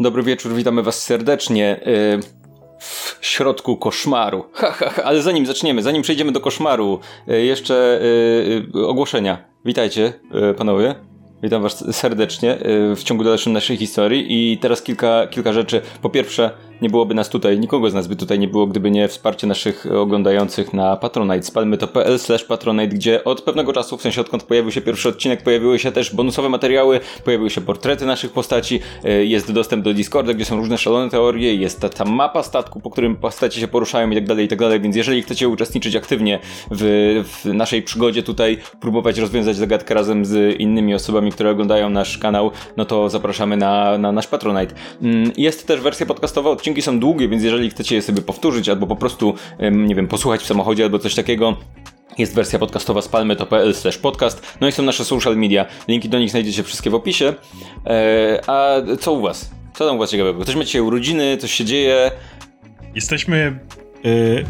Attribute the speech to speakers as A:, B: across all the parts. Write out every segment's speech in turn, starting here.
A: Dobry wieczór, witamy Was serdecznie y, w środku koszmaru. Ha, ha, ha, ale zanim zaczniemy, zanim przejdziemy do koszmaru, y, jeszcze y, ogłoszenia. Witajcie, panowie. Witam Was serdecznie w ciągu dalszym naszej historii i teraz kilka, kilka rzeczy. Po pierwsze, nie byłoby nas tutaj, nikogo z nas by tutaj nie było, gdyby nie wsparcie naszych oglądających na Patronite. Spalmy to pl slash patronite, gdzie od pewnego czasu, w sensie odkąd pojawił się pierwszy odcinek, pojawiły się też bonusowe materiały, pojawiły się portrety naszych postaci, e, jest dostęp do Discorda, gdzie są różne szalone teorie, jest ta, ta mapa statku, po którym postaci się poruszają i tak dalej, i tak dalej, więc jeżeli chcecie uczestniczyć aktywnie w, w naszej przygodzie tutaj, próbować rozwiązać zagadkę razem z innymi osobami, które oglądają nasz kanał, no to zapraszamy na, na nasz Patronite. Mm, jest też wersja podcastowa odcinka odcinki są długie, więc jeżeli chcecie je sobie powtórzyć albo po prostu, nie wiem, posłuchać w samochodzie albo coś takiego, jest wersja podcastowa spalmy.pl slash podcast. No i są nasze social media. Linki do nich znajdziecie wszystkie w opisie. Eee, a co u was? Co tam u was ciekawego? Ktoś ma dzisiaj urodziny, coś się dzieje?
B: Jesteśmy... Yy,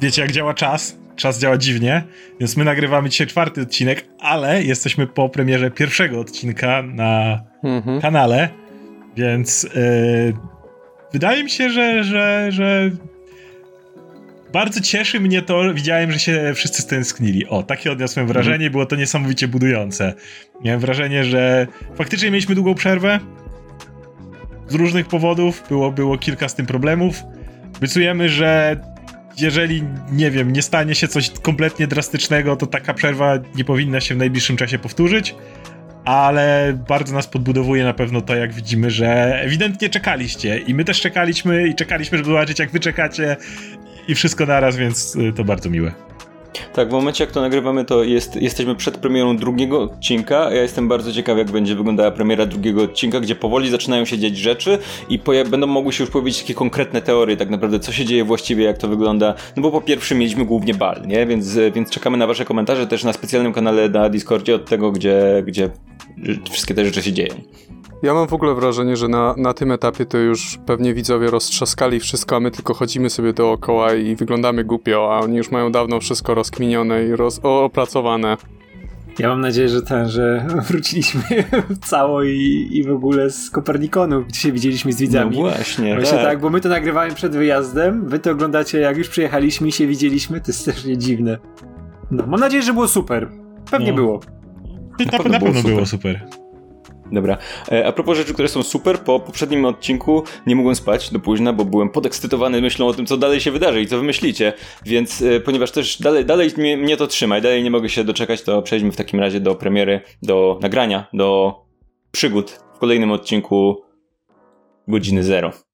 B: wiecie jak działa czas? Czas działa dziwnie, więc my nagrywamy dzisiaj czwarty odcinek, ale jesteśmy po premierze pierwszego odcinka na mhm. kanale, więc yy, wydaje mi się, że, że, że bardzo cieszy mnie to, widziałem, że się wszyscy stęsknili. O, takie odniosłem wrażenie, mhm. było to niesamowicie budujące. Miałem wrażenie, że faktycznie mieliśmy długą przerwę. Z różnych powodów, było, było kilka z tym problemów. Obiecujemy, że jeżeli, nie wiem, nie stanie się coś kompletnie drastycznego, to taka przerwa nie powinna się w najbliższym czasie powtórzyć ale bardzo nas podbudowuje na pewno to, jak widzimy, że ewidentnie czekaliście i my też czekaliśmy i czekaliśmy, żeby zobaczyć, jak wy czekacie i wszystko naraz, więc y, to bardzo miłe.
A: Tak, w momencie jak to nagrywamy, to jest, jesteśmy przed premierą drugiego odcinka. Ja jestem bardzo ciekaw, jak będzie wyglądała premiera drugiego odcinka, gdzie powoli zaczynają się dziać rzeczy i będą mogły się już powiedzieć takie konkretne teorie, tak naprawdę, co się dzieje właściwie, jak to wygląda. No bo po pierwsze mieliśmy głównie bal, nie? Więc, więc czekamy na wasze komentarze też na specjalnym kanale na Discordzie od tego, gdzie, gdzie wszystkie te rzeczy się dzieją.
C: Ja mam w ogóle wrażenie, że na, na tym etapie to już pewnie widzowie roztrzaskali wszystko, a my tylko chodzimy sobie dookoła i wyglądamy głupio, a oni już mają dawno wszystko rozkminione i roz, opracowane.
D: Ja mam nadzieję, że ten, że wróciliśmy cało i, i w ogóle z Kopernikonu, gdzie się widzieliśmy z widzami.
A: No właśnie,
D: właśnie tak. tak. bo my to nagrywamy przed wyjazdem, wy to oglądacie jak już przyjechaliśmy i się widzieliśmy, to jest strasznie dziwne. No, mam nadzieję, że było super. Pewnie no. było.
B: Na, na, pewno, na pewno było super. Było super.
A: Dobra. E, a propos rzeczy, które są super, po poprzednim odcinku nie mogłem spać do późna, bo byłem podekscytowany myślą o tym, co dalej się wydarzy i co wymyślicie. Więc e, ponieważ też dalej, dalej mnie, mnie to trzyma i dalej nie mogę się doczekać, to przejdźmy w takim razie do premiery, do nagrania, do przygód w kolejnym odcinku godziny zero.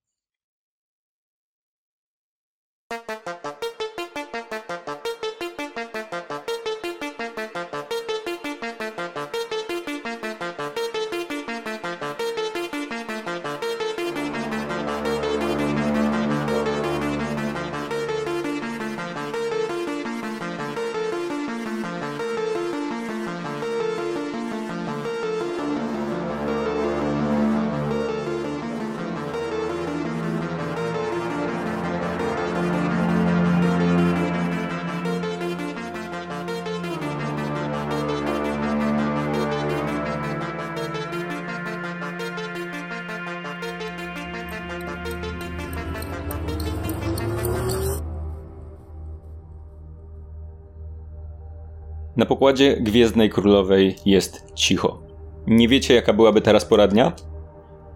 A: Na pokładzie Gwiezdnej Królowej jest cicho. Nie wiecie, jaka byłaby teraz poradnia?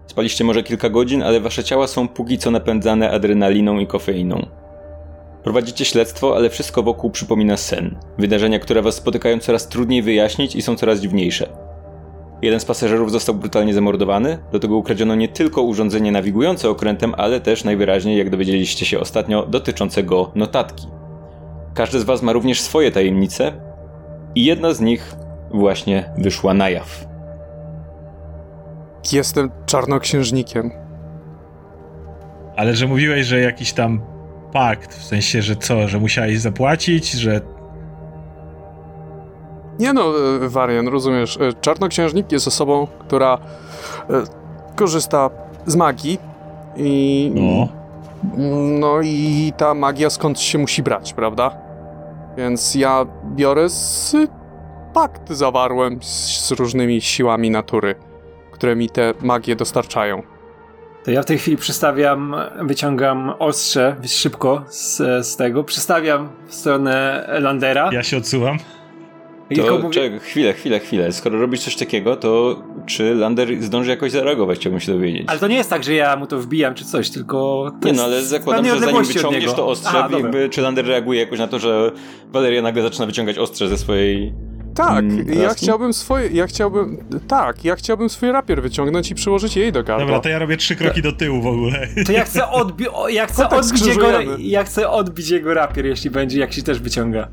A: Spaliście może kilka godzin, ale wasze ciała są póki co napędzane adrenaliną i kofeiną. Prowadzicie śledztwo, ale wszystko wokół przypomina sen. Wydarzenia, które was spotykają coraz trudniej wyjaśnić i są coraz dziwniejsze. Jeden z pasażerów został brutalnie zamordowany, do tego ukradziono nie tylko urządzenie nawigujące okrętem, ale też najwyraźniej, jak dowiedzieliście się ostatnio, dotyczącego notatki. Każdy z was ma również swoje tajemnice, i jedna z nich właśnie wyszła na jaw.
C: Jestem czarnoksiężnikiem.
B: Ale że mówiłeś, że jakiś tam pakt, w sensie, że co, że musiałeś zapłacić, że...
C: Nie no, e, Warian, rozumiesz. E, czarnoksiężnik jest osobą, która e, korzysta z magii i... No. No i ta magia skąd się musi brać, prawda? Więc ja biorę z pakt zawarłem z, z różnymi siłami natury, które mi te magie dostarczają.
D: To ja w tej chwili przestawiam, wyciągam ostrze szybko z, z tego, przestawiam w stronę Landera.
B: Ja się odsuwam.
A: To mówi... czekaj, chwilę, chwilę, chwilę. Skoro robisz coś takiego, to czy Lander zdąży jakoś zareagować, chciałbym się dowiedzieć.
D: Ale to nie jest tak, że ja mu to wbijam czy coś, tylko...
A: nie no, ale zakładam, że zanim wyciągniesz to ostrze, Aha, jakby, czy Lander reaguje jakoś na to, że Valeria nagle zaczyna wyciągać ostrze ze swojej
C: tak, mm, ja chciałbym swoje, ja chciałbym, tak, ja chciałbym swój rapier wyciągnąć i przyłożyć jej do gardła.
B: Dobra, to ja robię trzy kroki do tyłu w ogóle.
D: To ja chcę, odbi ja chcę, tak odbić, jego, ja chcę odbić jego rapier, jeśli będzie, jak się też wyciąga.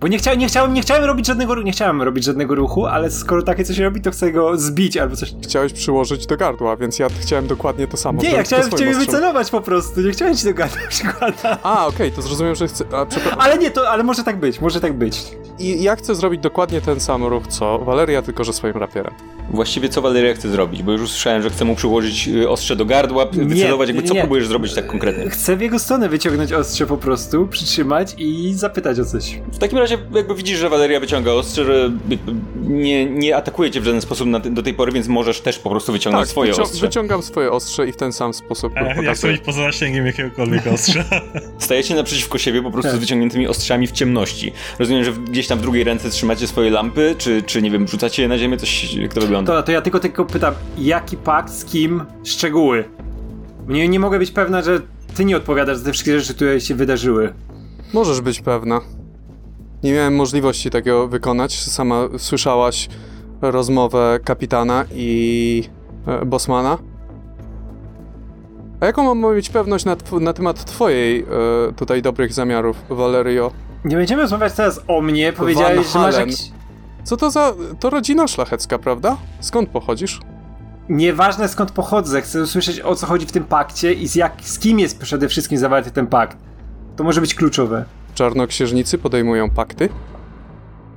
D: Bo nie, chcia, nie, chciałem, nie chciałem robić żadnego nie chciałem robić żadnego ruchu, ale skoro takie coś robi, to chcę go zbić albo coś.
C: Chciałeś przyłożyć do gardła, więc ja chciałem dokładnie to samo.
D: Nie, ja chciałem w ciebie wycelować po prostu, nie chciałem ci do gardła przykładać.
C: A, okej, okay, to zrozumiem, że chcę... A,
D: ale nie, to, ale może tak być, może tak być.
C: I ja chcę zrobić dokładnie ten sam ruch co Valeria, tylko że swoim rapierem.
A: Właściwie co Valeria chce zrobić? Bo już usłyszałem, że chce mu przyłożyć y, ostrze do gardła, wycelować, jakby nie, co próbujesz zrobić tak konkretnie?
D: Chcę w jego stronę wyciągnąć ostrze po prostu, przytrzymać i zapytać o coś.
A: W takim razie jakby widzisz, że Valeria wyciąga ostrze, że nie, nie atakuje cię w żaden sposób na, do tej pory, więc możesz też po prostu wyciągnąć tak, swoje wycią ostrze.
C: wyciągam swoje ostrze i w ten sam sposób
B: e, Ja chcę być poza zasięgiem jakiegokolwiek ostrza.
A: Stajecie naprzeciwko siebie po prostu tak. z wyciągniętymi ostrzami w ciemności. Rozumiem, że gdzieś tam w drugiej ręce trzymacie swoje lampy, czy, czy nie wiem, rzucacie je na ziemię, coś, jak to wygląda?
D: To, to ja tylko, tylko pytam, jaki pakt, z kim, szczegóły? Nie, nie mogę być pewna, że ty nie odpowiadasz za te wszystkie rzeczy, które się wydarzyły.
C: Możesz być pewna. Nie miałem możliwości tego wykonać. Sama słyszałaś rozmowę kapitana i e, Bosmana. A jaką mam mieć pewność na, na temat twojej e, tutaj dobrych zamiarów, Valerio?
D: Nie będziemy rozmawiać teraz o mnie. Powiedziałeś, że masz jakiś...
C: Co to za... to rodzina szlachecka, prawda? Skąd pochodzisz?
D: Nieważne skąd pochodzę, chcę usłyszeć o co chodzi w tym pakcie i z, jak, z kim jest przede wszystkim zawarty ten pakt. To może być kluczowe.
C: Czarnoksiężnicy podejmują pakty,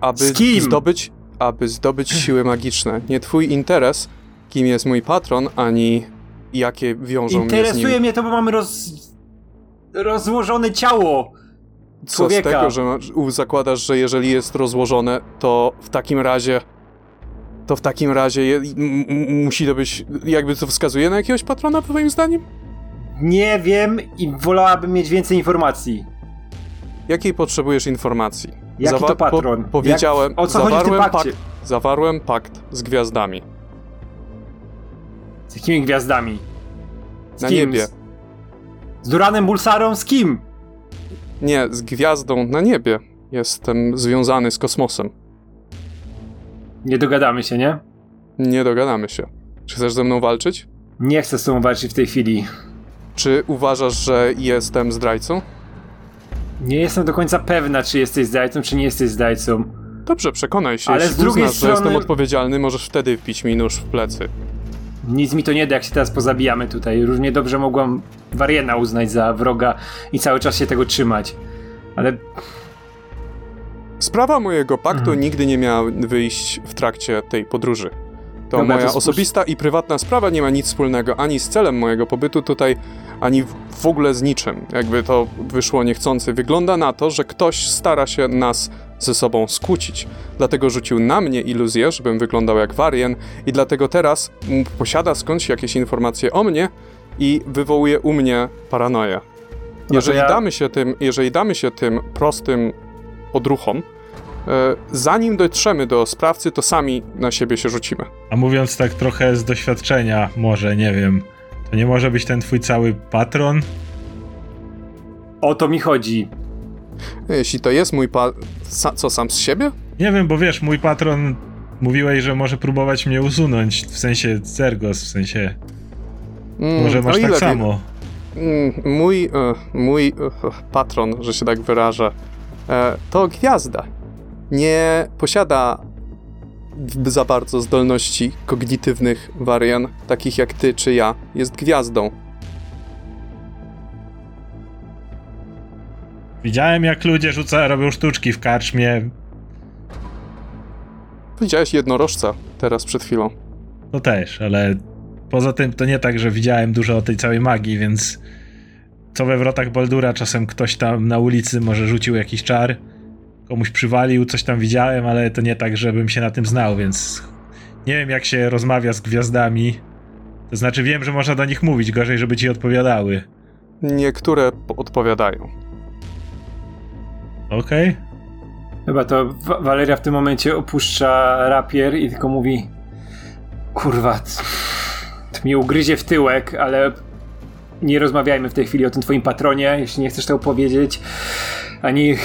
C: aby zdobyć, aby zdobyć siły magiczne. Nie twój interes, kim jest mój patron, ani jakie wiążą
D: Interesuje
C: mnie z nim.
D: mnie to, bo mamy roz... rozłożone ciało
C: Co z tego, że zakładasz, że jeżeli jest rozłożone, to w takim razie to w takim razie je, musi to być, jakby to wskazuje na jakiegoś patrona, twoim zdaniem?
D: Nie wiem i wolałabym mieć więcej informacji.
C: Jakiej potrzebujesz informacji?
D: Jaki Zawa to patron?
C: Po powiedziałem, Jak, o co zawarłem, chodzi w tym pakcie? Pakt, zawarłem pakt z gwiazdami.
D: Z jakimi gwiazdami?
C: Z na kim? niebie.
D: Z Duranem Bulsarą? Z kim?
C: Nie, z gwiazdą na niebie. Jestem związany z kosmosem.
D: Nie dogadamy się, nie?
C: Nie dogadamy się. Czy chcesz ze mną walczyć?
D: Nie chcę z tobą walczyć w tej chwili.
C: Czy uważasz, że jestem zdrajcą?
D: Nie jestem do końca pewna, czy jesteś zdrajcą, czy nie jesteś zdrajcą.
C: Dobrze, przekonaj się. Ale Jeśli z drugiej uznasz, strony... że jestem odpowiedzialny, możesz wtedy wpić mi nóż w plecy.
D: Nic mi to nie da, jak się teraz pozabijamy tutaj. Równie dobrze mogłam Wariena uznać za wroga i cały czas się tego trzymać. Ale...
C: Sprawa mojego paktu mhm. nigdy nie miała wyjść w trakcie tej podróży. To Dobra, moja to osobista i prywatna sprawa nie ma nic wspólnego ani z celem mojego pobytu tutaj, ani w ogóle z niczym. Jakby to wyszło niechcący. Wygląda na to, że ktoś stara się nas ze sobą skłócić. Dlatego rzucił na mnie iluzję, żebym wyglądał jak Warien i dlatego teraz posiada skądś jakieś informacje o mnie i wywołuje u mnie paranoję. Jeżeli, ja... damy się tym, jeżeli damy się tym prostym odruchom, zanim dotrzemy do sprawcy, to sami na siebie się rzucimy.
B: A mówiąc tak trochę z doświadczenia, może, nie wiem, to nie może być ten twój cały patron?
D: O to mi chodzi.
C: Jeśli to jest mój pa... co, sam z siebie?
B: Nie wiem, bo wiesz, mój patron mówiłeś, że może próbować mnie usunąć, w sensie Zergos, w sensie... Mm, może masz tak samo.
C: Mm, mój, uh, mój patron, że się tak wyrażę, to gwiazda nie posiada za bardzo zdolności kognitywnych warian, takich jak ty czy ja. Jest gwiazdą.
B: Widziałem, jak ludzie rzuca, robią sztuczki w karczmie.
C: Widziałeś jednorożca teraz przed chwilą.
B: No też, ale poza tym to nie tak, że widziałem dużo o tej całej magii, więc co we wrotach Baldura czasem ktoś tam na ulicy może rzucił jakiś czar komuś przywalił, coś tam widziałem, ale to nie tak, żebym się na tym znał, więc nie wiem jak się rozmawia z gwiazdami. To znaczy wiem, że można do nich mówić, gorzej, żeby ci odpowiadały.
C: Niektóre odpowiadają.
B: Okej. Okay.
D: Chyba to Waleria w tym momencie opuszcza rapier i tylko mówi kurwa, to mnie ugryzie w tyłek, ale nie rozmawiajmy w tej chwili o tym twoim patronie, jeśli nie chcesz tego powiedzieć. Ani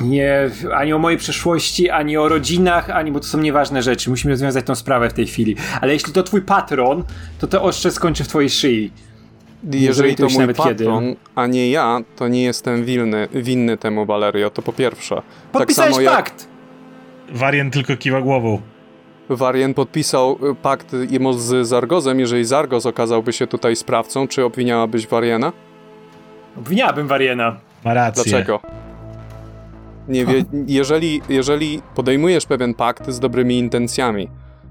D: nie, ani o mojej przeszłości, ani o rodzinach, ani, bo to są nieważne rzeczy. Musimy rozwiązać tą sprawę w tej chwili. Ale jeśli to twój patron, to to ostrze skończy w twojej szyi.
C: Jeżeli to mój patron, kiedy. a nie ja, to nie jestem winny, winny temu, Valerio, to po pierwsze.
D: Podpisałeś tak samo pakt!
B: Jak... Warien tylko kiwa głową.
C: Warien podpisał y, pakt z Zargozem. Jeżeli Zargoz okazałby się tutaj sprawcą, czy obwiniałabyś Wariena?
D: Obwiniałabym Wariena.
B: Ma rację.
C: Dlaczego? Nie wie, jeżeli, jeżeli podejmujesz pewien pakt z dobrymi intencjami,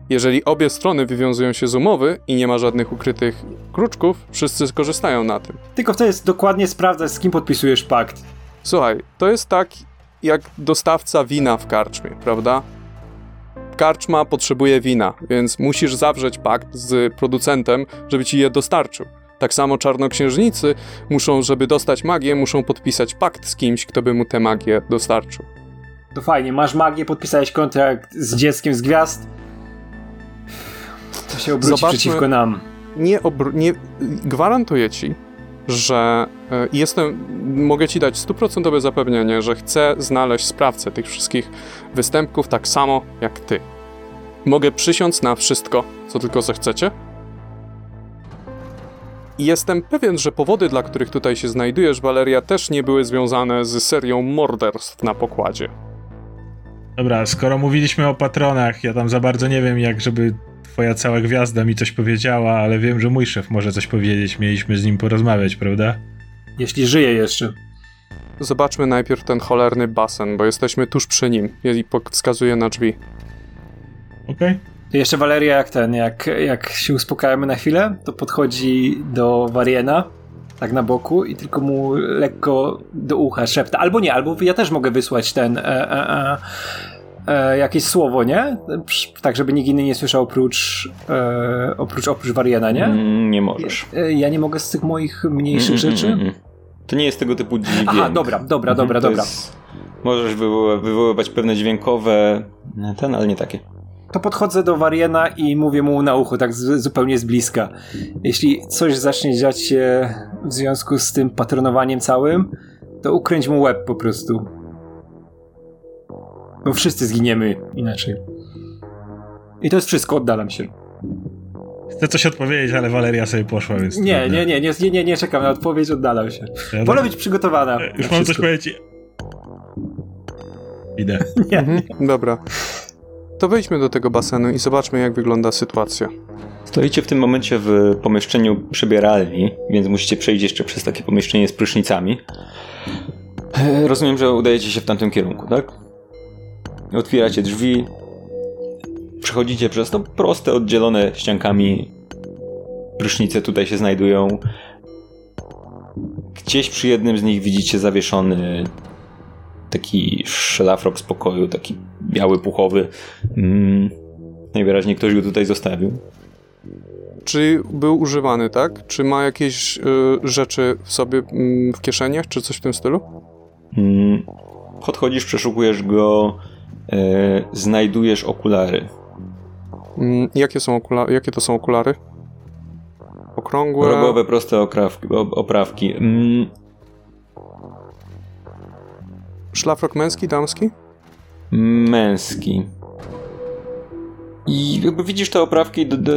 C: jeżeli obie strony wywiązują się z umowy i nie ma żadnych ukrytych kruczków, wszyscy skorzystają na tym.
D: Tylko to jest dokładnie sprawdzać, z kim podpisujesz pakt.
C: Słuchaj, to jest tak jak dostawca wina w karczmie, prawda? Karczma potrzebuje wina, więc musisz zawrzeć pakt z producentem, żeby ci je dostarczył. Tak samo czarnoksiężnicy muszą, żeby dostać magię, muszą podpisać pakt z kimś, kto by mu tę magię dostarczył.
D: To fajnie, masz magię, podpisałeś kontrakt z dzieckiem z gwiazd. To się obróci Zobaczmy, przeciwko nam.
C: Nie, nie gwarantuję ci, że e, jestem, mogę ci dać stuprocentowe zapewnienie, że chcę znaleźć sprawcę tych wszystkich występków tak samo jak ty. Mogę przysiąc na wszystko, co tylko zechcecie, i jestem pewien, że powody, dla których tutaj się znajdujesz, Valeria, też nie były związane z serią morderstw na pokładzie.
B: Dobra, skoro mówiliśmy o patronach, ja tam za bardzo nie wiem, jak żeby twoja cała gwiazda mi coś powiedziała, ale wiem, że mój szef może coś powiedzieć. Mieliśmy z nim porozmawiać, prawda?
D: Jeśli żyje jeszcze.
C: Zobaczmy najpierw ten cholerny basen, bo jesteśmy tuż przy nim i wskazuje na drzwi.
B: Okej. Okay.
D: Jeszcze Waleria, jak ten, jak, jak się uspokajamy na chwilę, to podchodzi do Wariena, tak na boku i tylko mu lekko do ucha szepta. Albo nie, albo ja też mogę wysłać ten e, e, e, e jakieś słowo, nie? Tak, żeby nikt inny nie słyszał oprócz e, oprócz, oprócz Wariena, nie?
A: Mm, nie możesz.
D: E, ja nie mogę z tych moich mniejszych mm, mm rzeczy? Mm, mm,
A: to nie jest tego typu dźwięk.
D: Aha, dobra, dobra, dobra, mhm, dobra. Jest,
A: możesz wywoływać pewne dźwiękowe, ten, ale nie takie
D: to podchodzę do Wariena i mówię mu na ucho, tak z, zupełnie z bliska. Jeśli coś zacznie dziać się w związku z tym patronowaniem całym, to ukręć mu łeb po prostu. Bo wszyscy zginiemy inaczej. I to jest wszystko, oddalam się.
B: Chcę coś odpowiedzieć, ale Waleria sobie poszła, więc...
D: Nie, nie, nie, nie, nie, nie czekam na odpowiedź, oddalam się. Ja Wolę być przygotowana.
B: Już mam coś powiedzieć. Idę.
C: nie, mhm, Dobra. To wejdźmy do tego basenu i zobaczmy, jak wygląda sytuacja.
A: Stoicie w tym momencie w pomieszczeniu przebieralni, więc musicie przejść jeszcze przez takie pomieszczenie z prysznicami. Rozumiem, że udajecie się w tamtym kierunku, tak? Otwieracie drzwi, przechodzicie przez to proste, oddzielone ściankami prysznice tutaj się znajdują. Gdzieś przy jednym z nich widzicie zawieszony taki szlafrok spokoju, taki biały, puchowy. Mm, najwyraźniej ktoś go tutaj zostawił.
C: Czy był używany, tak? Czy ma jakieś y, rzeczy w sobie y, w kieszeniach, czy coś w tym stylu?
A: Mm, podchodzisz, przeszukujesz go, y, znajdujesz okulary.
C: Mm, jakie, są okula jakie to są okulary? Okrągłe?
A: Rogowe, proste oprawki. oprawki. Mm,
C: Szlafrok męski, damski?
A: Męski. I jakby widzisz te oprawki, do, do,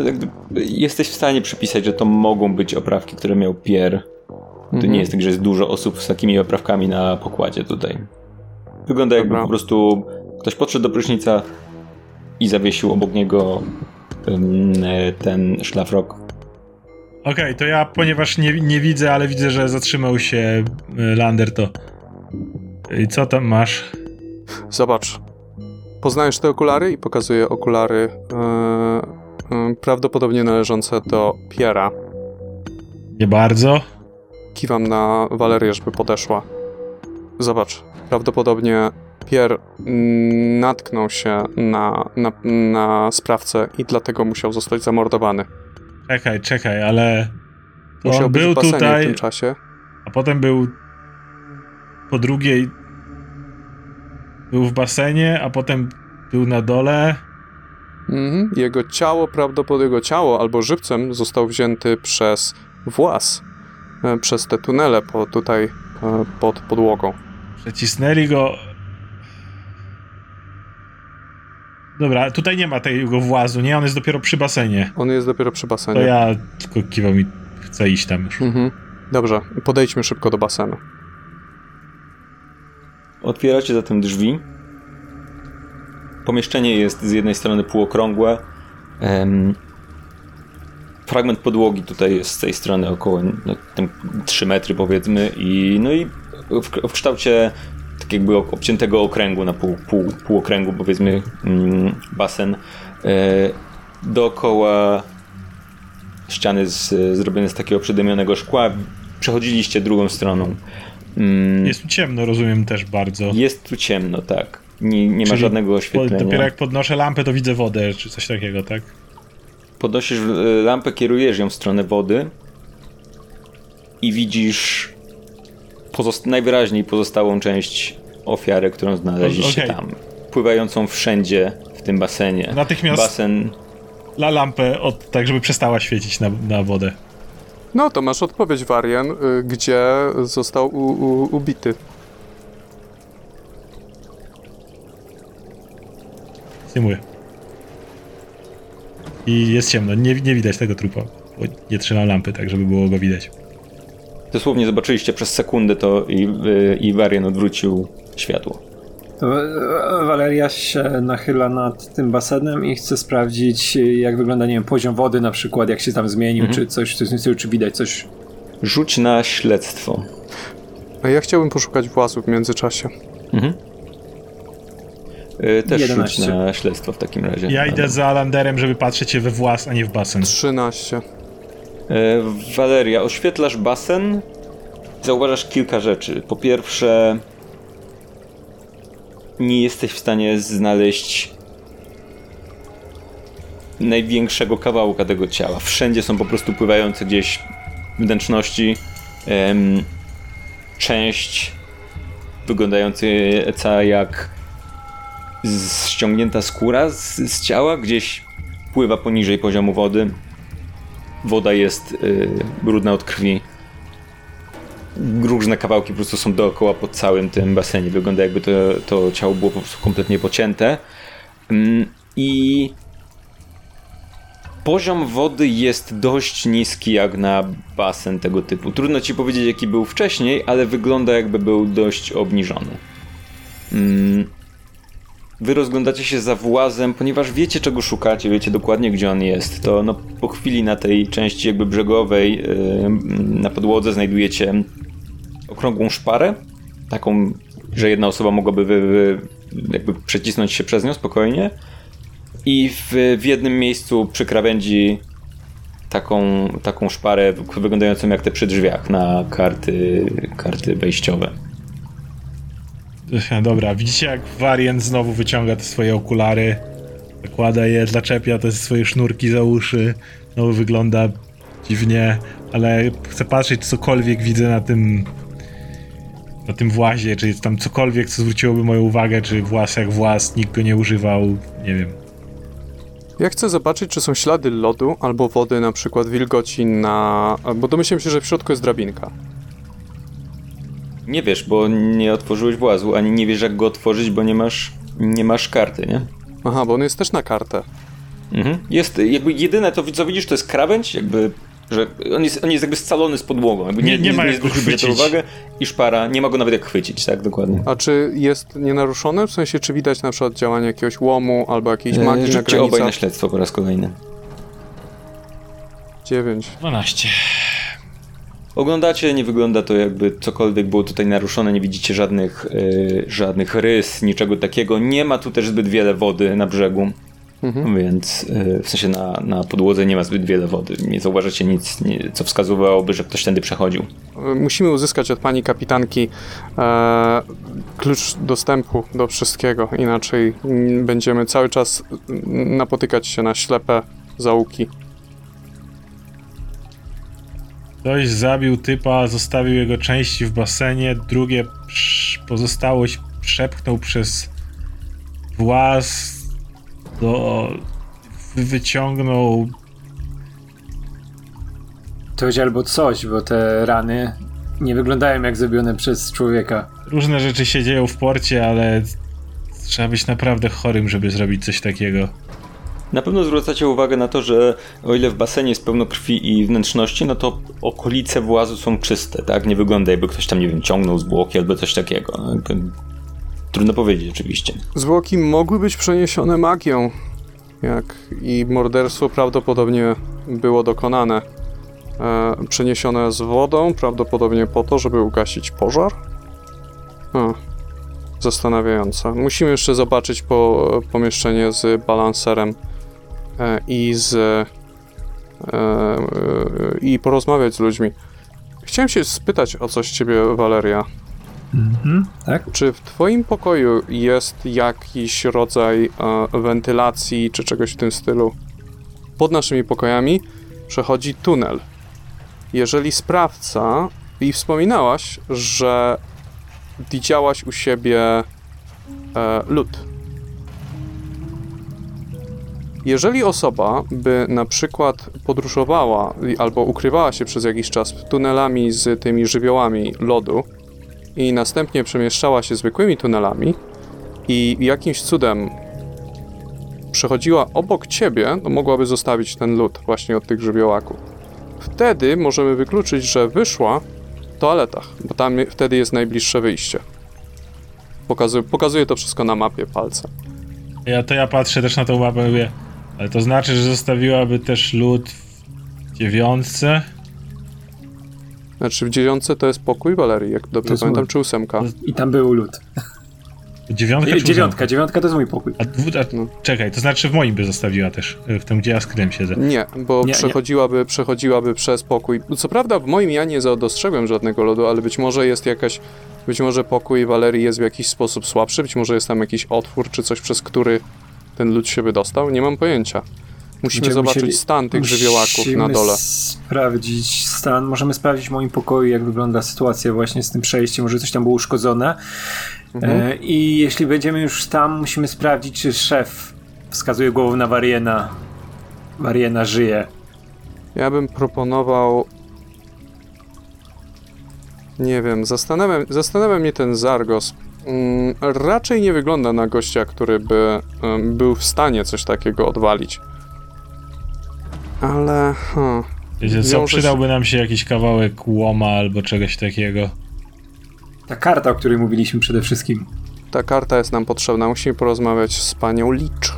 A: jesteś w stanie przypisać, że to mogą być oprawki, które miał Pierre. To mhm. nie jest tak, że jest dużo osób z takimi oprawkami na pokładzie tutaj. Wygląda jakby Dobra. po prostu ktoś podszedł do prysznica i zawiesił obok niego um, ten szlafrok.
B: Okej, okay, to ja, ponieważ nie, nie widzę, ale widzę, że zatrzymał się e, Lander, to i co tam masz?
C: Zobacz. Poznajesz te okulary i pokazuję okulary yy, yy, prawdopodobnie należące do Piera.
B: Nie bardzo.
C: Kiwam na Walerię, żeby podeszła. Zobacz. Prawdopodobnie Pier natknął się na, na, na sprawcę i dlatego musiał zostać zamordowany.
B: Czekaj, czekaj, ale
C: Musiał on był tutaj w tym czasie.
B: A potem był po drugiej był w basenie, a potem był na dole.
C: Mhm. Jego ciało, prawdopodobnie jego ciało albo żywcem został wzięty przez włas, e, przez te tunele po, tutaj e, pod podłogą.
B: Przecisnęli go. Dobra, tutaj nie ma tego włazu, nie? On jest dopiero przy basenie.
C: On jest dopiero przy basenie.
B: To ja tylko kiwam i chcę iść tam już. Mhm.
C: Dobrze, podejdźmy szybko do basenu.
A: Otwieracie zatem drzwi. Pomieszczenie jest z jednej strony półokrągłe. fragment podłogi tutaj jest z tej strony około no, 3 metry powiedzmy i no i w, w kształcie tak jakby obciętego okręgu na pół, pół, półokręgu powiedzmy mm, basen. E, dookoła ściany z, zrobione z takiego przydymionego szkła. Przechodziliście drugą stroną.
B: Mm. Jest tu ciemno, rozumiem też bardzo.
A: Jest tu ciemno, tak. Nie, nie ma żadnego oświetlenia.
B: Dopiero jak podnoszę lampę, to widzę wodę, czy coś takiego, tak?
A: Podnosisz e, lampę, kierujesz ją w stronę wody i widzisz pozost najwyraźniej pozostałą część ofiary, którą znaleźliście okay. tam. Pływającą wszędzie w tym basenie.
B: Natychmiast Basen... la lampę, od, tak żeby przestała świecić na, na wodę.
C: No to masz odpowiedź, Varian, y, gdzie został u, u, ubity.
B: Zdejmuję. I jest ciemno, nie, nie widać tego trupa. Bo nie trzymam lampy, tak żeby było go widać.
A: Dosłownie zobaczyliście przez sekundę to i, y, i Varian odwrócił światło.
D: To e, Waleria się nachyla nad tym basenem i chce sprawdzić, jak wygląda, nie wiem, poziom wody na przykład, jak się tam zmienił, mhm. czy coś, coś stylu, czy widać coś.
A: Rzuć na śledztwo.
C: A ja chciałbym poszukać własów w międzyczasie. Mhm.
A: Yy, też 11. rzuć na śledztwo w takim razie.
B: Ja idę za Landerem, żeby patrzeć się we włas, a nie w basen.
C: 13.
A: Yy, Waleria, oświetlasz basen. Zauważasz kilka rzeczy. Po pierwsze, nie jesteś w stanie znaleźć największego kawałka tego ciała. Wszędzie są po prostu pływające gdzieś wnętrzności. Em, część wyglądająca jak ściągnięta skóra z, z, ciała, gdzieś pływa poniżej poziomu wody. Woda jest y, brudna od krwi różne kawałki po prostu są dookoła po całym tym basenie. Wygląda jakby to, to ciało było po prostu kompletnie pocięte. Mm, I poziom wody jest dość niski jak na basen tego typu. Trudno ci powiedzieć jaki był wcześniej, ale wygląda jakby był dość obniżony. Wy rozglądacie się za włazem, ponieważ wiecie czego szukacie, wiecie dokładnie gdzie on jest. To no, po chwili na tej części jakby brzegowej yy, na podłodze znajdujecie okrągłą szparę, taką, że jedna osoba mogłaby wy, wy, jakby przecisnąć się przez nią spokojnie. I w, w jednym miejscu przy krawędzi taką, taką szparę wyglądającą jak te przy drzwiach na karty, karty wejściowe.
B: Dobra, widzicie jak Varian znowu wyciąga te swoje okulary, zakłada je, zaczepia te swoje sznurki za uszy, no wygląda dziwnie, ale chcę patrzeć, cokolwiek widzę na tym na tym włazie, czy jest tam cokolwiek, co zwróciłoby moją uwagę, czy włas jak włas, nikt go nie używał, nie wiem.
C: Ja chcę zobaczyć, czy są ślady lodu albo wody, na przykład wilgoci na... bo domyślam się, że w środku jest drabinka.
A: Nie wiesz, bo nie otworzyłeś włazu, ani nie wiesz jak go otworzyć, bo nie masz, nie masz karty, nie?
C: Aha, bo on jest też na kartę.
A: Mhm. Jest, jakby jedyne to, co widzisz, to jest krawędź, jakby że on jest, on jest jakby scalony z podłogą. Jakby
B: nie, nie, nie ma jak chwycić.
A: uwagę i szpara, nie ma go nawet jak chwycić, tak, dokładnie.
C: A czy jest nienaruszony? W sensie, czy widać na przykład działanie jakiegoś łomu albo jakiejś e, magii
A: na granicach? obaj na śledztwo po raz kolejny.
C: 9.
B: 12.
A: Oglądacie, nie wygląda to jakby cokolwiek było tutaj naruszone, nie widzicie żadnych, yy, żadnych rys, niczego takiego. Nie ma tu też zbyt wiele wody na brzegu. Mhm. Więc e, w sensie na, na podłodze nie ma zbyt wiele wody. Nie zauważycie nic, nie, co wskazywałoby, że ktoś tędy przechodził.
C: Musimy uzyskać od pani kapitanki e, klucz dostępu do wszystkiego, inaczej będziemy cały czas napotykać się na ślepe zaułki.
B: Ktoś zabił typa, zostawił jego części w basenie, drugie pozostałość przepchnął przez włas do... wyciągnął
D: Coś albo coś, bo te rany nie wyglądają jak zrobione przez człowieka.
B: Różne rzeczy się dzieją w porcie, ale trzeba być naprawdę chorym, żeby zrobić coś takiego.
A: Na pewno zwracacie uwagę na to, że o ile w basenie jest pełno krwi i wnętrzności, no to okolice włazu są czyste, tak? Nie wygląda jakby ktoś tam, nie wiem, ciągnął zwłoki albo coś takiego. Trudno powiedzieć oczywiście.
C: Zwłoki mogły być przeniesione magią, jak i morderstwo prawdopodobnie było dokonane. E, przeniesione z wodą, prawdopodobnie po to, żeby ugasić pożar. A, zastanawiające. Musimy jeszcze zobaczyć po, pomieszczenie z balanserem i z e, e, i porozmawiać z ludźmi. Chciałem się spytać o coś ciebie, Valeria.
D: Mhm, tak?
C: Czy w twoim pokoju jest jakiś rodzaj e, wentylacji czy czegoś w tym stylu? Pod naszymi pokojami przechodzi tunel jeżeli sprawca, i wspominałaś, że widziałaś u siebie e, lód. Jeżeli osoba by na przykład podróżowała albo ukrywała się przez jakiś czas tunelami z tymi żywiołami lodu i następnie przemieszczała się zwykłymi tunelami i jakimś cudem przechodziła obok ciebie, to mogłaby zostawić ten lód właśnie od tych żywiołaków wtedy możemy wykluczyć, że wyszła w toaletach, bo tam wtedy jest najbliższe wyjście. Pokazuje, pokazuje to wszystko na mapie palcem.
B: Ja to ja patrzę też na tą mapę mówię, ale to znaczy, że zostawiłaby też lód w dziewiątce?
C: Znaczy w dziewiątce to jest pokój Walerii, jak dobrze pamiętam, czy ósemka.
D: I tam był lód.
B: Dziewiątka,
D: czy dziewiątka, dziewiątka to jest mój pokój.
B: A, a, no. Czekaj, to znaczy w moim by zostawiła też, e, w tym gdzie ja z Krym siedzę.
C: Nie, bo nie, przechodziłaby, nie. przechodziłaby przez pokój. Co prawda w moim ja nie dostrzegłem żadnego lodu, ale być może jest jakaś, być może pokój Walerii jest w jakiś sposób słabszy, być może jest tam jakiś otwór czy coś, przez który ten lud się wydostał, nie mam pojęcia. Musimy Będziemy zobaczyć musieli, stan tych żywiołaków na dole.
D: sprawdzić stan. Możemy sprawdzić w moim pokoju, jak wygląda sytuacja właśnie z tym przejściem. Może coś tam było uszkodzone. Mhm. E, I jeśli będziemy już tam, musimy sprawdzić, czy szef wskazuje głową na Wariena. Wariena żyje.
C: Ja bym proponował. Nie wiem, zastanawia, zastanawia mnie ten Zargos. Mm, raczej nie wygląda na gościa, który by był w stanie coś takiego odwalić. Ale. Hmm,
B: Wiecie co, przydałby nam się jakiś kawałek łoma albo czegoś takiego.
D: Ta karta, o której mówiliśmy przede wszystkim.
C: Ta karta jest nam potrzebna. Musimy porozmawiać z panią Licz.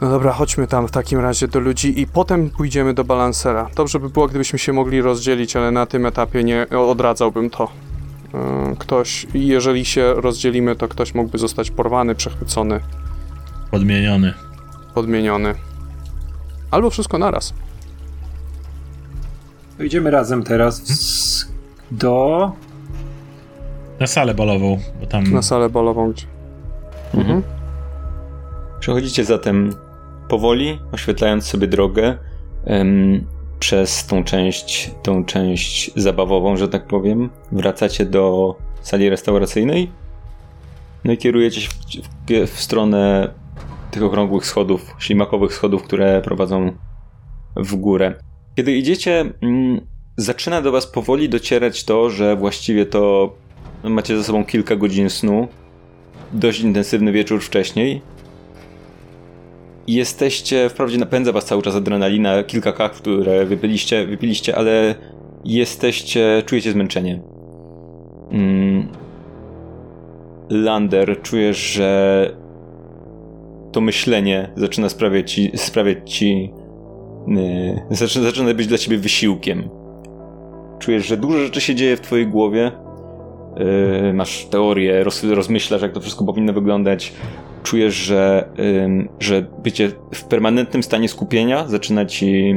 C: No dobra, chodźmy tam w takim razie do ludzi i potem pójdziemy do balansera. Dobrze by było, gdybyśmy się mogli rozdzielić, ale na tym etapie nie odradzałbym to. E, ktoś, jeżeli się rozdzielimy, to ktoś mógłby zostać porwany, przechwycony.
B: Podmieniony.
C: Podmieniony. Albo wszystko naraz.
D: Idziemy razem teraz do...
B: Na salę balową, bo tam...
C: Na salę balową, gdzie... Mhm.
A: Przechodzicie zatem powoli, oświetlając sobie drogę przez tą część, tą część zabawową, że tak powiem. Wracacie do sali restauracyjnej. No i kierujecie się w, w, w stronę tych okrągłych schodów, ślimakowych schodów, które prowadzą w górę. Kiedy idziecie, mm, zaczyna do was powoli docierać to, że właściwie to macie za sobą kilka godzin snu, dość intensywny wieczór wcześniej. Jesteście, wprawdzie napędza was cały czas adrenalina, kilka kaw, które wypiliście, wypiliście, ale jesteście, czujecie zmęczenie. Mm. Lander, czujesz, że to myślenie zaczyna sprawiać ci, sprawiać ci yy, zaczyna, zaczyna być dla ciebie wysiłkiem czujesz, że dużo rzeczy się dzieje w twojej głowie. Yy, masz teorię, roz, rozmyślasz, jak to wszystko powinno wyglądać. Czujesz, że, że bycie w permanentnym stanie skupienia zaczyna ci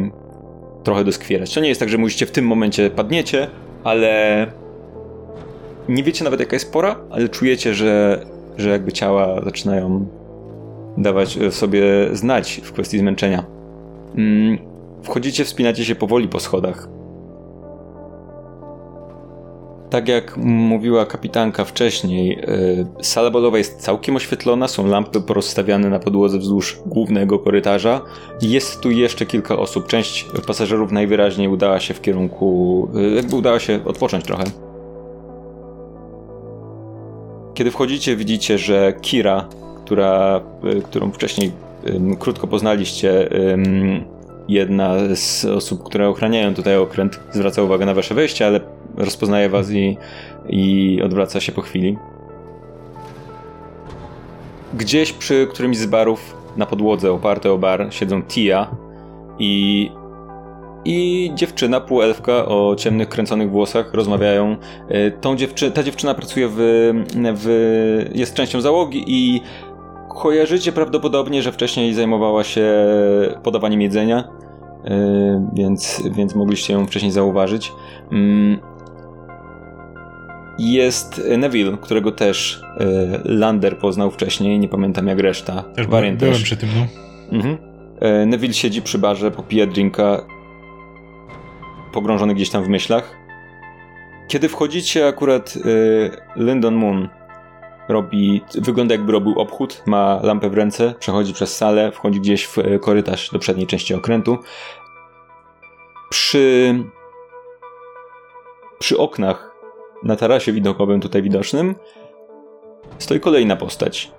A: trochę doskwierać. To nie jest tak, że musicie w tym momencie padniecie, ale nie wiecie nawet jaka jest pora, ale czujecie, że, że jakby ciała zaczynają dawać sobie znać w kwestii zmęczenia. Mm, Wchodzicie, wspinacie się powoli po schodach. Tak jak mówiła kapitanka wcześniej, e, sala balowa jest całkiem oświetlona, są lampy porozstawiane na podłodze wzdłuż głównego korytarza. Jest tu jeszcze kilka osób. Część pasażerów najwyraźniej udała się w kierunku, e, jakby udała się odpocząć trochę. Kiedy wchodzicie, widzicie, że Kira, która, e, którą wcześniej krótko poznaliście, jedna z osób, które ochraniają tutaj okręt, zwraca uwagę na wasze wejście, ale rozpoznaje was i, i odwraca się po chwili. Gdzieś przy którymś z barów na podłodze oparte o bar siedzą Tia i i dziewczyna, półelfka o ciemnych, kręconych włosach rozmawiają. E, tą dziewczy ta dziewczyna pracuje w, w... jest częścią załogi i kojarzycie prawdopodobnie, że wcześniej zajmowała się podawaniem jedzenia, e, więc, więc mogliście ją wcześniej zauważyć. Mm, jest Neville, którego też e, Lander poznał wcześniej, nie pamiętam jak reszta.
B: Też byłem, byłem przy tym, no. Mhm.
A: E, Neville siedzi przy barze, popija drinka, pogrążony gdzieś tam w myślach. Kiedy wchodzicie, akurat Lyndon Moon robi, wygląda jakby robił obchód, ma lampę w ręce, przechodzi przez salę, wchodzi gdzieś w korytarz do przedniej części okrętu. Przy, przy oknach na tarasie widokowym tutaj widocznym stoi kolejna postać.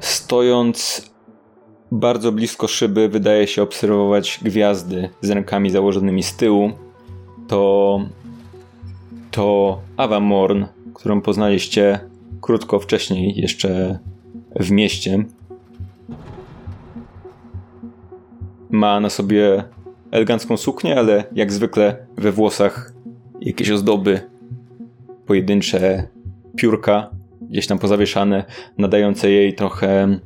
A: Stojąc bardzo blisko szyby, wydaje się obserwować gwiazdy z rękami założonymi z tyłu. To. To Ava Morn, którą poznaliście krótko wcześniej, jeszcze w mieście. Ma na sobie elegancką suknię, ale jak zwykle we włosach jakieś ozdoby, pojedyncze piórka gdzieś tam pozawieszane, nadające jej trochę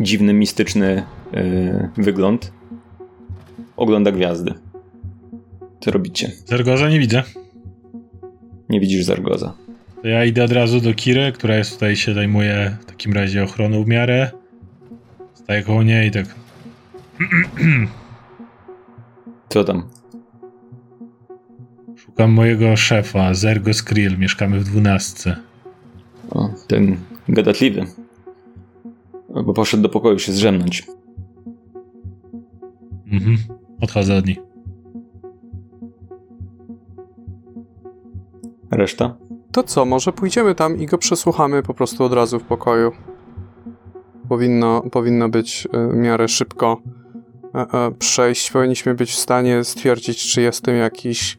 A: dziwny, mistyczny yy, wygląd. Ogląda gwiazdy. Co robicie?
B: Zargoza nie widzę.
A: Nie widzisz Zargoza.
B: To ja idę od razu do Kiry, która jest tutaj, się zajmuje w takim razie ochroną w miarę. Staję koło niej i tak...
A: Co tam?
B: Szukam mojego szefa, Zergo Skrill. Mieszkamy w dwunastce.
A: O, ten gadatliwy. Bo poszedł do pokoju się zrzemnąć.
B: Mhm. Odchodzę od nich.
A: Reszta?
C: To co, może pójdziemy tam i go przesłuchamy po prostu od razu w pokoju. Powinno, powinno być w miarę szybko e, e, przejść. Powinniśmy być w stanie stwierdzić, czy jestem jakiś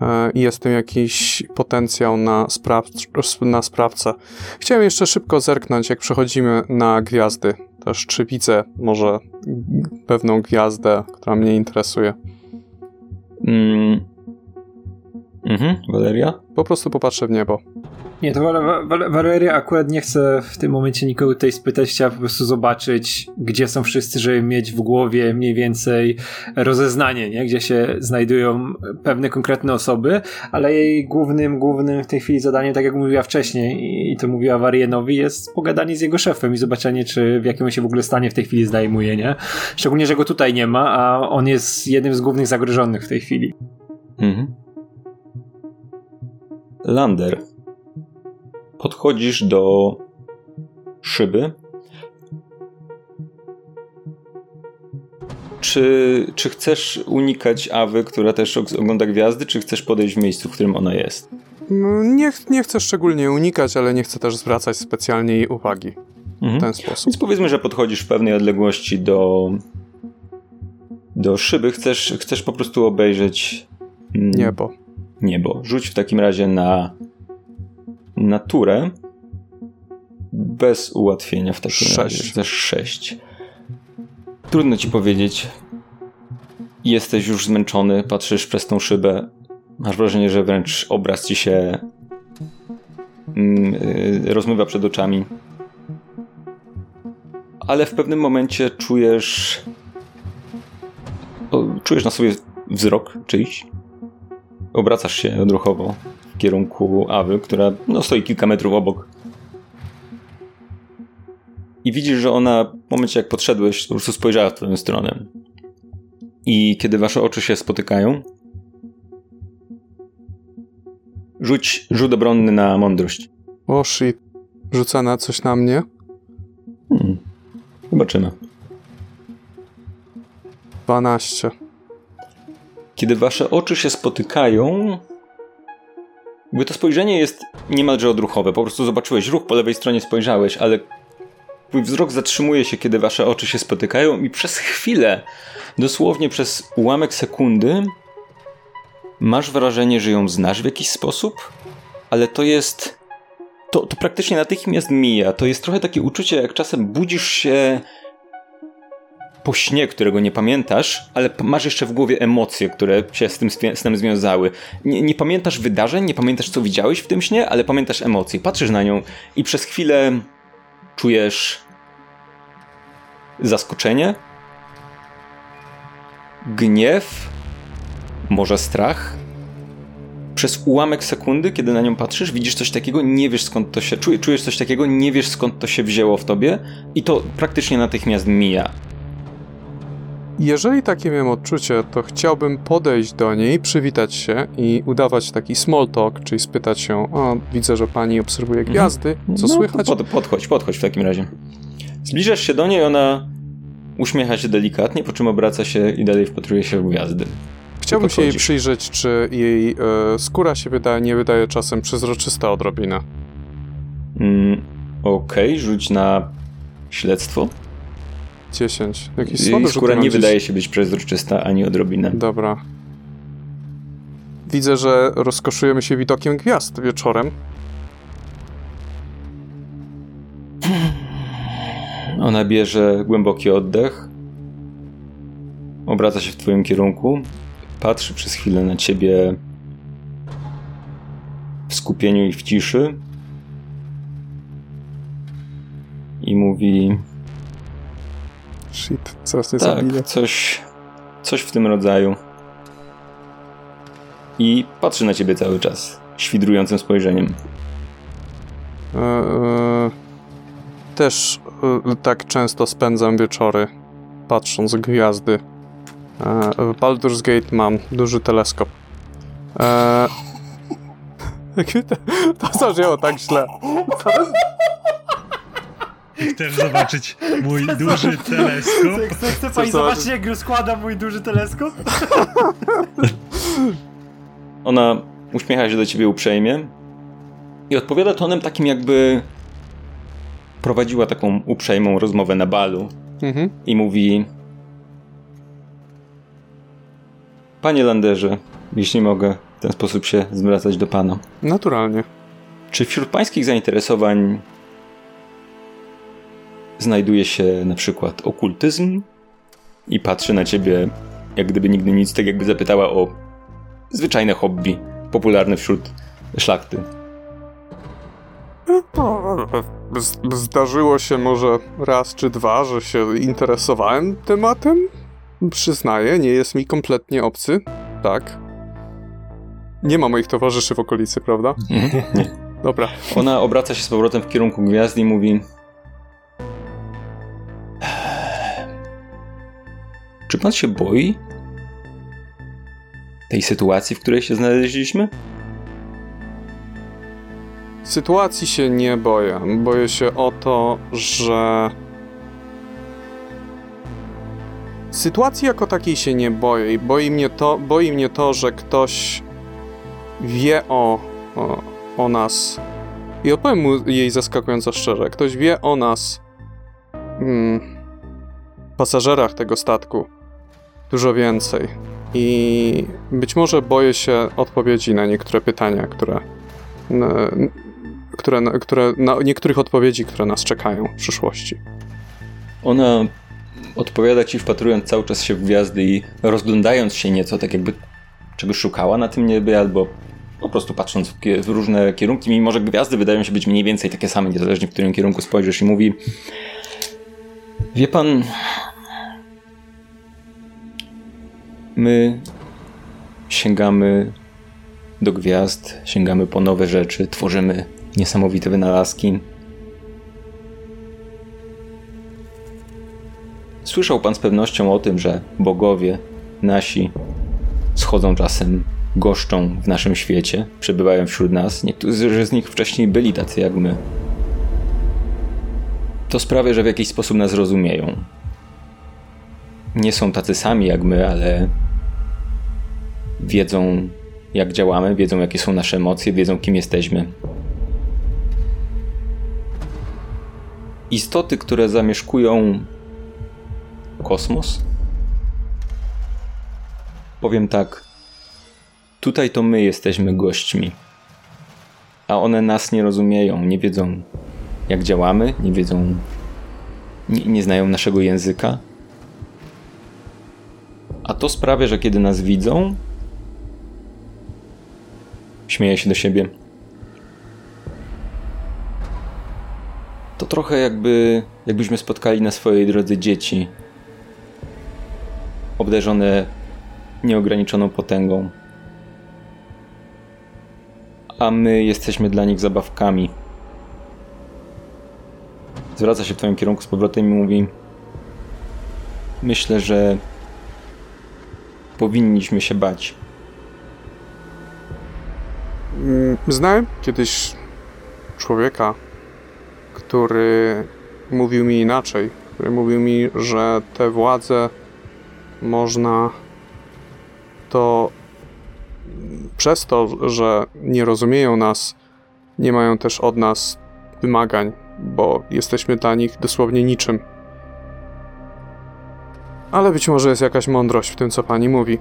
C: E, i jest tym jakiś potencjał na, spraw- na sprawcę. Chciałem jeszcze szybko zerknąć, jak przechodzimy na gwiazdy. Też czy widzę może pewną gwiazdę, która mnie interesuje. Mm.
A: Mhm?
C: Po prostu popatrzę w niebo.
D: Nie, to Valeria akurat nie chce w tym momencie nikogo tutaj spytać, chciała po prostu zobaczyć, gdzie są wszyscy, żeby mieć w głowie mniej więcej rozeznanie, nie? gdzie się znajdują pewne konkretne osoby, ale jej głównym, głównym w tej chwili zadaniem, tak jak mówiła wcześniej i to mówiła Warienowi, jest pogadanie z jego szefem i zobaczenie, czy w jakim się w ogóle stanie w tej chwili zdajmuje, nie? Szczególnie, że go tutaj nie ma, a on jest jednym z głównych zagrożonych w tej chwili. Mhm.
A: Lander podchodzisz do szyby. Czy, czy chcesz unikać Awy, która też ogląda gwiazdy, czy chcesz podejść w miejscu, w którym ona jest?
C: No, nie, nie chcę szczególnie unikać, ale nie chcę też zwracać specjalnie jej uwagi mhm. w ten sposób.
A: Więc powiedzmy, że podchodzisz w pewnej odległości do, do szyby. Chcesz, chcesz po prostu obejrzeć
C: mm, niebo.
A: Niebo. Rzuć w takim razie na naturę bez ułatwienia w takim sześć. razie. 6. Trudno ci powiedzieć. Jesteś już zmęczony, patrzysz przez tą szybę. Masz wrażenie, że wręcz obraz ci się yy, rozmywa przed oczami. Ale w pewnym momencie czujesz. O, czujesz na sobie wzrok czyjś. Obracasz się odruchowo w kierunku Awy, która no, stoi kilka metrów obok. I widzisz, że ona w momencie jak podszedłeś, po prostu spojrzała w twoją stronę. I kiedy wasze oczy się spotykają, rzuć rzut obronny na mądrość.
C: O shit. Rzuca na coś na mnie?
A: Hmm. Zobaczymy.
C: 12.
A: Kiedy wasze oczy się spotykają, jakby to spojrzenie jest niemalże odruchowe. Po prostu zobaczyłeś ruch, po lewej stronie spojrzałeś, ale twój wzrok zatrzymuje się, kiedy wasze oczy się spotykają i przez chwilę, dosłownie przez ułamek sekundy, masz wrażenie, że ją znasz w jakiś sposób, ale to jest... To, to praktycznie natychmiast mija. To jest trochę takie uczucie, jak czasem budzisz się po śnie, którego nie pamiętasz, ale masz jeszcze w głowie emocje, które się z tym snem związały. Nie, nie, pamiętasz wydarzeń, nie pamiętasz, co widziałeś w tym śnie, ale pamiętasz emocje. Patrzysz na nią i przez chwilę czujesz zaskoczenie, gniew, może strach. Przez ułamek sekundy, kiedy na nią patrzysz, widzisz coś takiego, nie wiesz skąd to się, czujesz coś takiego, nie wiesz skąd to się wzięło w tobie i to praktycznie natychmiast mija.
C: Jeżeli takie miałem odczucie, to chciałbym podejść do niej, przywitać się i udawać taki small talk, czyli spytać się, o, widzę, że pani obserwuje mhm. gwiazdy, co no, słychać?
A: Pod, podchodź, podchodź w takim razie. Zbliżasz się do niej, ona uśmiecha się delikatnie, po czym obraca się i dalej wpatruje się w gwiazdy.
C: Chciałbym się jej przyjrzeć, czy jej e, skóra się wydaje, nie wydaje czasem przezroczysta odrobinę.
A: Mm, Okej, okay, rzuć na śledztwo.
C: 10. Jakiś
A: słaby skóra nie wydaje się być przezroczysta ani odrobinę.
C: Dobra. Widzę, że rozkoszujemy się widokiem gwiazd wieczorem.
A: Ona bierze głęboki oddech. Obraca się w twoim kierunku. Patrzy przez chwilę na ciebie w skupieniu i w ciszy. I mówi:
C: Shit, zaraz nie
A: tak, coś, coś w tym rodzaju. I patrzy na ciebie cały czas, świdrującym spojrzeniem. E, e,
C: też e, tak często spędzam wieczory, patrząc gwiazdy. E, w Baldur's Gate mam duży teleskop. E, to zaczęło tak źle.
B: Chcesz zobaczyć mój duży teleskop?
D: Chce, chce, chce pani zobaczyć, jak składa mój duży teleskop?
A: Ona uśmiecha się do ciebie uprzejmie i odpowiada tonem takim, jakby prowadziła taką uprzejmą rozmowę na balu. Mhm. I mówi: Panie Landerze, jeśli mogę w ten sposób się zwracać do pana.
C: Naturalnie.
A: Czy wśród pańskich zainteresowań znajduje się na przykład okultyzm i patrzy na ciebie, jak gdyby nigdy nic, tak jakby zapytała o zwyczajne hobby, popularne wśród szlachty.
C: Zdarzyło się może raz czy dwa, że się interesowałem tematem. Przyznaję, nie jest mi kompletnie obcy. Tak. Nie ma moich towarzyszy w okolicy, prawda?
A: Nie.
C: Dobra.
A: Ona obraca się z powrotem w kierunku gwiazdy i mówi: Czy pan się boi tej sytuacji, w której się znaleźliśmy?
C: Sytuacji się nie boję. Boję się o to, że. Sytuacji jako takiej się nie boję i boi mnie to, boi mnie to że ktoś wie o, o, o nas. I opowiem mu jej zaskakująco szczerze. Ktoś wie o nas, hmm, pasażerach tego statku, dużo więcej. I być może boję się odpowiedzi na niektóre pytania, które, na, które, które, na niektórych odpowiedzi, które nas czekają w przyszłości.
A: Ona odpowiada ci, wpatrując cały czas się w gwiazdy i rozglądając się nieco, tak jakby czegoś szukała na tym niebie, albo po prostu patrząc w, różne kierunki, mimo że gwiazdy wydają się być mniej więcej takie same, niezależnie w którym kierunku spojrzysz i mówi Wie pan, My sięgamy do gwiazd, sięgamy po nowe rzeczy, tworzymy niesamowite wynalazki. Słyszał pan z pewnością o tym, że bogowie nasi schodzą czasem, goszczą w naszym świecie, przebywają wśród nas. Niektórzy z nich wcześniej byli tacy jak my. To sprawia, że w jakiś sposób nas rozumieją. Nie są tacy sami jak my, ale wiedzą, jak działamy, wiedzą, jakie są nasze emocje, wiedzą, kim jesteśmy. Istoty, które zamieszkują kosmos? Powiem tak. Tutaj to my jesteśmy gośćmi. A one nas nie rozumieją, nie wiedzą, jak działamy, nie wiedzą, nie, nie znają naszego języka. A to sprawia, że kiedy nas widzą, śmieje się do siebie. To trochę jakby, jakbyśmy spotkali na swojej drodze dzieci, obdarzone nieograniczoną potęgą. A my jesteśmy dla nich zabawkami. Zwraca się w Twoim kierunku z powrotem i mówi: Myślę, że powinniśmy się bać.
C: Mm, znałem kiedyś człowieka, który mówił mi inaczej, który mówił mi, że te władze można to przez to, że nie rozumieją nas, nie mają też od nas wymagań, bo jesteśmy dla nich dosłownie niczym. Ale być może jest jakaś mądrość w tym, co pani mówi.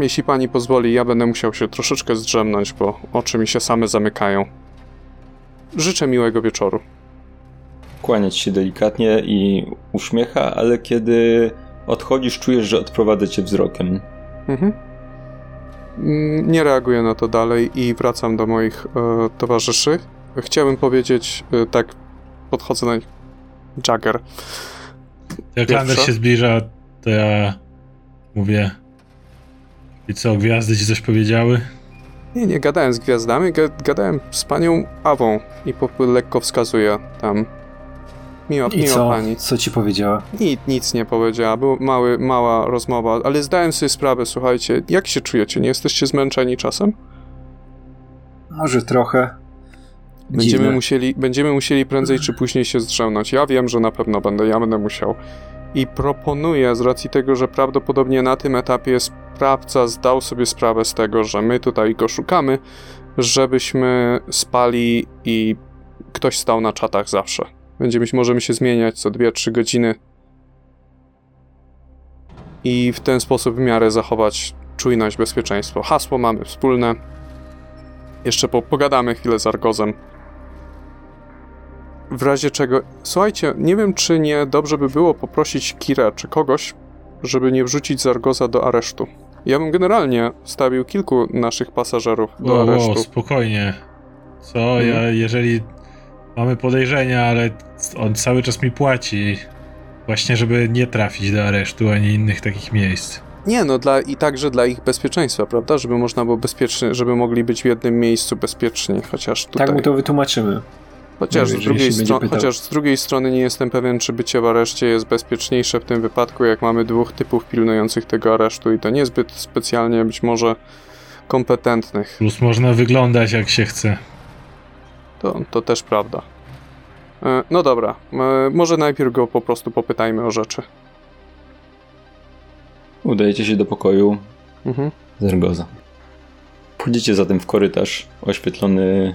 C: Jeśli pani pozwoli, ja będę musiał się troszeczkę zdrzemnąć, bo oczy mi się same zamykają. Życzę miłego wieczoru.
A: Kłaniać się delikatnie i uśmiecha, ale kiedy odchodzisz, czujesz, że odprowadza cię wzrokiem. Mhm.
C: Mm, nie reaguję na to dalej i wracam do moich e, towarzyszy. Chciałbym powiedzieć, e, tak, podchodzę na nich. Jagger.
B: Jak Lander się zbliża, to ja mówię. I co, gwiazdy ci coś powiedziały?
C: Nie, nie gadałem z gwiazdami, gadałem z panią Awą i po, lekko wskazuję tam.
D: Miła, I miła co? pani. Co ci powiedziała?
C: Nic, nic nie powiedziała, była mały, mała rozmowa, ale zdałem sobie sprawę, słuchajcie, jak się czujecie? Nie jesteście zmęczeni czasem?
D: Może trochę.
C: Będziemy musieli, będziemy musieli prędzej czy później się zdrzemnąć. Ja wiem, że na pewno będę, ja będę musiał i proponuję, z racji tego, że prawdopodobnie na tym etapie sprawca zdał sobie sprawę z tego, że my tutaj go szukamy, żebyśmy spali i ktoś stał na czatach zawsze. Będziemy, możemy się zmieniać co 2-3 godziny i w ten sposób w miarę zachować czujność, bezpieczeństwo. Hasło mamy wspólne. Jeszcze po, pogadamy chwilę z Argozem w razie czego, słuchajcie, nie wiem, czy nie dobrze by było poprosić Kira czy kogoś, żeby nie wrzucić Zargoza do aresztu. Ja bym generalnie stawił kilku naszych pasażerów do o, aresztu. O,
B: spokojnie. Co? Hmm. Ja, jeżeli mamy podejrzenia, ale on cały czas mi płaci. Właśnie, żeby nie trafić do aresztu ani innych takich miejsc.
C: Nie, no dla, i także dla ich bezpieczeństwa, prawda? Żeby można było bezpiecznie, żeby mogli być w jednym miejscu bezpieczni, chociaż tutaj...
D: Tak mu to wytłumaczymy.
C: Chociaż, z drugiej stro- chociaż z drugiej strony nie jestem pewien, czy bycie w areszcie jest bezpieczniejsze w tym wypadku, jak mamy dwóch typów pilnujących tego aresztu i to niezbyt specjalnie być może kompetentnych.
B: Plus można wyglądać jak się chce.
C: To, to też prawda. E, no dobra, e, może najpierw go po prostu popytajmy o rzeczy.
A: Udajecie się do pokoju mhm. Zergoza. Pójdziecie zatem w korytarz oświetlony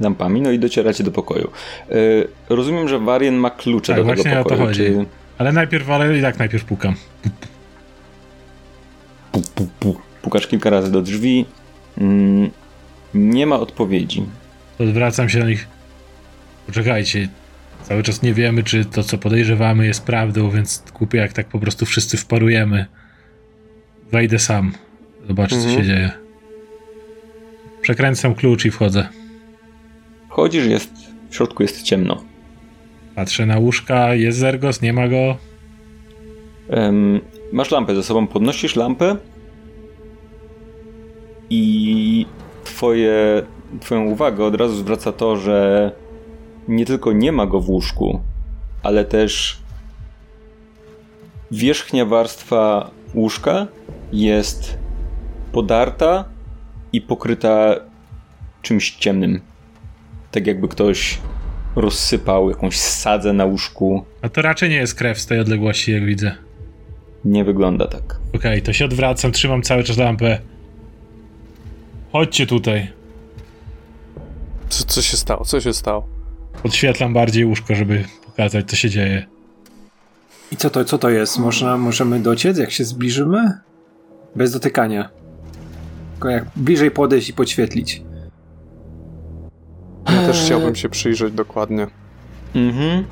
A: lampami, no i docieracie do pokoju. Yy, rozumiem, że Warien ma klucze tak, do tego pokoju. O to chodzi. Czy...
B: Ale najpierw, ale i tak najpierw pukam.
A: Puk, puk, puk. Pukasz kilka razy do drzwi. Mm, nie ma odpowiedzi.
B: Odwracam się do nich. Poczekajcie. Cały czas nie wiemy, czy to, co podejrzewamy, jest prawdą, więc kupię, jak tak po prostu wszyscy wparujemy. Wejdę sam. Zobacz, mhm. co się dzieje. Przekręcam klucz i wchodzę.
A: Wchodzisz, jest, w środku jest ciemno.
B: Patrzę na łóżka, jest Zergos, nie ma go.
A: Um, masz lampę ze sobą, podnosisz lampę i twoje, twoją uwagę od razu zwraca to, że nie tylko nie ma go w łóżku, ale też wierzchnia warstwa łóżka jest podarta i pokryta czymś ciemnym. Tak jakby ktoś rozsypał jakąś sadzę na łóżku.
B: A to raczej nie jest krew z tej odległości, jak widzę.
A: Nie wygląda tak.
B: Okej, okay, to się odwracam, trzymam cały czas lampę. Chodźcie tutaj.
C: Co, co się stało? Co się stało?
B: Podświetlam bardziej łóżko, żeby pokazać, co się dzieje.
D: I co to, co to jest? Można, możemy dociec, jak się zbliżymy? Bez dotykania. Tylko jak bliżej podejść i podświetlić.
C: Ja też chciałbym się przyjrzeć dokładnie.
A: Mhm.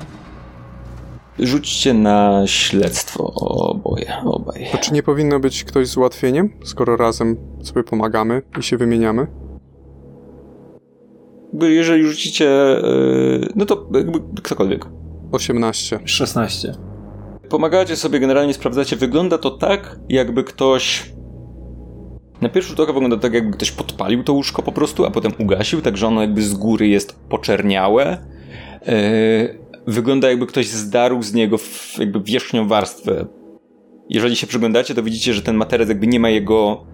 A: Rzućcie na śledztwo oboje, obaj.
C: To czy nie powinno być ktoś z ułatwieniem, skoro razem sobie pomagamy i się wymieniamy?
A: Jeżeli rzucicie, yy, no to jakby ktokolwiek.
C: 18.
D: 16.
A: Pomagacie sobie, generalnie sprawdzacie. Wygląda to tak, jakby ktoś na pierwszy rzut oka wygląda tak, jakby ktoś podpalił to łóżko po prostu, a potem ugasił, także ono jakby z góry jest poczerniałe. Yy, wygląda jakby ktoś zdarł z niego jakby wierzchnią warstwę. Jeżeli się przyglądacie, to widzicie, że ten materac jakby nie ma jego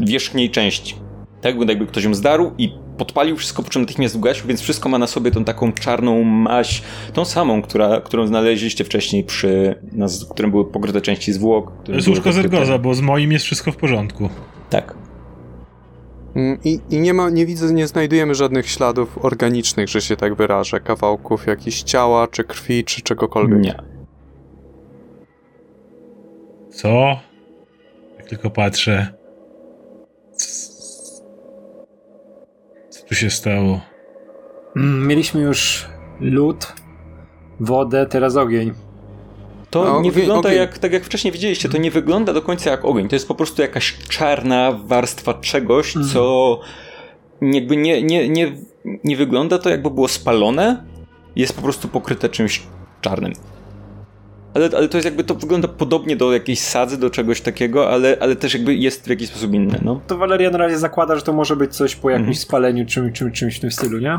A: wierzchniej części. Tak wygląda jakby ktoś ją zdarł i podpalił wszystko, po czym natychmiast ugasił, więc wszystko ma na sobie tą taką czarną maść, tą samą, która, którą znaleźliście wcześniej przy, na, którym były pokryte części zwłok.
B: To jest łóżko Zergoza, bo z moim jest wszystko w porządku.
A: Tak.
C: Mm, I, I, nie ma, nie widzę, nie znajdujemy żadnych śladów organicznych, że się tak wyrażę, kawałków jakichś ciała, czy krwi, czy czegokolwiek.
A: Nie.
B: Co? Jak tylko patrzę. Tu się stało?
D: Mm, mieliśmy już lód, wodę, teraz ogień.
A: To no, nie ogień, wygląda ogień. jak, tak jak wcześniej widzieliście, to nie wygląda do końca jak ogień. To jest po prostu jakaś czarna warstwa czegoś, mhm. co jakby nie, nie, nie, nie wygląda to jakby było spalone, jest po prostu pokryte czymś czarnym. Ale, ale to jest jakby, to wygląda podobnie do jakiejś sadzy, do czegoś takiego, ale, ale też jakby jest w jakiś sposób inne, no.
D: To Valeria na razie zakłada, że to może być coś po jakimś mhm. spaleniu, czym, czym, czymś w tym stylu, nie?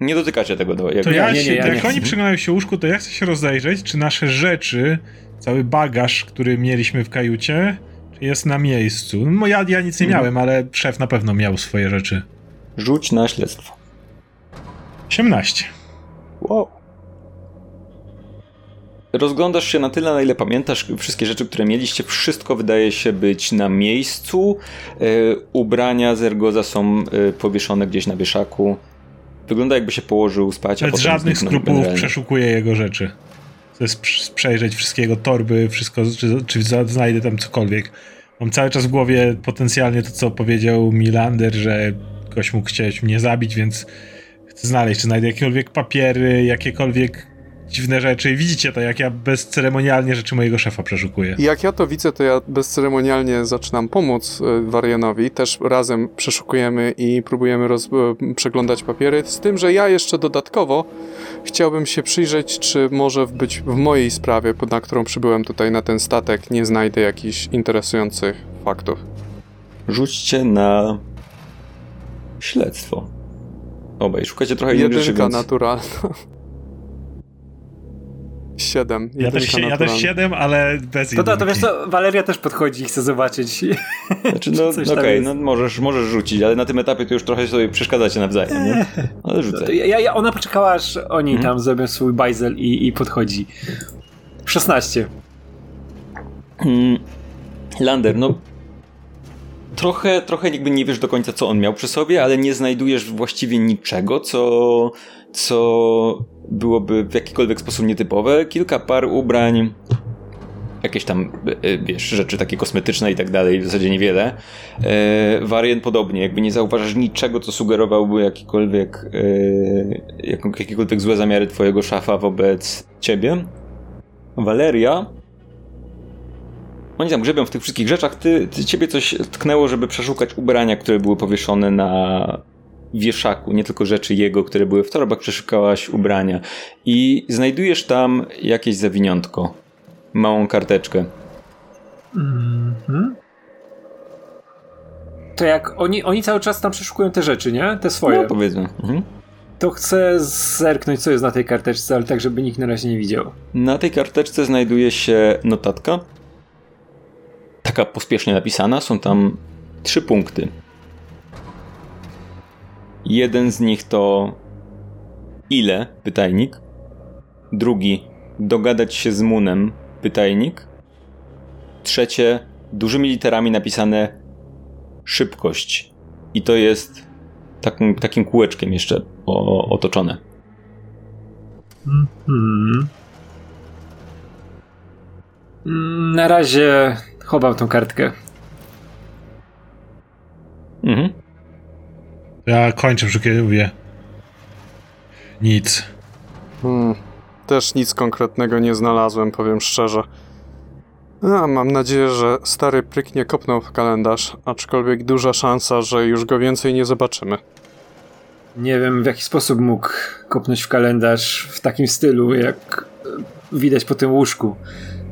A: Nie dotykacie tego. Do,
B: jak... To ja, nie, nie, ja jak nie. oni przyglądają się łóżku, to ja chcę się rozejrzeć, czy nasze rzeczy, cały bagaż, który mieliśmy w kajucie, jest na miejscu. No ja, ja nic nie mhm. miałem, ale szef na pewno miał swoje rzeczy.
A: Rzuć na śledztwo.
B: 18.
A: Wow rozglądasz się na tyle, na ile pamiętasz wszystkie rzeczy, które mieliście. Wszystko wydaje się być na miejscu. E, ubrania Zergoza są e, powieszone gdzieś na wieszaku. Wygląda jakby się położył spać,
B: Bez żadnych skrupułów przeszukuję jego rzeczy. Chcę przejrzeć wszystkiego, torby, wszystko, czy, czy znajdę tam cokolwiek. Mam cały czas w głowie potencjalnie to, co powiedział Milander, że ktoś mógł chcieć mnie zabić, więc chcę znaleźć, czy znajdę jakiekolwiek papiery, jakiekolwiek dziwne rzeczy i widzicie to, jak ja bezceremonialnie rzeczy mojego szefa przeszukuję.
C: I jak ja to widzę, to ja bezceremonialnie zaczynam pomóc e, Warianowi. Też razem przeszukujemy i próbujemy roz... E, przeglądać papiery, z tym, że ja jeszcze dodatkowo chciałbym się przyjrzeć, czy może być w mojej sprawie, na którą przybyłem tutaj na ten statek, nie znajdę jakichś interesujących faktów.
A: Rzućcie na śledztwo. Obaj, szukacie trochę innych
C: rzeczy, więc... naturalna. 7.
B: Ja też, ja też 7, ale bez
D: to, to, to wiesz co, Valeria też podchodzi i chce zobaczyć.
A: Znaczy, no okej, okay, no możesz, możesz rzucić, ale na tym etapie to już trochę sobie przeszkadzacie nawzajem, nie? Ale rzucaj.
D: Ja, ja, ona poczekała, aż oni hmm. tam zrobią swój bajzel i, i podchodzi. 16.
A: Hmm. Lander, no trochę, trochę jakby nie wiesz do końca, co on miał przy sobie, ale nie znajdujesz właściwie niczego, co, co byłoby w jakikolwiek sposób nietypowe. Kilka par ubrań, jakieś tam, e, wiesz, rzeczy takie kosmetyczne i tak dalej, w zasadzie niewiele. E, wariant podobnie, jakby nie zauważasz niczego, co sugerowałby jakikolwiek, e, jakiekolwiek złe zamiary twojego szafa wobec ciebie. Valeria oni tam grzebią w tych wszystkich rzeczach, ty, ty, ciebie coś tknęło, żeby przeszukać ubrania, które były powieszone na wieszaku, nie tylko rzeczy jego, które były w torbach, przeszukałaś ubrania i znajdujesz tam jakieś zawiniątko, małą karteczkę. Mhm.
D: To jak oni, oni cały czas tam przeszukują te rzeczy, nie? Te swoje.
A: No, powiedzmy. Mhm.
D: to chcę zerknąć, co jest na tej karteczce, ale tak, żeby nikt na razie nie widział.
A: Na tej karteczce znajduje się notatka. Taka pospiesznie napisana. Są tam trzy punkty. Jeden z nich to ile? Pytajnik. Drugi dogadać się z Munem? Pytajnik. Trzecie dużymi literami napisane szybkość. I to jest takim, takim kółeczkiem jeszcze o, otoczone.
D: Hmm. Na razie chowam tą kartkę.
B: Mhm. Ja kończę przykieruję. Nic.
C: Hmm. Też nic konkretnego nie znalazłem, powiem szczerze. A, mam nadzieję, że stary pryk nie kopnął w kalendarz, aczkolwiek duża szansa, że już go więcej nie zobaczymy.
D: Nie wiem, w jaki sposób mógł kopnąć w kalendarz w takim stylu, jak widać po tym łóżku.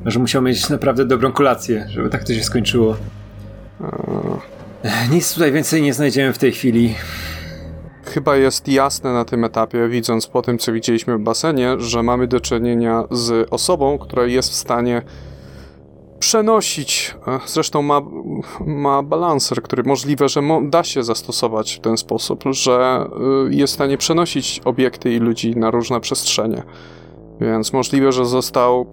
D: Że musiał mieć naprawdę dobrą kolację, żeby tak to się skończyło. Nic tutaj więcej nie znajdziemy w tej chwili.
C: Chyba jest jasne na tym etapie, widząc po tym, co widzieliśmy w basenie, że mamy do czynienia z osobą, która jest w stanie przenosić. Zresztą ma, ma balancer, który możliwe, że mo da się zastosować w ten sposób, że y, jest w stanie przenosić obiekty i ludzi na różne przestrzenie. Więc możliwe, że został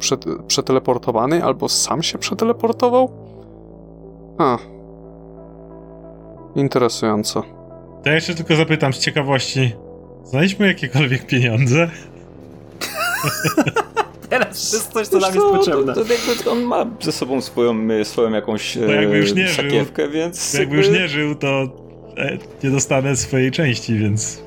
C: przeteleportowany albo sam się przeteleportował? A. Interesująco.
B: To ja jeszcze tylko zapytam z ciekawości. Znaliśmy jakiekolwiek pieniądze?
D: Teraz jest coś, co nam jest potrzebne.
A: To, to, jakby on ma ze sobą swoją, swoją jakąś no jakby już nie sakiewkę, żył, więc...
B: Jakby, jakby już nie żył, to e, nie dostanę swojej części, więc...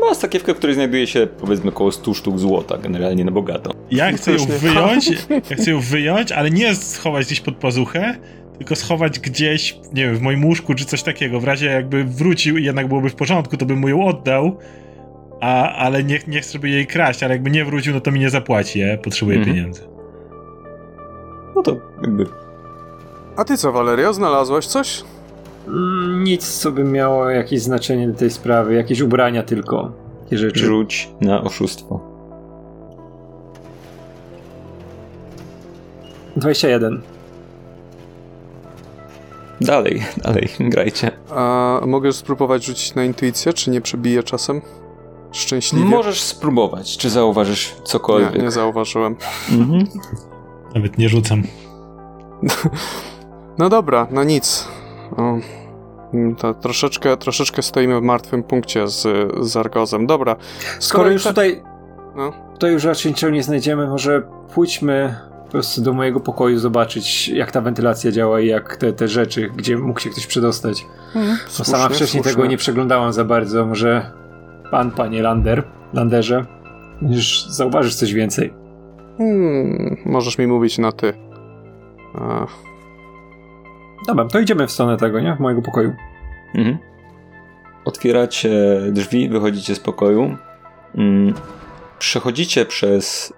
A: Ma sakiewkę, w której znajduje się powiedzmy około 100 sztuk złota, generalnie na bogato.
B: Ja chcę ją wyjąć, ja chcę ją wyjąć, ale nie schować gdzieś pod pazuchę, tylko schować gdzieś, nie wiem, w moim łóżku czy coś takiego. W razie jakby wrócił i jednak byłoby w porządku, to bym mu ją oddał, a, ale nie, nie chcę, żeby jej kraść, ale jakby nie wrócił, no to mi nie zapłaci, ja potrzebuję mhm. pieniędzy.
A: No to jakby...
C: A ty co, Valerio, znalazłaś coś?
D: Mm, nic, co by miało jakieś znaczenie do tej sprawy, jakieś ubrania tylko, takie rzeczy.
A: Rzuć na oszustwo.
D: 21.
A: Dalej, dalej, grajcie.
C: A mogę spróbować rzucić na intuicję, czy nie przebije czasem? Szczęśliwie.
A: Możesz spróbować, czy zauważysz cokolwiek.
C: Nie, nie zauważyłem. Mhm.
B: Nawet nie rzucam.
C: no dobra, no nic. O, to troszeczkę, troszeczkę stoimy w martwym punkcie z, z Argozem. Dobra.
D: Skoro, Skoro już tutaj. No. Tutaj już raczej niczego nie znajdziemy, może pójdźmy po prostu do mojego pokoju zobaczyć, jak ta wentylacja działa i jak te, te rzeczy, gdzie mógł się ktoś przedostać. Słusznie, Bo sama wcześniej słusznie. tego nie przeglądałam za bardzo. Może pan, panie Lander, Landerze, już zauważysz coś więcej.
C: Hmm, możesz mi mówić na ty. Ach.
D: Dobra, to idziemy w stronę tego, nie? Mojego pokoju. Mhm.
A: Otwieracie drzwi, wychodzicie z pokoju. Mm. Przechodzicie przez,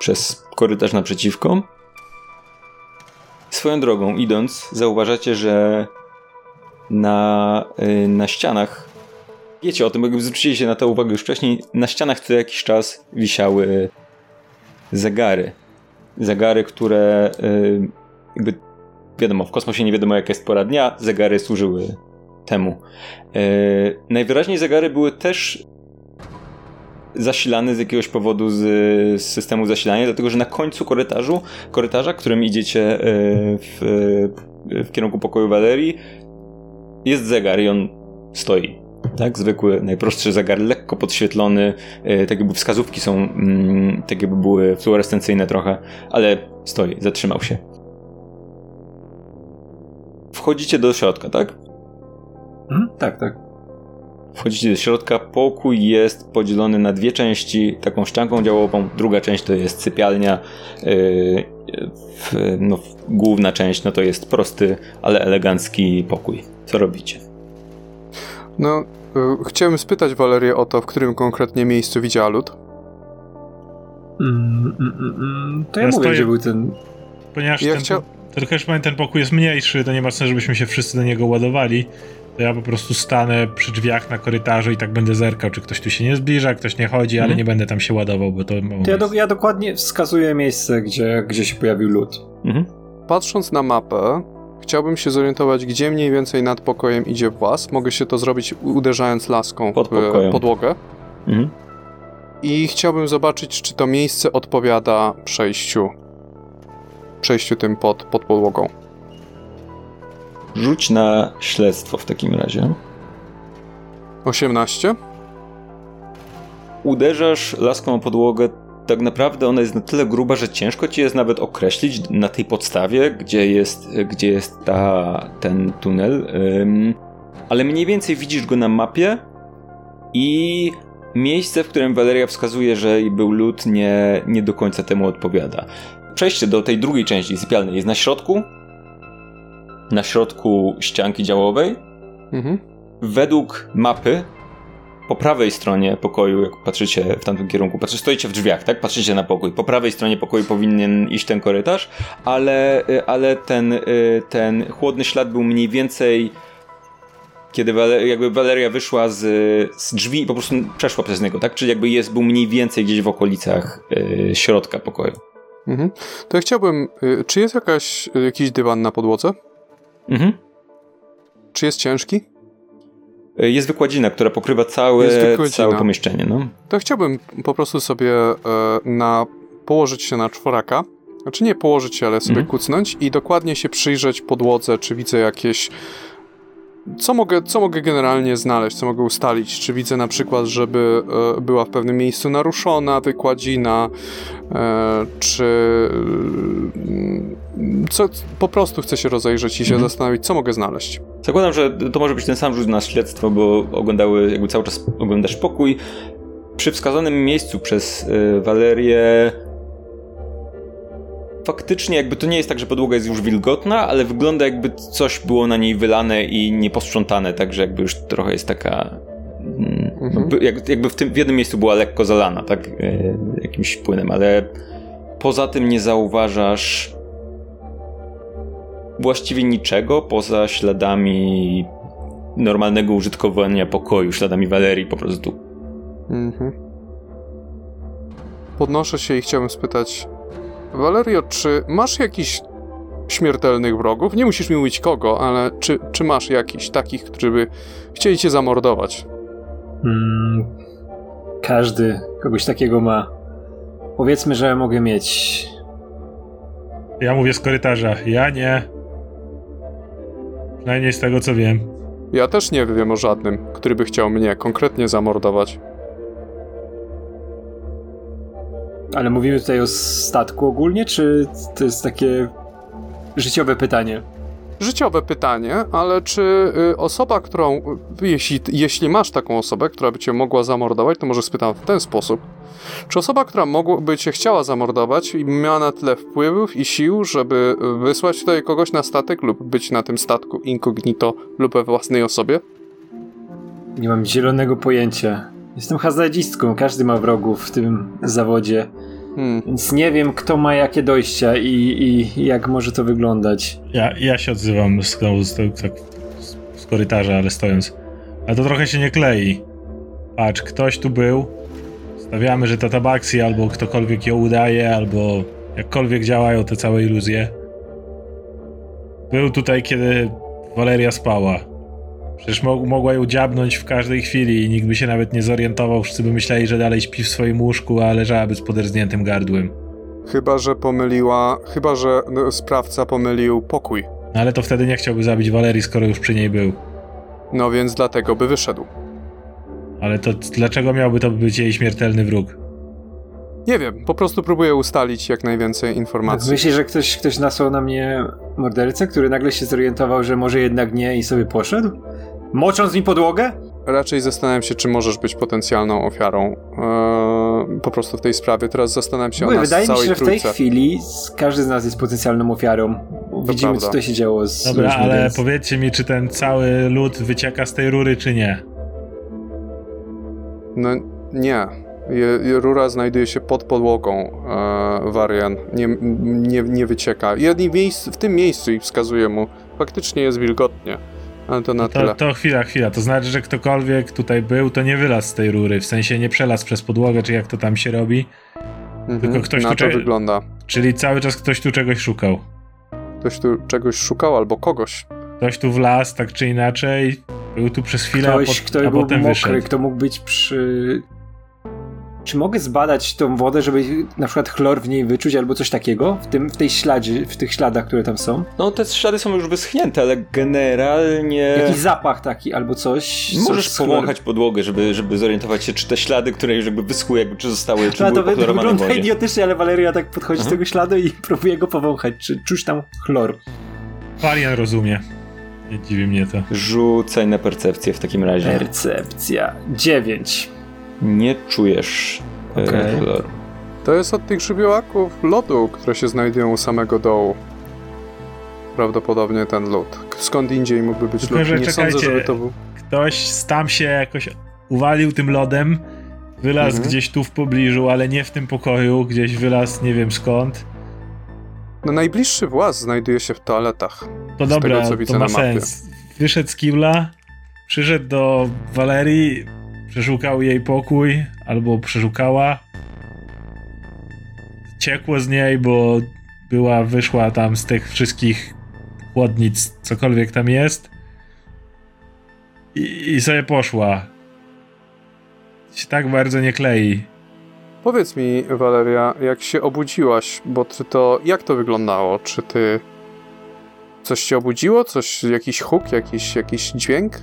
A: przez korytarz naprzeciwko. Swoją drogą, idąc, zauważacie, że na, y, na ścianach wiecie o tym, jakby się na to uwagę już wcześniej, na ścianach co jakiś czas wisiały zegary. Zegary, które y, jakby wiadomo, w kosmosie nie wiadomo jaka jest pora dnia, zegary służyły temu. Y, najwyraźniej zegary były też zasilane z jakiegoś powodu z, z, systemu zasilania, dlatego że na końcu korytarzu, korytarza, którym idziecie y, w, w kierunku pokoju Valerii, jest zegar i on stoi tak? Zwykły, najprostszy zegar, lekko podświetlony, yy, tak jakby wskazówki są, yy, tak jakby były fluorescencyjne trochę, ale stoi, zatrzymał się. Wchodzicie do środka, tak?
D: Mhm, tak, tak.
A: Wchodzicie do środka, pokój jest podzielony na dwie części, taką ścianką działową, druga część to jest sypialnia, yy, w, no, główna część no to jest prosty, ale elegancki pokój. Co robicie?
C: No, y, chciałem spytać Walerię o to, w którym konkretnie miejscu widziała lód.
D: Mm, mm, mm, mm. to ja, ja mówię, stoję, gdzie był ten...
B: Ponieważ ja ten, tylko już ten pokój jest mniejszy, to nie ma sensu, żebyśmy się wszyscy do niego ładowali. To ja po prostu stanę przy drzwiach na korytarzu i tak będę zerkał, czy ktoś tu się nie zbliża, ktoś nie chodzi, ale mhm. nie będę tam się ładował, bo to...
D: to ja, do, ja, dokładnie wskazuję miejsce, gdzie, gdzie się pojawił lód. Mhm.
C: Patrząc na mapę, chciałbym się zorientować, gdzie mniej więcej nad pokojem idzie włas. Mogę się to zrobić uderzając laską Pod w podłogę. Mhm. I chciałbym zobaczyć, czy to miejsce odpowiada przejściu przejściu tym pod, pod podłogą.
A: Rzuć na śledztwo w takim razie.
C: 18.
A: Uderzasz laską o podłogę. Tak naprawdę ona jest na tyle gruba, że ciężko ci jest nawet określić na tej podstawie, gdzie jest, gdzie jest ta, ten tunel. ale mniej więcej widzisz go na mapie i miejsce, w którym Valeria wskazuje, że był lód, nie, nie do końca temu odpowiada przejście do tej drugiej części sypialnej jest na środku, na środku ścianki działowej. Mhm. Według mapy po prawej stronie pokoju, jak patrzycie w tamtym kierunku, patrzycie, stoicie w drzwiach, tak? Patrzycie na pokój. Po prawej stronie pokoju powinien iść ten korytarz, ale, ale ten, y, ten chłodny ślad był mniej więcej kiedy jakby Valeria wyszła z, z drzwi i po prostu przeszła przez niego, tak? Czyli jakby jest, był mniej więcej gdzieś w okolicach y, środka pokoju.
C: Mhm. To ja chciałbym, y, czy jest jakaś, y, jakiś dywan na podłodze? Mhm. Czy jest ciężki?
A: Y, jest wykładzina, która pokrywa całe, całe pomieszczenie. No.
C: To chciałbym po prostu sobie na, położyć się na czworaka. Znaczy nie położyć się, ale sobie mhm. kucnąć i dokładnie się przyjrzeć podłodze, czy widzę jakieś co mogę, co mogę generalnie znaleźć, co mogę ustalić? Czy widzę na przykład, żeby e, była w pewnym miejscu naruszona wykładzina, e, czy e, co, po prostu chcę się rozejrzeć i się mhm. zastanowić, co mogę znaleźć.
A: Zakładam, że to może być ten sam rzut na śledztwo, bo oglądały, jakby cały czas oglądasz pokój. Przy wskazanym miejscu przez Walerię faktycznie jakby to nie jest tak, że podłoga jest już wilgotna, ale wygląda jakby coś było na niej wylane i nieposprzątane, także jakby już trochę jest taka... Mm, mhm. jakby w, tym, w jednym miejscu była lekko zalana, tak? E, jakimś płynem, ale poza tym nie zauważasz właściwie niczego poza śladami normalnego użytkowania pokoju, śladami Walerii po prostu. Mhm.
C: Podnoszę się i chciałbym spytać, Valerio, czy masz jakiś śmiertelnych wrogów? Nie musisz mi mówić kogo, ale czy, czy masz jakiś takich, którzy by chcieli cię zamordować? Hmm,
D: każdy kogoś takiego ma. Powiedzmy, że mogę mieć.
B: Ja mówię z korytarza. Ja nie. Przynajmniej z tego co wiem.
C: Ja też nie wiem o żadnym, który by chciał mnie konkretnie zamordować.
D: Ale mówimy tutaj o statku ogólnie, czy to jest takie życiowe pytanie?
C: Życiowe pytanie, ale czy y, osoba, którą, jeśli, jeśli masz taką osobę, która by cię mogła zamordować, to może spytam w ten sposób. Czy osoba, która mogłaby cię chciała zamordować i miała na tyle wpływów i sił, żeby wysłać tutaj kogoś na statek lub być na tym statku incognito lub we własnej osobie?
D: Nie mam zielonego pojęcia. Jestem hazardzistką, każdy ma wrogów w tym zawodzie. Hmm. Więc nie wiem, kto ma jakie dojścia i, i jak może to wyglądać.
B: Ja, ja się odzywam z, z, tak, z korytarza, ale stojąc. Ale to trochę się nie klei. Patrz, ktoś tu był. Stawiamy, że to tabaksi albo ktokolwiek ją udaje, albo jakkolwiek działają te całe iluzje. Był tutaj, kiedy Waleria spała. Przecież mo mogła ją dziabnąć w każdej chwili i nikt by się nawet nie zorientował. Wszyscy by myśleli, że dalej śpi w swoim łóżku, a leżałaby z poderzniętym gardłem.
C: Chyba, że pomyliła... Chyba, że sprawca pomylił pokój.
B: No ale to wtedy nie chciałby zabić Walerii, skoro już przy niej był.
C: No więc dlatego by wyszedł.
B: Ale to dlaczego miałby to być jej śmiertelny wróg?
C: Nie wiem, po prostu próbuję ustalić jak najwięcej informacji.
D: Myślisz, że ktoś, ktoś nasłał na mnie mordercę, który nagle się zorientował, że może jednak nie i sobie poszedł? Mocząc mi podłogę?
C: Raczej zastanawiam się, czy możesz być potencjalną ofiarą eee, po prostu w tej sprawie. Teraz zastanawiam się Mówię, o nas
D: Wydaje
C: mi się,
D: że w tej chwili każdy z nas jest potencjalną ofiarą. Widzimy, co to się działo z
B: Dobra, ludźmi, ale więc... powiedzcie mi, czy ten cały lód wycieka z tej rury, czy nie?
C: No nie. Je, rura znajduje się pod podłogą e, Warian. Nie, nie, nie wycieka. Jedni miejsc, w tym miejscu i wskazuje mu. Faktycznie jest wilgotnie. Ale to na
B: to,
C: tyle.
B: To chwila, chwila. To znaczy, że ktokolwiek tutaj był, to nie wylazł z tej rury. W sensie nie przelazł przez podłogę, czy jak to tam się robi. Mhm, tylko ktoś
C: na
B: tu
C: to wygląda.
B: Czyli cały czas ktoś tu czegoś szukał.
C: Ktoś tu czegoś szukał albo kogoś.
B: Ktoś tu wlazł tak czy inaczej. Był tu przez chwilę,
D: ktoś,
B: a, po,
D: kto
B: a
D: był
B: potem
D: mokry,
B: wyszedł.
D: kto mógł być przy czy mogę zbadać tą wodę, żeby na przykład chlor w niej wyczuć albo coś takiego? W, tym, w tej śladzie, w tych śladach, które tam są?
A: No te ślady są już wyschnięte, ale generalnie...
D: Jakiś zapach taki albo coś?
A: Możesz coś powąchać podłogę, żeby, żeby zorientować się, czy te ślady, które już jakby wyschły, jakby czy zostały, czy no, były to wygląda
D: wodzie. idiotycznie, ale Valeria tak podchodzi mhm. z tego śladu i próbuje go powąchać, czy czuć tam chlor.
B: Varian rozumie. Nie dziwi mnie to.
A: Rzucaj na percepcję w takim razie.
D: Percepcja. 9
A: nie czujesz e, okay. chloru.
C: To jest od tych żywiołaków lodu, które się znajdują u samego dołu. Prawdopodobnie ten lód. Skąd indziej mógłby być Tylko, lód? Nie czekajcie, sądzę, żeby to był...
B: Ktoś tam się jakoś uwalił tym lodem, wylazł mhm. gdzieś tu w pobliżu, ale nie w tym pokoju, gdzieś wylazł nie wiem skąd.
C: No najbliższy właz znajduje się w toaletach.
B: To dobra, tego, to ma sens. Wyszedł z kibla, przyszedł do Walerii, przeszukał jej pokój, albo przeszukała. Ciekło z niej, bo była, wyszła tam z tych wszystkich chłodnic, cokolwiek tam jest. I, i sobie poszła. Się tak bardzo nie klei.
C: Powiedz mi, Valeria, jak się obudziłaś, bo ty to, jak to wyglądało? Czy ty coś cię obudziło? Coś, jakiś huk, jakiś, jakiś dźwięk?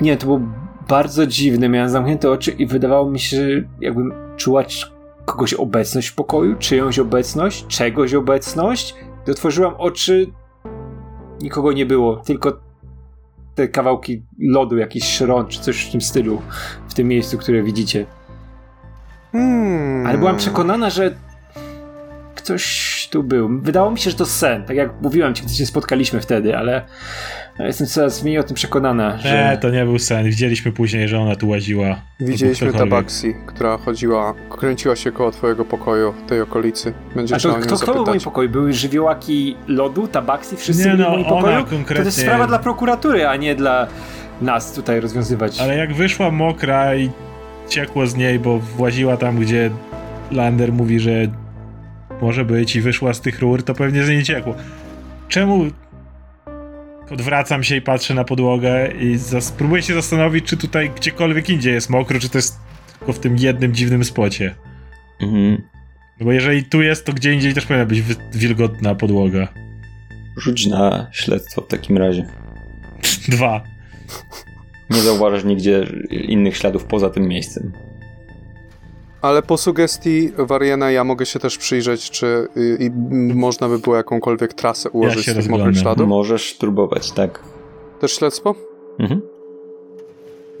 D: Nie, to był bardzo dziwne. Miałem zamknięte oczy i wydawało mi się, jakbym czuła kogoś obecność w pokoju, czyjąś obecność, czegoś obecność. Gdy otworzyłam oczy, nikogo nie było, tylko te kawałki lodu, jakiś szron, czy coś w tym stylu, w tym miejscu, które widzicie. Hmm. Ale byłam przekonana, że ktoś tu był. Wydało mi się, że to sen. Tak jak mówiłem ci, gdy się spotkaliśmy wtedy, ale jestem coraz mniej o tym przekonana, że...
B: Nie, to nie był sen. Widzieliśmy później, że ona tu łaziła.
C: Widzieliśmy Tabaksi, która chodziła, kręciła się koło twojego pokoju, tej okolicy. Będziesz
D: A to kto, kto był w moim pokoju? Były żywiołaki lodu, Tabaksi? Wszyscy nie, byli no, w moim pokoju? Konkretnie... To jest sprawa dla prokuratury, a nie dla nas tutaj rozwiązywać.
B: Ale jak wyszła mokra i ciekło z niej, bo właziła tam, gdzie Lander mówi, że może być i wyszła z tych rur, to pewnie z niej ciekło. Czemu odwracam się i patrzę na podłogę i spróbuję się zastanowić, czy tutaj gdziekolwiek indziej jest mokro, czy to jest tylko w tym jednym dziwnym spocie. Mhm. No bo jeżeli tu jest, to gdzie indziej też powinna być wilgotna podłoga.
A: Rzuć na śledztwo w takim razie.
B: Dwa.
A: Nie zauważasz nigdzie innych śladów poza tym miejscem.
C: Ale po sugestii Wariana ja mogę się też przyjrzeć, czy y, y, można by było jakąkolwiek trasę ułożyć ja z tych mokrych śladów.
A: Możesz spróbować, tak.
C: Też śledztwo? Mhm.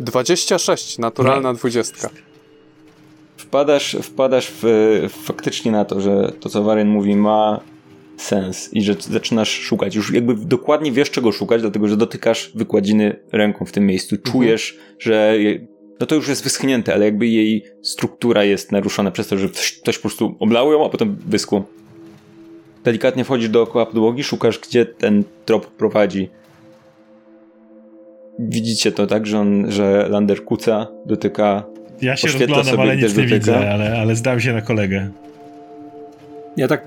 C: 26, naturalna no. 20.
A: Wpadasz, wpadasz w, faktycznie na to, że to, co Warian mówi, ma sens i że zaczynasz szukać. Już jakby dokładnie wiesz, czego szukać, dlatego że dotykasz wykładziny ręką w tym miejscu. Mhm. Czujesz, mhm. że no to już jest wyschnięte, ale jakby jej struktura jest naruszona przez to, że ktoś po prostu oblał ją, a potem wyschło. Delikatnie wchodzisz dookoła podłogi, szukasz, gdzie ten trop prowadzi. Widzicie to tak, że, on, że Lander kuca, dotyka.
B: Ja się rozglądam, ale nic nie widzę, ale, ale zdam się na kolegę.
D: Ja tak,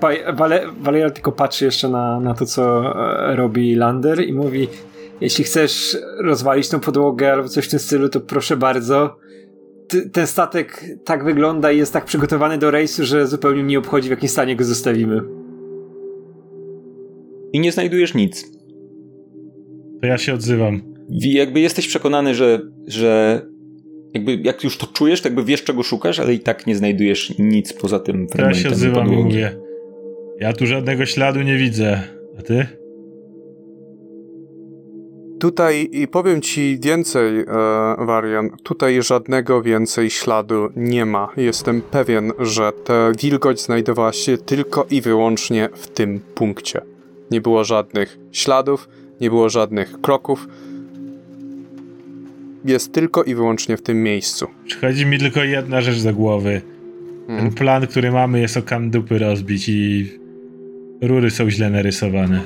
D: Wale, tylko patrzy jeszcze na, na to, co e, robi Lander i mówi jeśli chcesz rozwalić tą podłogę albo coś w tym stylu, to proszę bardzo. T ten statek tak wygląda i jest tak przygotowany do rejsu, że zupełnie mnie obchodzi, w jakim stanie go zostawimy.
A: I nie znajdujesz nic.
B: To ja się odzywam.
A: Jakby jesteś przekonany, że, że jakby jak już to czujesz, to jakby wiesz czego szukasz, ale i tak nie znajdujesz nic poza tym
B: fragmentem Ja się odzywam i mówię, ja tu żadnego śladu nie widzę. A ty?
C: Tutaj i powiem ci więcej, e, Warian, tutaj żadnego więcej śladu nie ma. Jestem pewien, że ta wilgoć znajdowała się tylko i wyłącznie w tym punkcie. Nie było żadnych śladów, nie było żadnych kroków. Jest tylko i wyłącznie w tym miejscu.
B: Przychodzi mi tylko jedna rzecz do głowy. Ten hmm. plan, który mamy, jest o kandupy rozbić i rury są źle narysowane.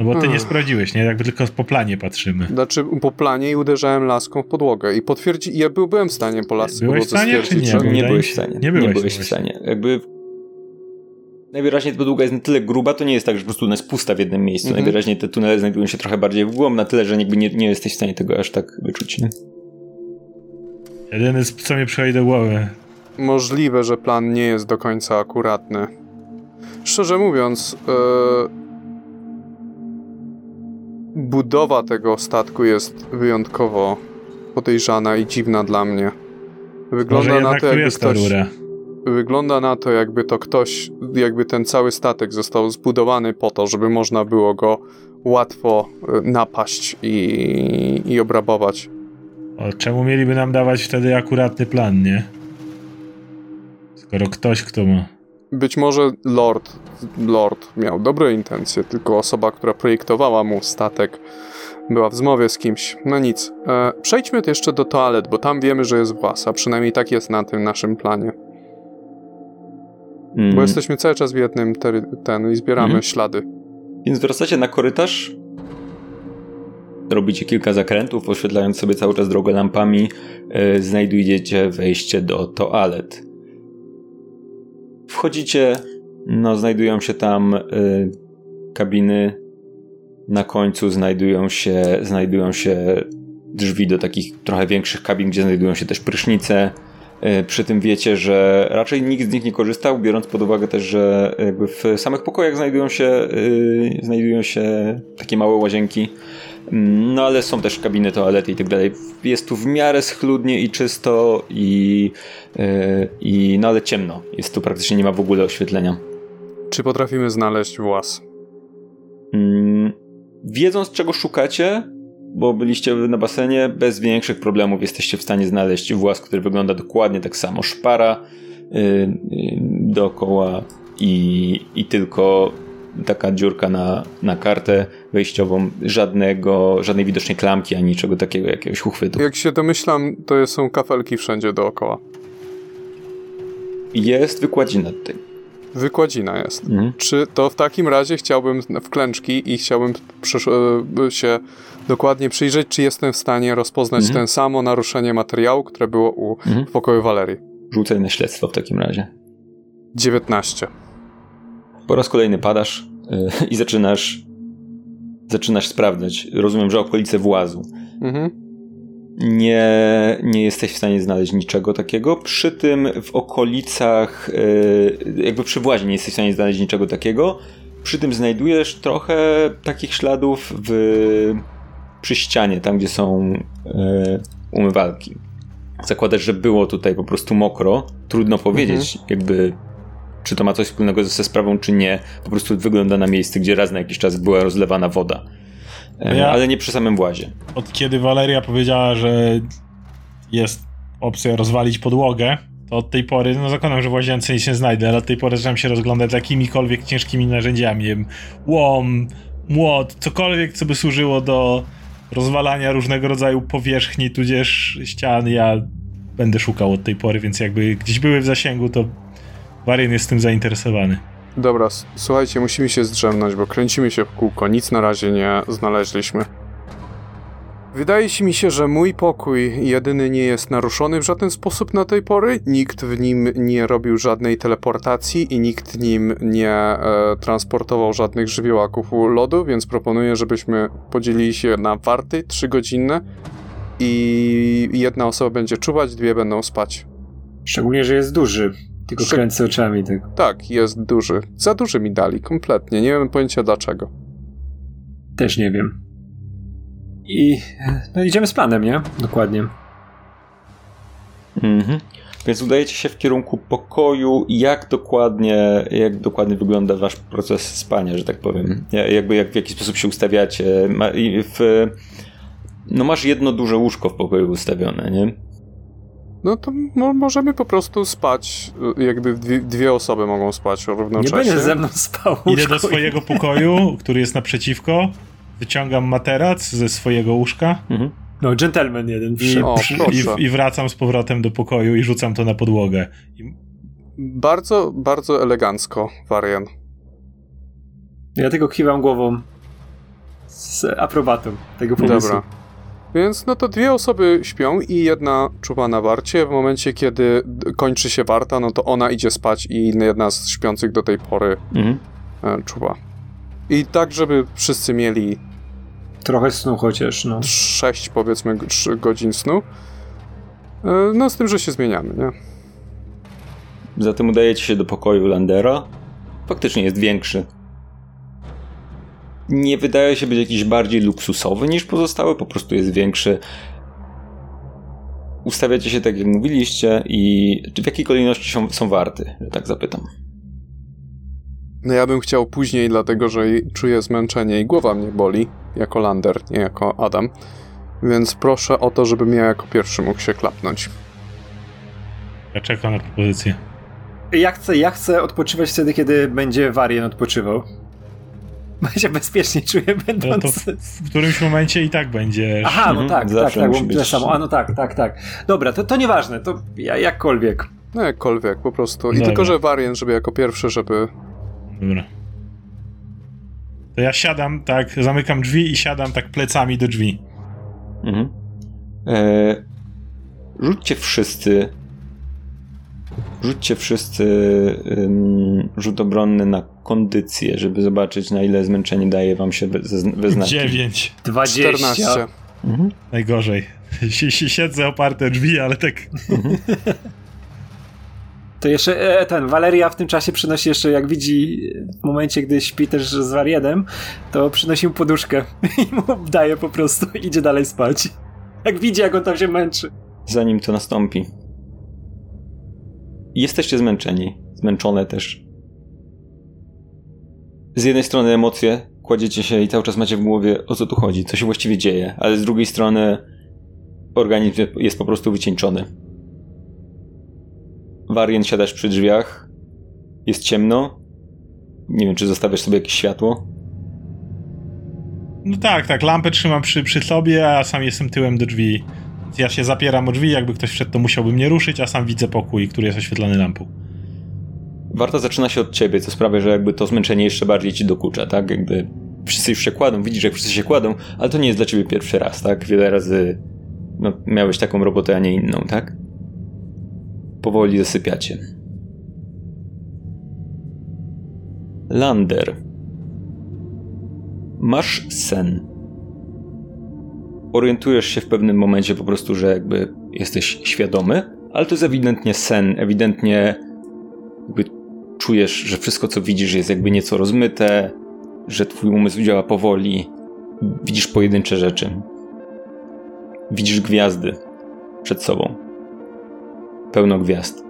B: No bo ty nie sprawdziłeś, nie? Jakby tylko po planie patrzymy.
C: Znaczy po planie i uderzałem laską w podłogę i potwierdzi... Ja był, byłem w stanie po lasce
B: Byłeś w stanie, czy nie?
A: Że... Nie byłeś w stanie. Nie byłeś, nie byłeś w stanie. Jakby najwyraźniej ta podłoga jest na tyle gruba, to nie jest tak, że po prostu ona jest pusta w jednym miejscu. Mhm. Najwyraźniej te tunele znajdują się trochę bardziej w głąb, na tyle, że jakby nie, nie jesteś w stanie tego aż tak wyczuć. Nie?
B: Jedyne, co mi przychodzi do głowy.
C: Możliwe, że plan nie jest do końca akuratny. Szczerze mówiąc, yy budowa tego statku jest wyjątkowo podejrzana i dziwna dla mnie.
B: Wygląda na to, jakby ktoś.
C: Wygląda na to, jakby to ktoś, jakby ten cały statek został zbudowany po to, żeby można było go łatwo e, napaść i, i obrabować.
B: O, czemu mieliby nam dawać wtedy akuratny plan, nie? Skoro ktoś, kto ma
C: być może Lord, Lord miał dobre intencje, tylko osoba, która projektowała mu statek, była w zmowie z kimś. No nic. E, przejdźmy jeszcze do toalet, bo tam wiemy, że jest włas, a przynajmniej tak jest na tym naszym planie. Mm. Bo jesteśmy cały czas w jednym ten i zbieramy mm. ślady.
A: Więc wracacie na korytarz. Robicie kilka zakrętów, oświetlając sobie cały czas drogę lampami. Yy, znajdujecie wejście do toalet. Wchodzicie, no znajdują się tam y, kabiny. Na końcu znajdują się, znajdują się drzwi do takich trochę większych kabin, gdzie znajdują się też prysznice. Y, przy tym wiecie, że raczej nikt z nich nie korzystał, biorąc pod uwagę też, że jakby w samych pokojach znajdują się, y, znajdują się takie małe łazienki. No ale są też kabiny, toalety i tak dalej. Jest tu w miarę schludnie i czysto i, yy, i no ale ciemno. Jest tu praktycznie nie ma w ogóle oświetlenia.
C: Czy potrafimy znaleźć włas?
A: Yy, wiedząc czego szukacie, bo byliście na basenie, bez większych problemów jesteście w stanie znaleźć włas, który wygląda dokładnie tak samo. Szpara yy, yy dookoła i, i tylko taka dziurka na, na kartę wejściową, żadnego, żadnej widocznej klamki, ani niczego takiego, jakiegoś uchwytu.
C: Jak się domyślam, to są kafelki wszędzie dookoła.
A: Jest wykładzina tutaj.
C: Wykładzina jest. Mhm. Czy to w takim razie chciałbym w klęczki i chciałbym e, się dokładnie przyjrzeć, czy jestem w stanie rozpoznać mhm. ten samo naruszenie materiału, które było u mhm. w pokoju Walerii.
A: Rzucaj na śledztwo w takim razie.
C: 19.
A: Po raz kolejny padasz yy, i zaczynasz zaczynasz sprawdzać. Rozumiem, że okolice włazu. Mhm. Nie, nie jesteś w stanie znaleźć niczego takiego. Przy tym w okolicach, yy, jakby przy włazie nie jesteś w stanie znaleźć niczego takiego. Przy tym znajdujesz trochę takich śladów w, przy ścianie, tam gdzie są yy, umywalki. Zakładasz, że było tutaj po prostu mokro. Trudno powiedzieć, mhm. jakby czy to ma coś wspólnego ze sprawą, czy nie. Po prostu wygląda na miejsce, gdzie raz na jakiś czas była rozlewana woda. E, ja, ale nie przy samym włazie.
B: Od kiedy Waleria powiedziała, że jest opcja rozwalić podłogę, to od tej pory, no zakładam, że w łazience nic nie znajdę, ale od tej pory zaczynam się rozglądać jakimikolwiek ciężkimi narzędziami. Wiem, łom, młot, cokolwiek, co by służyło do rozwalania różnego rodzaju powierzchni, tudzież ścian. Ja będę szukał od tej pory, więc jakby gdzieś były w zasięgu, to Warien jest tym zainteresowany.
C: Dobra, słuchajcie, musimy się zdrzemnąć, bo kręcimy się w kółko. Nic na razie nie znaleźliśmy. Wydaje się mi się, że mój pokój jedyny nie jest naruszony w żaden sposób na tej pory. Nikt w nim nie robił żadnej teleportacji i nikt nim nie e, transportował żadnych żywiołaków u lodu, więc proponuję, żebyśmy podzielili się na warty trzygodzinne i jedna osoba będzie czuwać, dwie będą spać.
D: Szczególnie, że jest duży. Tylko kręcę oczami. Tak.
C: tak, jest duży. Za duży mi dali, kompletnie. Nie mam pojęcia dlaczego.
D: Też nie wiem. I no idziemy z planem, nie? Dokładnie.
A: Mhm. Więc udajecie się w kierunku pokoju. Jak dokładnie, jak dokładnie wygląda wasz proces spania, że tak powiem? Jakby jak, w jaki sposób się ustawiacie? W, no masz jedno duże łóżko w pokoju ustawione, nie?
C: No to mo możemy po prostu spać, jakby dwie, dwie, osoby mogą spać równocześnie.
D: Nie będziesz ze mną spał.
B: Idę do swojego pokoju, który jest naprzeciwko, wyciągam materac ze swojego łóżka, mhm.
D: No, gentleman jeden.
B: I, o, i, I, wracam z powrotem do pokoju i rzucam to na podłogę. I...
C: Bardzo, bardzo elegancko, Varian.
D: Ja tylko kiwam głową z aprobatą tego pomysłu. Dobra.
C: Więc no to dwie osoby śpią i jedna czuwa na warcie. W momencie, kiedy kończy się warta, no to ona idzie spać i jedna z śpiących do tej pory mhm. E, czuwa. I tak, żeby wszyscy mieli
D: Trochę snu chociaż, no.
C: 6 powiedzmy godzin snu. E, no z tym, że się zmieniamy, nie?
A: Zatem udajecie się do pokoju Landera. Faktycznie jest większy. Nie wydaje się być jakiś bardziej luksusowy niż pozostałe, po prostu jest większy. Ustawiacie się tak jak mówiliście i w jakiej kolejności są, są warty, że tak zapytam.
C: No ja bym chciał później, dlatego że czuję zmęczenie i głowa mnie boli, jako Lander, nie jako Adam. Więc proszę o to, żebym ja jako pierwszy mógł się klapnąć.
B: Ja czekam na propozycję.
D: Ja chcę, ja chcę odpoczywać wtedy, kiedy będzie Varian odpoczywał. Się bezpiecznie czuję, będąc... No
B: to w, którymś momencie i tak będzie.
D: Aha, no mhm, tak, tak, tak, tyle samo. A no tak, tak, tak. Dobra, to, to nieważne, to ja, jakkolwiek.
C: No jakkolwiek, po prostu. I Dobra. tylko, że Varian, żeby jako pierwszy, żeby
B: Dobra. To ja siadam, tak, zamykam drzwi i siadam tak plecami do drzwi. Mhm.
A: E, rzućcie wszyscy. Rzućcie wszyscy um, rzut obronny na kondycję, żeby zobaczyć, na ile zmęczenie daje wam się wyznać.
B: 9.
D: 20. 14.
B: Mhm. Najgorzej. Siedzę oparte drzwi, ale tak. Mhm.
D: To jeszcze e, ten, Valeria w tym czasie przynosi jeszcze, jak widzi w momencie, gdy śpi też z Wariedem, to przynosi mu poduszkę i mu daje po prostu, idzie dalej spać. Jak widzi, jak on tam się męczy.
A: Zanim to nastąpi. Jesteście zmęczeni, zmęczone też. Z jednej strony emocje, kładziecie się i cały czas macie w głowie, o co tu chodzi, co się właściwie dzieje, ale z drugiej strony organizm jest po prostu wycieńczony Warien siadasz przy drzwiach. Jest ciemno. Nie wiem, czy zostawiasz sobie jakieś światło.
B: No tak, tak. Lampę trzymam przy, przy sobie, a sam jestem tyłem do drzwi. Ja się zapieram o drzwi, jakby ktoś wszedł, to musiałby mnie ruszyć, a sam widzę pokój, który jest oświetlony lampą.
A: Warta zaczyna się od ciebie, co sprawia, że jakby to zmęczenie jeszcze bardziej ci dokucza, tak? Jakby wszyscy już się kładą, widzisz, jak wszyscy się kładą, ale to nie jest dla ciebie pierwszy raz, tak? Wiele razy no, miałeś taką robotę, a nie inną, tak? Powoli zasypiacie. Lander. Masz sen. Orientujesz się w pewnym momencie po prostu, że jakby jesteś świadomy, ale to jest ewidentnie sen, ewidentnie jakby czujesz, że wszystko co widzisz jest jakby nieco rozmyte, że twój umysł działa powoli. Widzisz pojedyncze rzeczy. Widzisz gwiazdy przed sobą pełno gwiazd.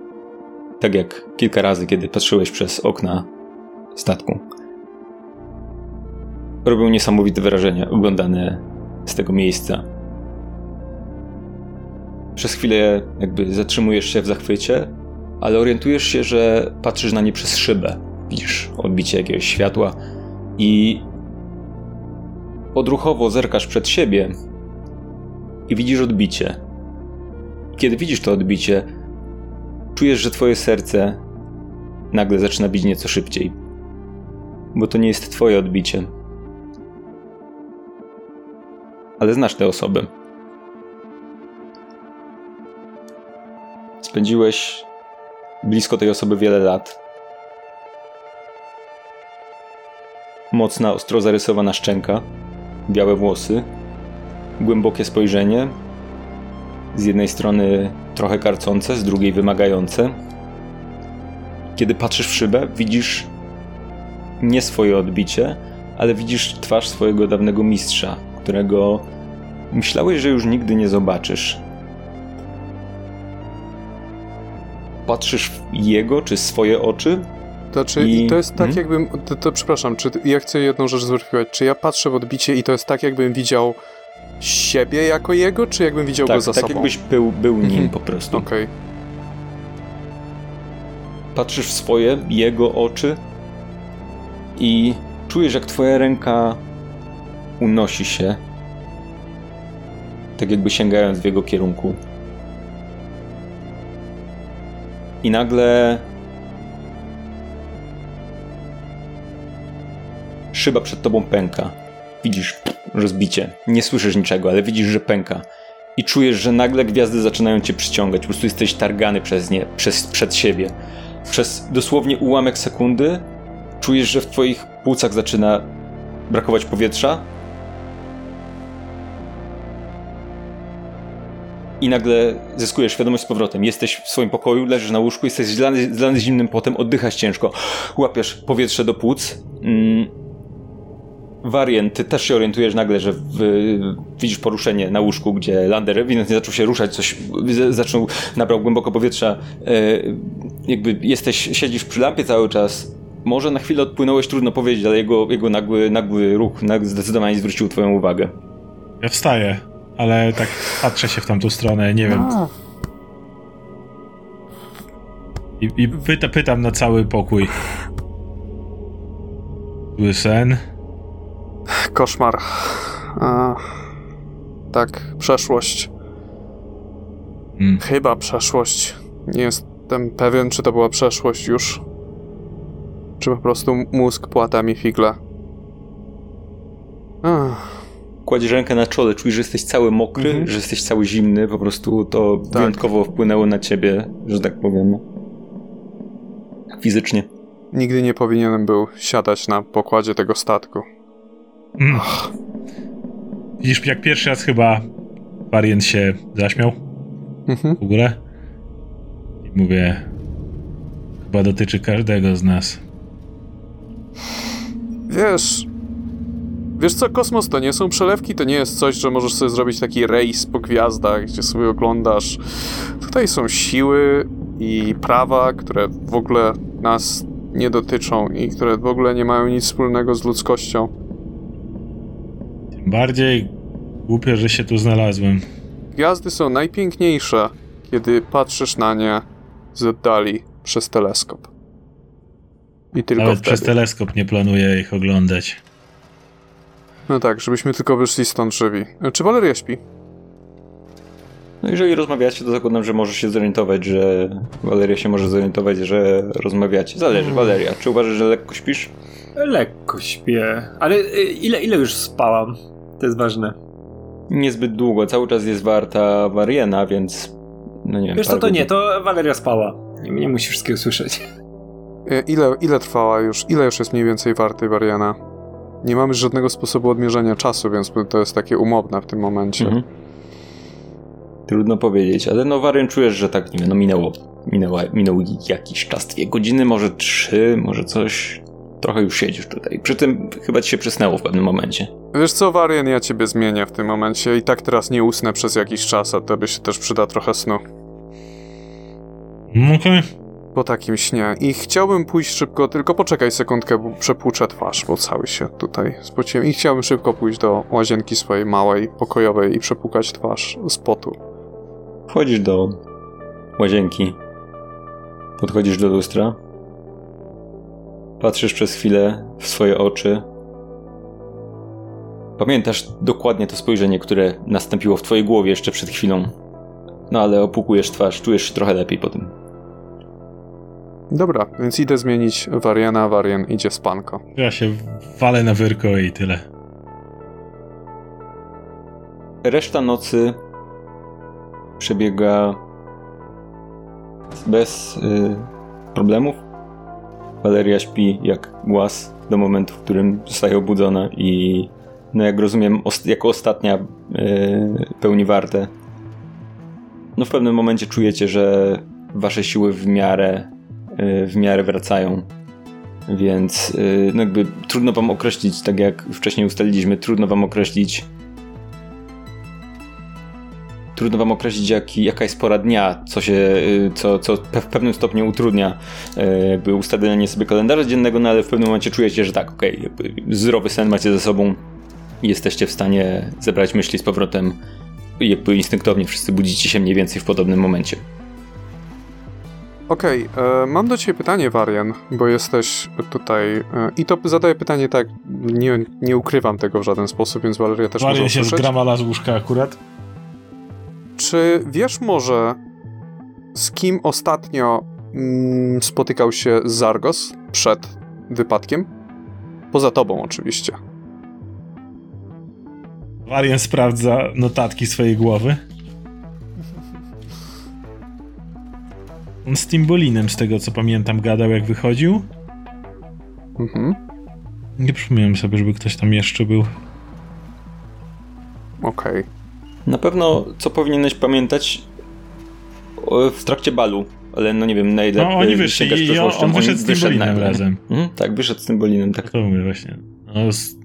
A: Tak jak kilka razy, kiedy patrzyłeś przez okna statku. Robią niesamowite wrażenie oglądane z tego miejsca. Przez chwilę jakby zatrzymujesz się w zachwycie, ale orientujesz się, że patrzysz na nie przez szybę. Widzisz odbicie jakiegoś światła i odruchowo zerkasz przed siebie i widzisz odbicie. Kiedy widzisz to odbicie, czujesz, że twoje serce nagle zaczyna bić nieco szybciej. Bo to nie jest twoje odbicie. Ale znasz te osoby. Spędziłeś blisko tej osoby wiele lat. Mocna, ostro zarysowana szczęka, białe włosy, głębokie spojrzenie, z jednej strony trochę karcące, z drugiej wymagające. Kiedy patrzysz w szybę, widzisz nie swoje odbicie, ale widzisz twarz swojego dawnego mistrza, którego myślałeś, że już nigdy nie zobaczysz. Patrzysz w jego czy swoje oczy.
C: To, czy, i... to jest tak, hmm? jakbym. To, to, przepraszam, czy ja chcę jedną rzecz zweryfikować. Czy ja patrzę w odbicie i to jest tak, jakbym widział siebie jako jego, czy jakbym widział
A: tak,
C: go za
A: tak
C: sobą?
A: Tak jakbyś był, był nim mhm. po prostu.
C: Okej. Okay.
A: Patrzysz w swoje, jego oczy i czujesz, jak twoja ręka unosi się. tak jakby sięgając w jego kierunku. I nagle szyba przed tobą pęka. Widzisz rozbicie. Nie słyszysz niczego, ale widzisz, że pęka. I czujesz, że nagle gwiazdy zaczynają cię przyciągać. Po prostu jesteś targany przez nie, przez, przed siebie. Przez dosłownie ułamek sekundy czujesz, że w twoich płucach zaczyna brakować powietrza. I nagle zyskujesz świadomość z powrotem. Jesteś w swoim pokoju, leżysz na łóżku, jesteś zlany, zlany zimnym potem, oddychasz ciężko, łapiesz powietrze do płuc. Mm. Warien, ty też się orientujesz nagle, że w, widzisz poruszenie na łóżku, gdzie Lander ewidentnie zaczął się ruszać, coś zaczął, nabrał głęboko powietrza. E, jakby jesteś, siedzisz przy lampie cały czas, może na chwilę odpłynąłeś, trudno powiedzieć, ale jego, jego nagły, nagły ruch zdecydowanie zwrócił twoją uwagę.
B: Ja wstaję, ale tak patrzę się w tamtą stronę, nie wiem. A. I, i pyta, pytam na cały pokój. Zły sen?
C: Koszmar. A, tak, przeszłość. Hmm. Chyba przeszłość. Nie jestem pewien, czy to była przeszłość już czy po prostu mózg płata mi figle.
A: Ach. Kładziesz rękę na czole, czujesz, że jesteś cały mokry, mhm. że jesteś cały zimny, po prostu to tak. wyjątkowo wpłynęło na ciebie, że tak powiem. Fizycznie.
C: Nigdy nie powinienem był siadać na pokładzie tego statku. Mm.
B: Widzisz, jak pierwszy raz chyba Variant się zaśmiał mhm. w ogóle. I mówię, chyba dotyczy każdego z nas.
C: Wiesz... Wiesz co, kosmos to nie są przelewki, to nie jest coś, że możesz sobie zrobić taki rejs po gwiazdach, gdzie sobie oglądasz. Tutaj są siły i prawa, które w ogóle nas nie dotyczą i które w ogóle nie mają nic wspólnego z ludzkością.
B: Bardziej głupio, że się tu znalazłem.
C: Gwiazdy są najpiękniejsze, kiedy patrzysz na nie z oddali przez teleskop.
B: I tylko Nawet wtedy. przez teleskop nie planuję ich oglądać.
C: No tak, żebyśmy tylko wyszli stąd żywi. Czy Valeria śpi?
A: No jeżeli rozmawiacie, to zakładam, że możesz się zorientować, że Valeria się może zorientować, że rozmawiacie. Zależy, hmm. Valeria. Czy uważasz, że lekko śpisz?
D: Lekko śpię. Ale y, ile, ile już spałam? To jest ważne.
A: Niezbyt długo. Cały czas jest warta Wariena, więc... No nie wiem.
D: Wiesz co, to nie, to Valeria spała. Nie, nie musisz wszystkiego słyszeć.
C: E, ile, ile trwała już, ile już jest mniej więcej warty Wariana? Nie mamy żadnego sposobu odmierzenia czasu, więc to jest takie umowne w tym momencie. Mhm.
A: Trudno powiedzieć, ale no Warian czujesz, że tak, nie wiem, no minęło, minęło, minął jakiś czas, dwie godziny, może trzy, może coś. Trochę już siedzisz tutaj. Przy tym chyba ci się przysnęło w pewnym momencie.
C: Wiesz co, Warian, ja ciebie zmienię w tym momencie i tak teraz nie usnę przez jakiś czas, a tobie się też przyda trochę snu.
B: Okej. Okay
C: po takim śnie. I chciałbym pójść szybko, tylko poczekaj sekundkę, bo przepłuczę twarz, bo cały się tutaj spociłem. I chciałbym szybko pójść do łazienki swojej małej, pokojowej i przepłukać twarz z potu.
A: Wchodzisz do łazienki. Podchodzisz do lustra. Patrzysz przez chwilę w swoje oczy. Pamiętasz dokładnie to spojrzenie, które nastąpiło w twojej głowie jeszcze przed chwilą. No ale opukujesz twarz, czujesz się trochę lepiej po tym.
C: Dobra, więc idę zmienić Wariana, Warian idzie spanko.
B: Ja się walę na wyrko i tyle.
A: Reszta nocy przebiega bez y, problemów. Valeria śpi jak głaz do momentu, w którym zostaje obudzona i no jak rozumiem, jako ostatnia y, pełni wartę. No w pewnym momencie czujecie, że wasze siły w miarę Y, w miarę wracają. Więc y, no jakby trudno wam określić, tak jak wcześniej ustaliliśmy, trudno wam określić trudno wam określić jak, jaka jest pora dnia, co się, y, co, co w pewnym stopniu utrudnia jakby ustalenie sobie kalendarza dziennego, no ale w pewnym momencie czujecie, że tak, okej, okay, zdrowy sen macie ze sobą i jesteście w stanie zebrać myśli z powrotem jakby instynktownie wszyscy budzicie się mniej więcej w podobnym momencie.
C: Okej, okay, e, mam do ciebie pytanie, Warian, bo jesteś tutaj e, i to zadaję pytanie tak, nie, nie ukrywam tego w żaden sposób, więc Valeria też
B: Warian może się z Gramala z łóżka akurat.
C: Czy wiesz może, z kim ostatnio mm, spotykał się Zargos przed wypadkiem? Poza tobą, oczywiście.
B: Varian sprawdza notatki swojej głowy. On z Timbolinem, z tego co pamiętam, gadał jak wychodził. Mhm. Nie przypomniałem sobie, żeby ktoś tam jeszcze był.
C: Okej. Okay.
A: Na pewno, co powinieneś pamiętać w trakcie balu, ale no nie wiem, na ile
B: No oni wyszli i on, on wyszedł z Timbolinem razem.
A: Mhm, tak, wyszedł z Timbolinem, tak.
B: To mówię właśnie. No, z...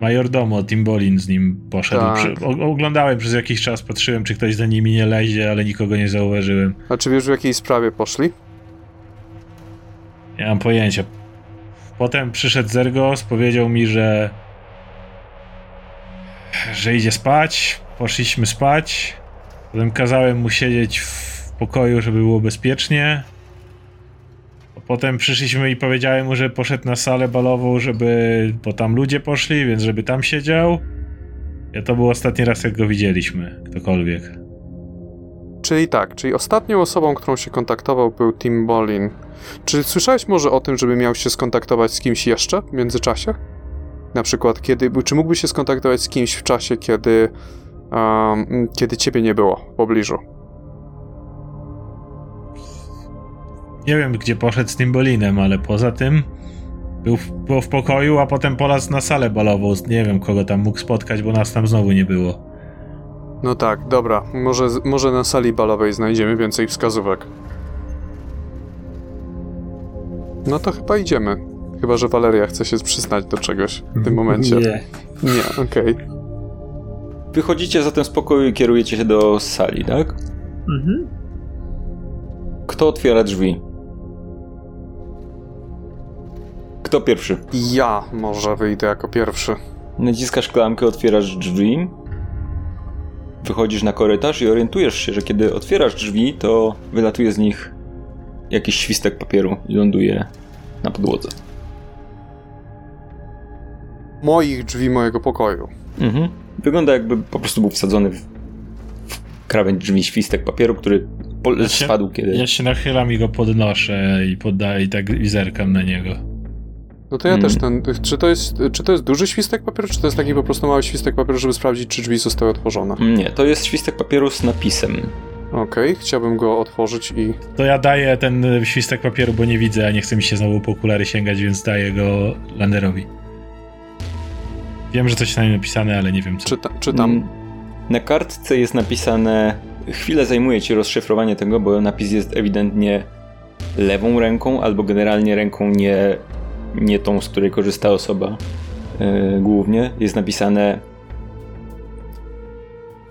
B: Majordomo, Timbolin z nim poszedł. Tak. Przy... oglądałem przez jakiś czas, patrzyłem, czy ktoś za nimi nie lezie, ale nikogo nie zauważyłem.
C: A czy wiesz, w jakiej sprawie poszli?
B: Nie mam pojęcia. Potem przyszedł Zergos, powiedział mi, że że idzie spać. Poszliśmy spać. Potem kazałem mu siedzieć w pokoju, żeby było bezpiecznie. Potem przyszliśmy i powiedziałem mu, że poszedł na salę balową, żeby. bo tam ludzie poszli, więc żeby tam siedział. Ja to był ostatni raz, jak go widzieliśmy, ktokolwiek.
C: Czyli tak, czyli ostatnią osobą, którą się kontaktował był Tim Bolin. Czy słyszałeś może o tym, żeby miał się skontaktować z kimś jeszcze w międzyczasie? Na przykład, kiedy, czy mógłby się skontaktować z kimś w czasie, kiedy, um, kiedy ciebie nie było w pobliżu?
B: Nie wiem, gdzie poszedł z Timbolinem, ale poza tym był w, był w pokoju, a potem polazł na salę balową. Nie wiem, kogo tam mógł spotkać, bo nas tam znowu nie było.
C: No tak, dobra. Może, może na sali balowej znajdziemy więcej wskazówek. No to chyba idziemy. Chyba, że Valeria chce się przyznać do czegoś w tym momencie.
D: Nie.
C: Nie, okej. Okay.
A: Wychodzicie zatem z pokoju i kierujecie się do sali, tak? Mhm. Kto otwiera drzwi? Kto pierwszy?
C: Ja może wyjdę jako pierwszy.
A: Naciskasz klamkę, otwierasz drzwi. Wychodzisz na korytarz i orientujesz się, że kiedy otwierasz drzwi, to wylatuje z nich jakiś świstek papieru i ląduje na podłodze.
C: Moich drzwi mojego pokoju.
A: Mhm. Wygląda jakby po prostu był wsadzony w, w krawędź drzwi świstek papieru, który po, ja się, spadł kiedy...
B: Ja się nachylam i go podnoszę i poddaję i tak i zerkam na niego.
C: No to ja hmm. też ten. Czy to, jest, czy to jest duży świstek papieru, czy to jest taki po prostu mały świstek papieru, żeby sprawdzić, czy drzwi zostały otworzone?
A: Nie, to jest świstek papieru z napisem.
C: Okej, okay, chciałbym go otworzyć i.
B: To ja daję ten świstek papieru, bo nie widzę, a nie chce mi się znowu po okulary sięgać, więc daję go Landerowi. Wiem, że coś na nim napisane, ale nie wiem co.
C: Czyta, czytam. Mm,
A: na kartce jest napisane. Chwilę zajmuje ci rozszyfrowanie tego, bo napis jest ewidentnie lewą ręką, albo generalnie ręką nie, nie tą, z której korzysta osoba yy, głównie. Jest napisane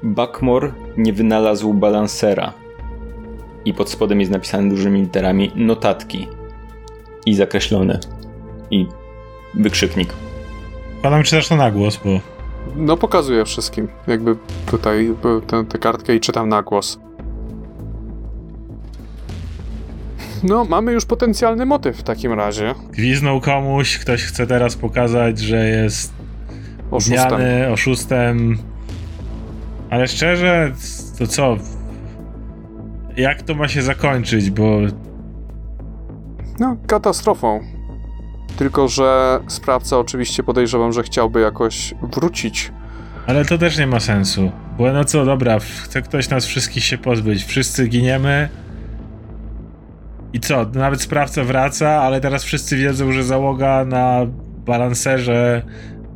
A: Buckmore nie wynalazł balansera. I pod spodem jest napisane dużymi literami notatki. I zakreślone. I wykrzyknik.
B: Padam czytasz to na głos, bo...
C: No pokazuję wszystkim. Jakby tutaj tę kartkę i czytam na głos. No, mamy już potencjalny motyw w takim razie.
B: Gwiznął komuś, ktoś chce teraz pokazać, że jest oszustem. Zmiany, oszustem ale szczerze, to co? Jak to ma się zakończyć, bo...
C: No, katastrofą. Tylko, że sprawca oczywiście podejrzewam, że chciałby jakoś wrócić.
B: Ale to też nie ma sensu. Bo no co, dobra, chce ktoś nas wszystkich się pozbyć. Wszyscy giniemy. I co, nawet sprawca wraca, ale teraz wszyscy wiedzą, że załoga na balancerze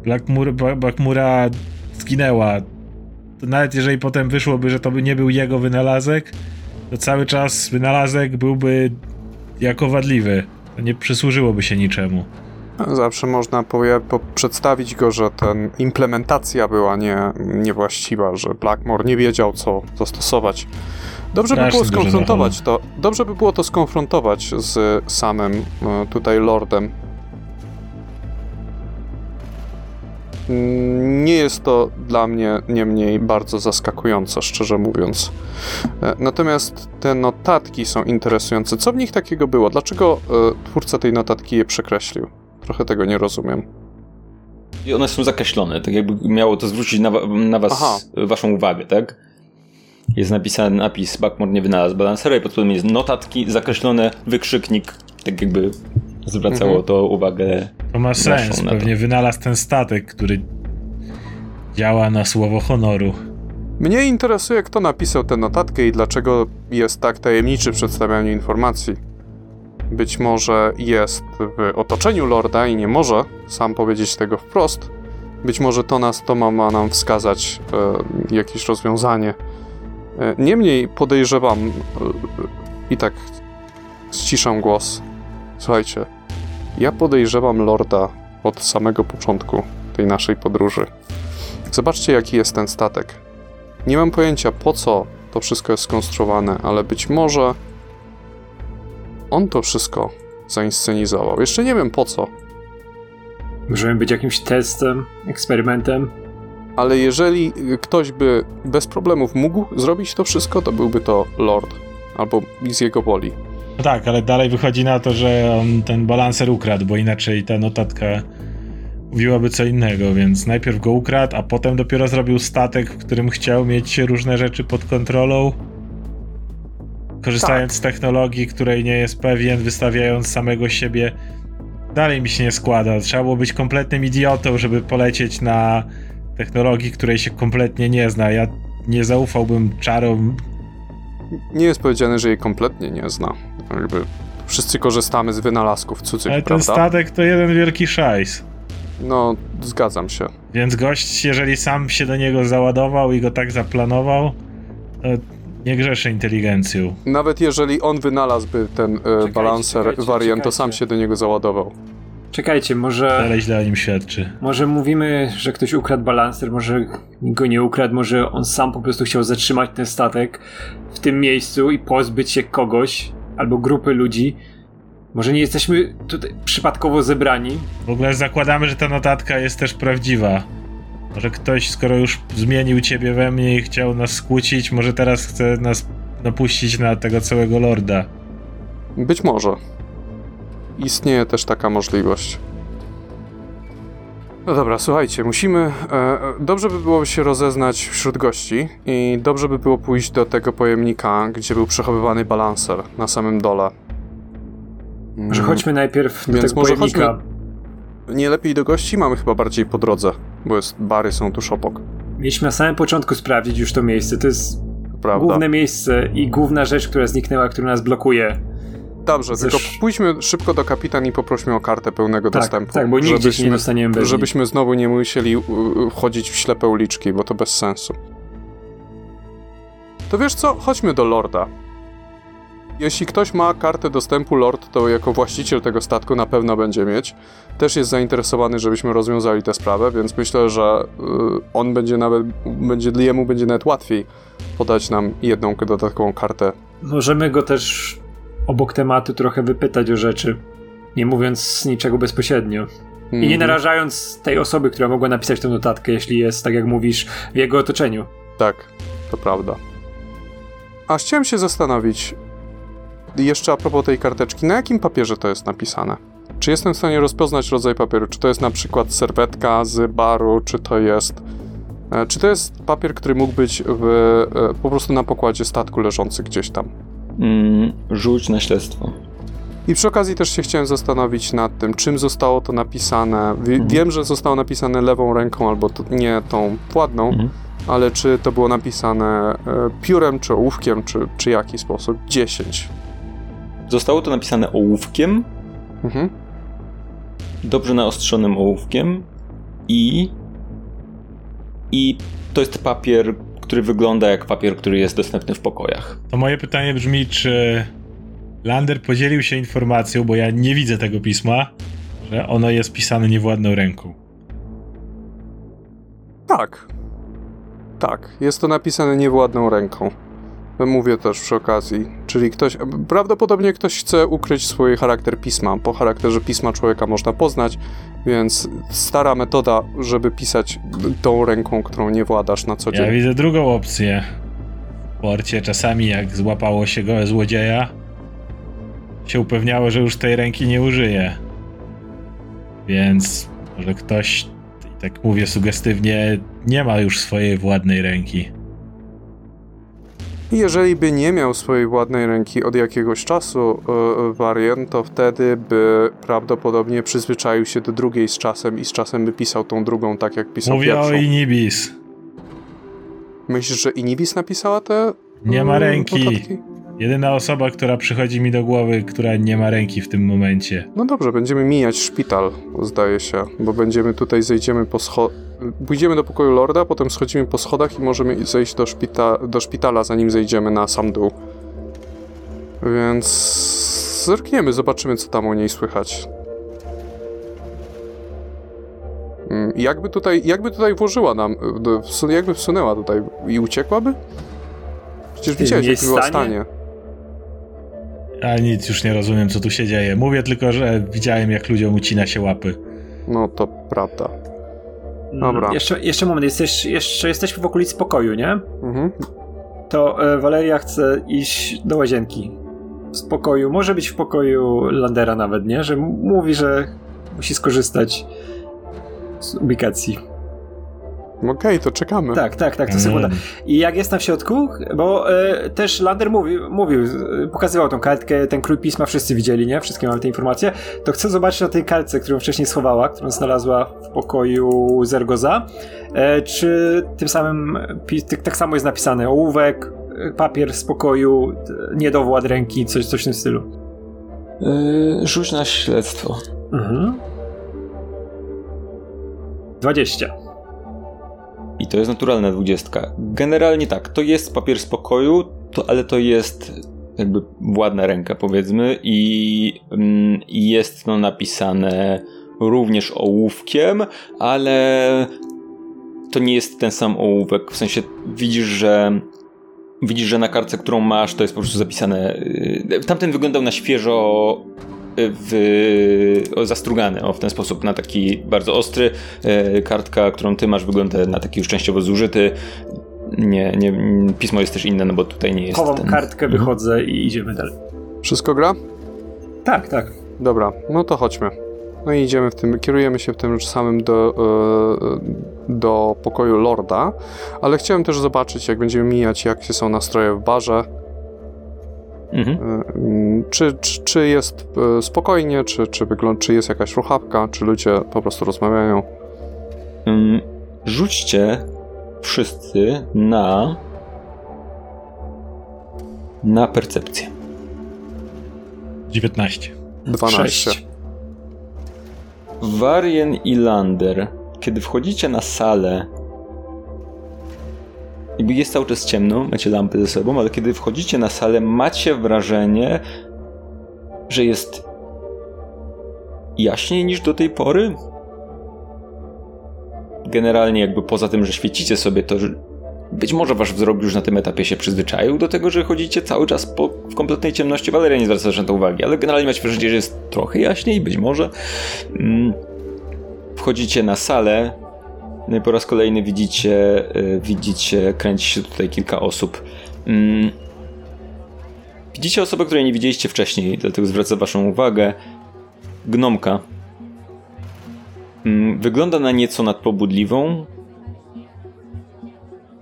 B: Blackmura, Blackmura zginęła to nawet jeżeli potem wyszłoby, że to by nie był jego wynalazek, to cały czas wynalazek byłby jako wadliwy. Nie przysłużyłoby się niczemu.
C: Zawsze można powie, po, przedstawić go, że ten implementacja była nie, niewłaściwa, że Blackmore nie wiedział, co zastosować. Dobrze by było skonfrontować to. Dobrze by było to skonfrontować z samym e, tutaj lordem Nie jest to dla mnie niemniej bardzo zaskakujące, szczerze mówiąc. E, natomiast te notatki są interesujące. Co w nich takiego było? Dlaczego e, twórca tej notatki je przekreślił? Trochę tego nie rozumiem.
A: I one są zakreślone, tak jakby miało to zwrócić na, na was Aha. waszą uwagę, tak? jest napisany napis Backmore nie wynalazł balansera i pod spodem jest notatki, zakreślone, wykrzyknik, tak jakby zwracało mhm. to uwagę.
B: To ma sens, pewnie wynalazł ten statek, który działa na słowo honoru.
C: Mnie interesuje, kto napisał tę notatkę i dlaczego jest tak tajemniczy w przedstawianiu informacji. Być może jest w otoczeniu lorda i nie może sam powiedzieć tego wprost. Być może to nas to ma, ma nam wskazać e, jakieś rozwiązanie. E, niemniej podejrzewam e, i tak ściszam głos. Słuchajcie, ja podejrzewam lorda od samego początku tej naszej podróży. Zobaczcie, jaki jest ten statek. Nie mam pojęcia, po co to wszystko jest skonstruowane, ale być może on to wszystko zainscenizował. Jeszcze nie wiem po co.
D: Możemy być jakimś testem, eksperymentem.
C: Ale jeżeli ktoś by bez problemów mógł zrobić to wszystko, to byłby to Lord. Albo z jego woli.
B: No tak, ale dalej wychodzi na to, że on ten balanser ukradł, bo inaczej ta notatka mówiłaby co innego, więc najpierw go ukradł, a potem dopiero zrobił statek, w którym chciał mieć różne rzeczy pod kontrolą. Korzystając tak. z technologii, której nie jest pewien, wystawiając samego siebie. Dalej mi się nie składa. Trzeba było być kompletnym idiotą, żeby polecieć na technologii, której się kompletnie nie zna. Ja nie zaufałbym czarom.
C: Nie jest powiedziane, że jej kompletnie nie zna. Jakby wszyscy korzystamy z wynalazków cudzych,
B: Ale
C: prawda?
B: ten statek to jeden wielki szajs.
C: No, zgadzam się.
B: Więc gość, jeżeli sam się do niego załadował i go tak zaplanował, to nie grzeszy inteligencją.
C: Nawet jeżeli on wynalazłby ten e, czekajcie, balancer czekajcie, wariant, czekajcie. to sam się do niego załadował.
D: Czekajcie, może.
B: Ale źle o nim świadczy.
D: Może mówimy, że ktoś ukradł balancer, może go nie ukradł, może on sam po prostu chciał zatrzymać ten statek w tym miejscu i pozbyć się kogoś albo grupy ludzi, może nie jesteśmy tutaj przypadkowo zebrani?
B: W ogóle zakładamy, że ta notatka jest też prawdziwa. Może ktoś, skoro już zmienił ciebie we mnie i chciał nas skłócić, może teraz chce nas napuścić na tego całego lorda.
C: Być może. Istnieje też taka możliwość. No dobra, słuchajcie, musimy. E, dobrze by było się rozeznać wśród gości i dobrze by było pójść do tego pojemnika, gdzie był przechowywany balanser na samym dole.
D: Może chodźmy najpierw do Więc tego może pojemnika.
C: Chodźmy nie lepiej do gości? Mamy chyba bardziej po drodze, bo jest, bary są tuż obok.
D: Mieliśmy na samym początku sprawdzić już to miejsce. To jest Prawda. główne miejsce i główna rzecz, która zniknęła, która nas blokuje.
C: Dobrze, Zesz... tylko pójdźmy szybko do kapitan i poprośmy o kartę pełnego
D: tak,
C: dostępu.
D: Tak, bo nigdzie żebyśmy, nie dostaniemy bez
C: Żebyśmy znowu nie musieli wchodzić w ślepe uliczki, bo to bez sensu. To wiesz co? Chodźmy do Lorda. Jeśli ktoś ma kartę dostępu Lord, to jako właściciel tego statku na pewno będzie mieć. Też jest zainteresowany, żebyśmy rozwiązali tę sprawę, więc myślę, że y, on będzie nawet, będzie, jemu będzie nawet łatwiej podać nam jedną dodatkową kartę.
D: Możemy go też obok tematu trochę wypytać o rzeczy, nie mówiąc niczego bezpośrednio. I nie mhm. narażając tej osoby, która mogła napisać tę notatkę, jeśli jest, tak jak mówisz, w jego otoczeniu.
C: Tak, to prawda. A chciałem się zastanowić, jeszcze a propos tej karteczki, na jakim papierze to jest napisane? Czy jestem w stanie rozpoznać rodzaj papieru? Czy to jest na przykład serwetka z baru, czy to jest. E, czy to jest papier, który mógł być w, e, po prostu na pokładzie statku leżący gdzieś tam?
A: Mm, rzuć na śledztwo.
C: I przy okazji też się chciałem zastanowić nad tym, czym zostało to napisane. W, mhm. Wiem, że zostało napisane lewą ręką albo to, nie tą władną, mhm. ale czy to było napisane e, piórem, czy ołówkiem, czy, czy jaki sposób? 10.
A: Zostało to napisane ołówkiem. Mhm. Dobrze naostrzonym ołówkiem. I. I to jest papier, który wygląda jak papier, który jest dostępny w pokojach.
B: To moje pytanie brzmi, czy Lander podzielił się informacją, bo ja nie widzę tego pisma, że ono jest pisane niewładną ręką.
C: Tak. Tak, jest to napisane niewładną ręką. Mówię też przy okazji, czyli ktoś, prawdopodobnie ktoś chce ukryć swój charakter pisma. Po charakterze pisma człowieka można poznać, więc stara metoda, żeby pisać tą ręką, którą nie władasz na co dzień.
B: Ja widzę drugą opcję. W porcie czasami jak złapało się go złodzieja, się upewniało, że już tej ręki nie użyje. Więc może ktoś, tak mówię sugestywnie, nie ma już swojej władnej ręki.
C: Jeżeli by nie miał swojej ładnej ręki od jakiegoś czasu yy, Varian, to wtedy by prawdopodobnie przyzwyczaił się do drugiej z czasem i z czasem by pisał tą drugą tak, jak pisał
B: Mówię
C: pierwszą.
B: o Inibis.
C: Myślisz, że Inibis napisała te
B: Nie ma ręki. Notatki? Jedyna osoba, która przychodzi mi do głowy, która nie ma ręki w tym momencie.
C: No dobrze, będziemy mijać szpital, zdaje się, bo będziemy tutaj, zejdziemy po schodach. Pójdziemy do pokoju Lorda, potem schodzimy po schodach i możemy zejść do, szpita do szpitala, zanim zejdziemy na sam dół. Więc zerkniemy, zobaczymy, co tam u niej słychać. Mm, jakby tutaj, jakby tutaj włożyła nam, jakby wsunęła tutaj i uciekłaby? Przecież widziałeś, jak była w stanie.
B: A nic, już nie rozumiem, co tu się dzieje. Mówię tylko, że widziałem, jak ludziom ucina się łapy.
C: No to prawda. Dobra.
D: Mm, jeszcze, jeszcze moment, jesteś, jeszcze jesteśmy w okolicy pokoju, nie? Mhm. To e, Waleria chce iść do łazienki. Z pokoju, może być w pokoju Landera nawet, nie? Że mówi, że musi skorzystać z ubikacji.
C: Okej, okay, to czekamy.
D: Tak, tak, tak, to mm. sekunda. I jak jest w środku, bo e, też Lander mówił, mówił, pokazywał tą kartkę, ten krój pisma, wszyscy widzieli, nie? Wszystkie mamy te informacje. To chcę zobaczyć na tej kartce, którą wcześniej schowała, którą znalazła w pokoju Zergoza, e, czy tym samym, tak samo jest napisane, ołówek, papier z pokoju, niedowład ręki, coś, coś w tym stylu.
A: Yy, rzuć na śledztwo. Mhm.
D: 20.
A: I to jest naturalna dwudziestka. Generalnie tak, to jest papier spokoju, to, ale to jest jakby ładna ręka powiedzmy i, mm, jest no napisane również ołówkiem, ale to nie jest ten sam ołówek. W sensie widzisz, że widzisz, że na kartce, którą masz, to jest po prostu zapisane. Y, tamten wyglądał na świeżo w, o, zastrugany o, w ten sposób na taki bardzo ostry. E, kartka, którą ty masz, wygląda na taki już częściowo zużyty. Nie, nie, pismo jest też inne, no bo tutaj nie jest.
D: Chowam
A: ten...
D: kartkę, mhm. wychodzę i idziemy dalej.
C: Wszystko gra?
D: Tak, tak.
C: Dobra, no to chodźmy. No i idziemy w tym, kierujemy się w tym samym do, e, do pokoju Lorda, ale chciałem też zobaczyć, jak będziemy mijać, jakie są nastroje w barze, Mhm. E, czy, czy, czy, jest e, spokojnie, czy, czy, wygląda, czy jest jakaś ruchawka, czy ludzie po prostu rozmawiają?
A: Rzućcie wszyscy na na percepcję.
B: 19.
C: 12.
A: Warien i Lander, kiedy wchodzicie na salę jakby jest cały czas ciemno, macie lampy ze sobą, ale kiedy wchodzicie na salę, macie wrażenie, że jest jaśniej niż do tej pory. Generalnie jakby poza tym, że świecicie sobie, to być może wasz wzrok już na tym etapie się przyzwyczaił do tego, że chodzicie cały czas po, w kompletnej ciemności. Waleria nie zwraca na to uwagi, ale generalnie macie wrażenie, że jest trochę jaśniej, być może. Mm. Wchodzicie na salę, po raz kolejny widzicie, y, widzicie, kręci się tutaj kilka osób. Mm. Widzicie osobę, której nie widzieliście wcześniej, dlatego zwraca waszą uwagę. Gnomka. Mm, wygląda na nieco nadpobudliwą.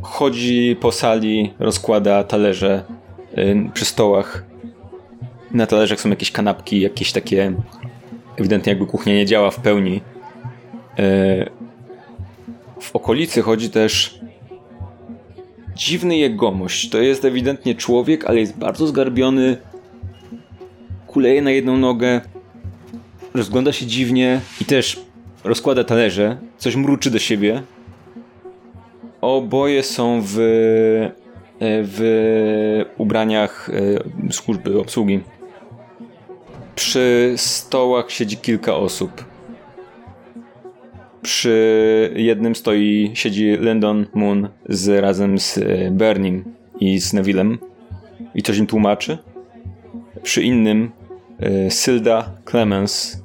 A: Chodzi po sali, rozkłada talerze y, przy stołach. Na talerzach są jakieś kanapki, jakieś takie. Ewidentnie, jakby kuchnia nie działa w pełni. W okolicy chodzi też dziwny jegomość. To jest ewidentnie człowiek, ale jest bardzo zgarbiony. Kuleje na jedną nogę. Rozgląda się dziwnie i też rozkłada talerze. Coś mruczy do siebie. Oboje są w, w ubraniach e, służby obsługi. Przy stołach siedzi kilka osób. Przy jednym stoi, siedzi Lyndon Moon z, razem z e, Bernim i z Nevillem i coś im tłumaczy. Przy innym y, Sylda Clemens y,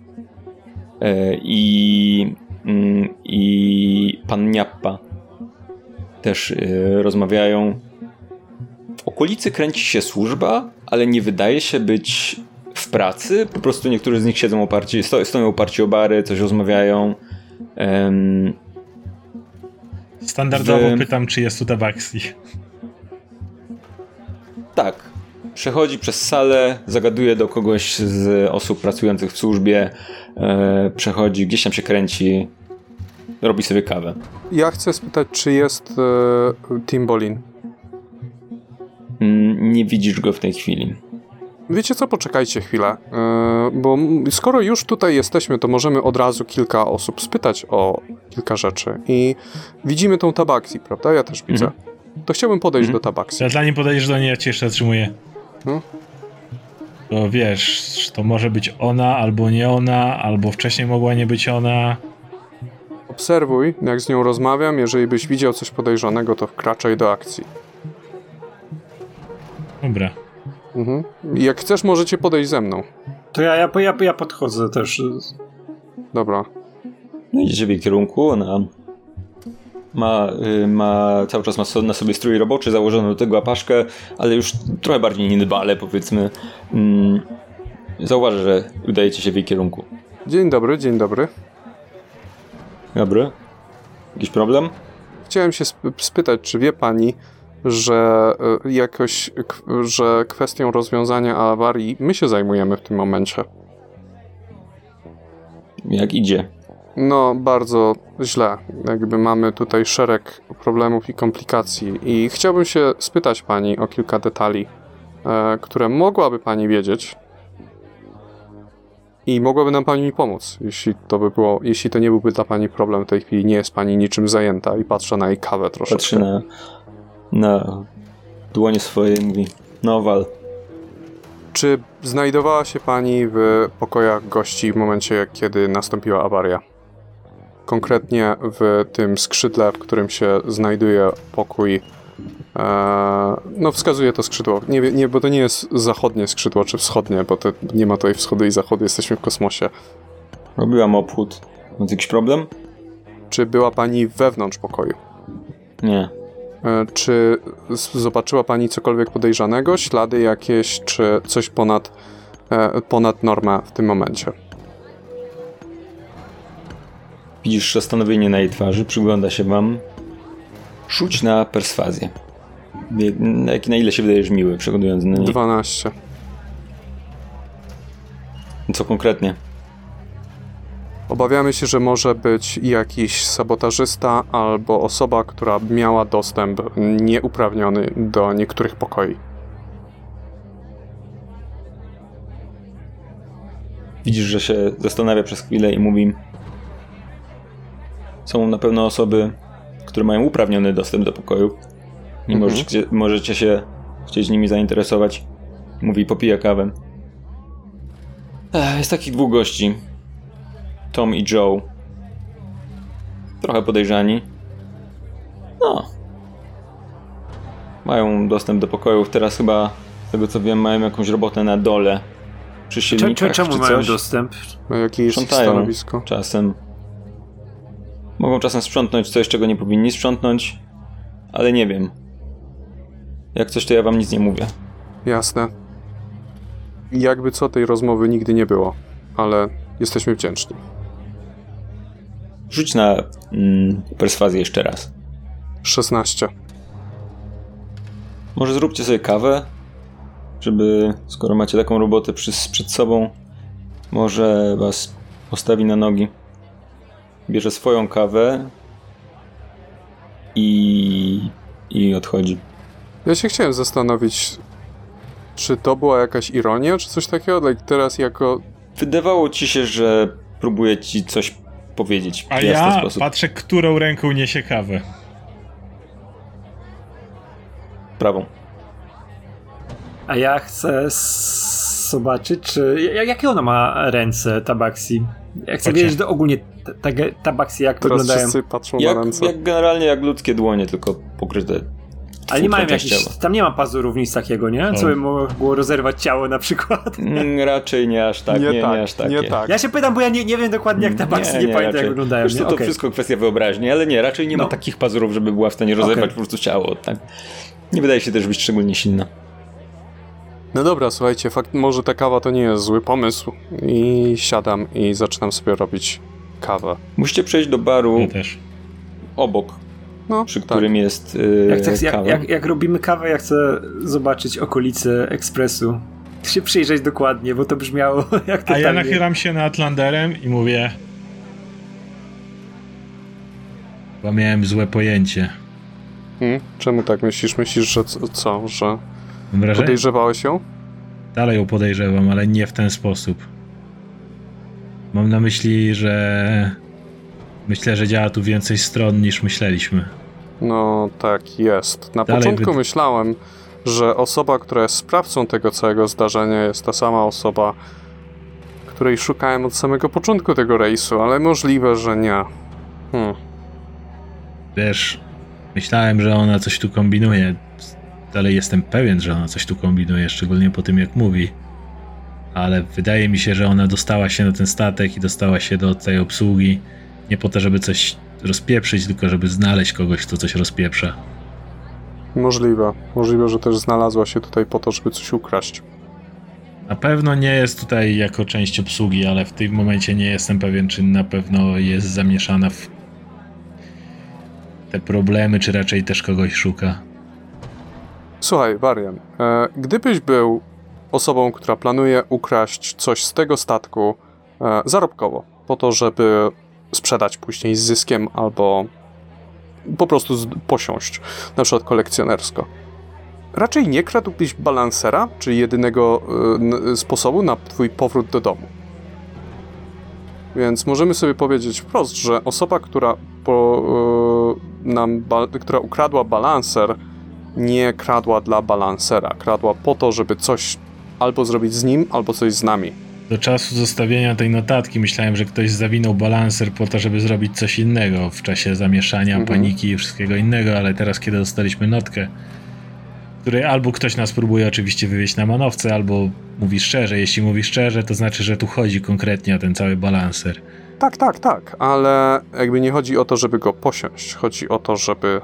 A: i, y, i pan Niappa też rozmawiają. W okolicy kręci się służba, ale nie wydaje się być w pracy. Po prostu niektórzy z nich siedzą oparci, stoją oparci o bary, coś rozmawiają. Um,
B: Standardowo w... pytam, czy jest tu Tabaxi.
A: tak. Przechodzi przez salę, zagaduje do kogoś z osób pracujących w służbie, e, przechodzi, gdzieś tam się kręci, robi sobie kawę.
C: Ja chcę spytać, czy jest e, Timbolin?
A: Mm, nie widzisz go w tej chwili.
C: Wiecie co, poczekajcie chwilę, e, bo skoro już tutaj jesteśmy, to możemy od razu kilka osób spytać o kilka rzeczy i widzimy tą tabaksi, prawda? Ja też widzę. Mhm. To chciałbym podejść mhm. do tabaksi.
B: Zanim podejdziesz do niej, ja cię jeszcze zatrzymuję. No? To wiesz, to może być ona, albo nie ona, albo wcześniej mogła nie być ona.
C: Obserwuj, jak z nią rozmawiam. Jeżeli byś widział coś podejrzanego, to wkraczaj do akcji.
B: Dobra.
C: Mhm. Jak chcesz, możecie podejść ze mną.
D: To ja, ja, ja, ja podchodzę też.
C: Dobra.
A: No idziecie w jej kierunku, ona ma, y, ma cały czas ma na sobie strój roboczy, założoną do tego apaszkę, ale już trochę bardziej niedbale, powiedzmy. Mm, zauważę, że udajecie się w jej kierunku.
C: Dzień dobry, dzień dobry.
A: Dobry. Jakiś problem?
C: Chciałem się spytać, czy wie pani, że y, jakoś, że kwestią rozwiązania awarii my się zajmujemy w tym momencie.
A: Jak idzie?
C: No, bardzo źle. Jakby mamy tutaj szereg problemów i komplikacji. I chciałbym się spytać pani o kilka detali, e, które mogłaby pani wiedzieć. I mogłaby nam pani pomóc, jeśli to by było, jeśli to nie byłby dla pani problem w tej chwili, nie jest pani niczym zajęta i patrzę na jej kawę troszeczkę.
A: Patrzy na, na dłonie swoje i mówi, no wal.
C: Czy znajdowała się pani w pokojach gości w momencie, kiedy nastąpiła awaria? konkretnie w tym skrzydle, w którym się znajduje pokój. E, no, wskazuje to skrzydło. Nie, nie, bo to nie jest zachodnie skrzydło czy wschodnie, bo to, nie ma tutaj wschodu i zachodu, jesteśmy w kosmosie.
A: Robiłam obchód. Masz jakiś problem?
C: Czy była pani wewnątrz pokoju?
A: Nie.
C: E, czy zobaczyła pani cokolwiek podejrzanego, ślady jakieś, czy coś ponad, e, ponad normę w tym momencie?
A: Widzisz zastanowienie na jej twarzy, przygląda się wam. Rzuć na perswazję. Na, na ile się wydajesz miły, przeglądając na
C: niej? 12.
A: Co konkretnie?
C: Obawiamy się, że może być jakiś sabotażysta albo osoba, która miała dostęp nieuprawniony do niektórych pokoi.
A: Widzisz, że się zastanawia przez chwilę i mówi: są na pewno osoby, które mają uprawniony dostęp do pokoju i mhm. możecie, możecie się chcieć nimi zainteresować. Mówi, popija kawę. Ech, jest takich dwóch gości. Tom i Joe. Trochę podejrzani. No. Mają dostęp do pokojów. Teraz chyba, z tego co wiem, mają jakąś robotę na dole. Przy silnikach,
D: Czemu
A: czy
D: mają dostęp?
C: Ma jakieś stanowisko?
A: czasem. Mogą czasem sprzątnąć coś, czego nie powinni sprzątnąć, ale nie wiem. Jak coś, to ja wam nic nie mówię.
C: Jasne. Jakby co, tej rozmowy nigdy nie było, ale jesteśmy wdzięczni.
A: Rzuć na mm, perswazję jeszcze raz.
C: 16.
A: Może zróbcie sobie kawę, żeby, skoro macie taką robotę przy, przed sobą, może was postawi na nogi bierze swoją kawę i, i odchodzi.
C: Ja się chciałem zastanowić, czy to była jakaś ironia, czy coś takiego? Like teraz jako...
A: Wydawało ci się, że próbuje ci coś powiedzieć
B: A ja sposób. patrzę, którą ręką niesie kawę.
A: Prawą.
D: A ja chcę zobaczyć, czy... Jakie ona ma ręce, Tabaksi? Ja chcę wiedzieć do ogólnie tabaksy jak Teraz wyglądają.
C: wszyscy patrzą
A: jak,
C: na ręce.
A: Jak generalnie jak ludzkie dłonie, tylko pokryte
D: ale nie mają jakichś, tam nie ma pazurów nic takiego, nie? Co by mogło rozerwać ciało na przykład.
A: Mm, raczej nie aż tak, nie, nie, tak, nie aż takie. Nie tak.
D: Ja się pytam, bo ja nie, nie wiem dokładnie jak tabaksy, nie, nie, nie pamiętam jak wyglądają.
A: Wiesz, to, to okay. wszystko kwestia wyobraźni, ale nie, raczej nie no. ma takich pazurów, żeby była w stanie rozerwać okay. po prostu ciało. Tak? Nie wydaje się też być szczególnie silna.
C: No dobra, słuchajcie, fakt, może ta kawa to nie jest zły pomysł i siadam i zaczynam sobie robić kawę.
A: Musicie przejść do baru
B: ja też.
A: obok. No, przy tak. którym jest yy,
D: jak, tak, kawa. Jak, jak, jak, robimy kawę, ja chcę zobaczyć okolice ekspresu. Się przyjrzeć dokładnie, bo to brzmiało jak to
B: A ja nachylam się nad Landerem i mówię Chyba miałem złe pojęcie.
C: Hmm? Czemu tak myślisz? Myślisz, że co? co że podejrzewałeś ją?
B: Dalej ją podejrzewam, ale nie w ten sposób. Mam na myśli, że myślę, że działa tu więcej stron niż myśleliśmy.
C: No tak jest. Na Dalej początku myślałem, że osoba, która jest sprawcą tego całego zdarzenia jest ta sama osoba, której szukałem od samego początku tego rejsu, ale możliwe, że nie. Hmm.
B: Wiesz, myślałem, że ona coś tu kombinuje. Dalej jestem pewien, że ona coś tu kombinuje, szczególnie po tym, jak mówi. Ale wydaje mi się, że ona dostała się na ten statek i dostała się do tej obsługi nie po to, żeby coś rozpieprzyć, tylko żeby znaleźć kogoś, kto coś rozpieprza.
C: Możliwe. Możliwe, że też znalazła się tutaj po to, żeby coś ukraść.
B: Na pewno nie jest tutaj jako część obsługi, ale w tym momencie nie jestem pewien, czy na pewno jest zamieszana w te problemy, czy raczej też kogoś szuka.
C: Słuchaj, Warian, e, gdybyś był osobą, która planuje ukraść coś z tego statku e, zarobkowo, po to, żeby sprzedać później z zyskiem albo po prostu posiąść, na przykład kolekcjonersko. Raczej nie kradłbyś balansera, czyli jedynego y, sposobu na twój powrót do domu. Więc możemy sobie powiedzieć wprost, że osoba, która, po, y, nam która ukradła balanser, nie kradła dla balansera. Kradła po to, żeby coś albo zrobić z nim, albo coś z nami.
B: Do czasu zostawienia tej notatki myślałem, że ktoś zawinął balanser po to, żeby zrobić coś innego w czasie zamieszania, mhm. paniki i wszystkiego innego, ale teraz, kiedy dostaliśmy notkę, której albo ktoś nas próbuje oczywiście wywieźć na manowce, albo mówi szczerze. Jeśli mówi szczerze, to znaczy, że tu chodzi konkretnie o ten cały balanser.
C: Tak, tak, tak, ale jakby nie chodzi o to, żeby go posiąść. Chodzi o to, żeby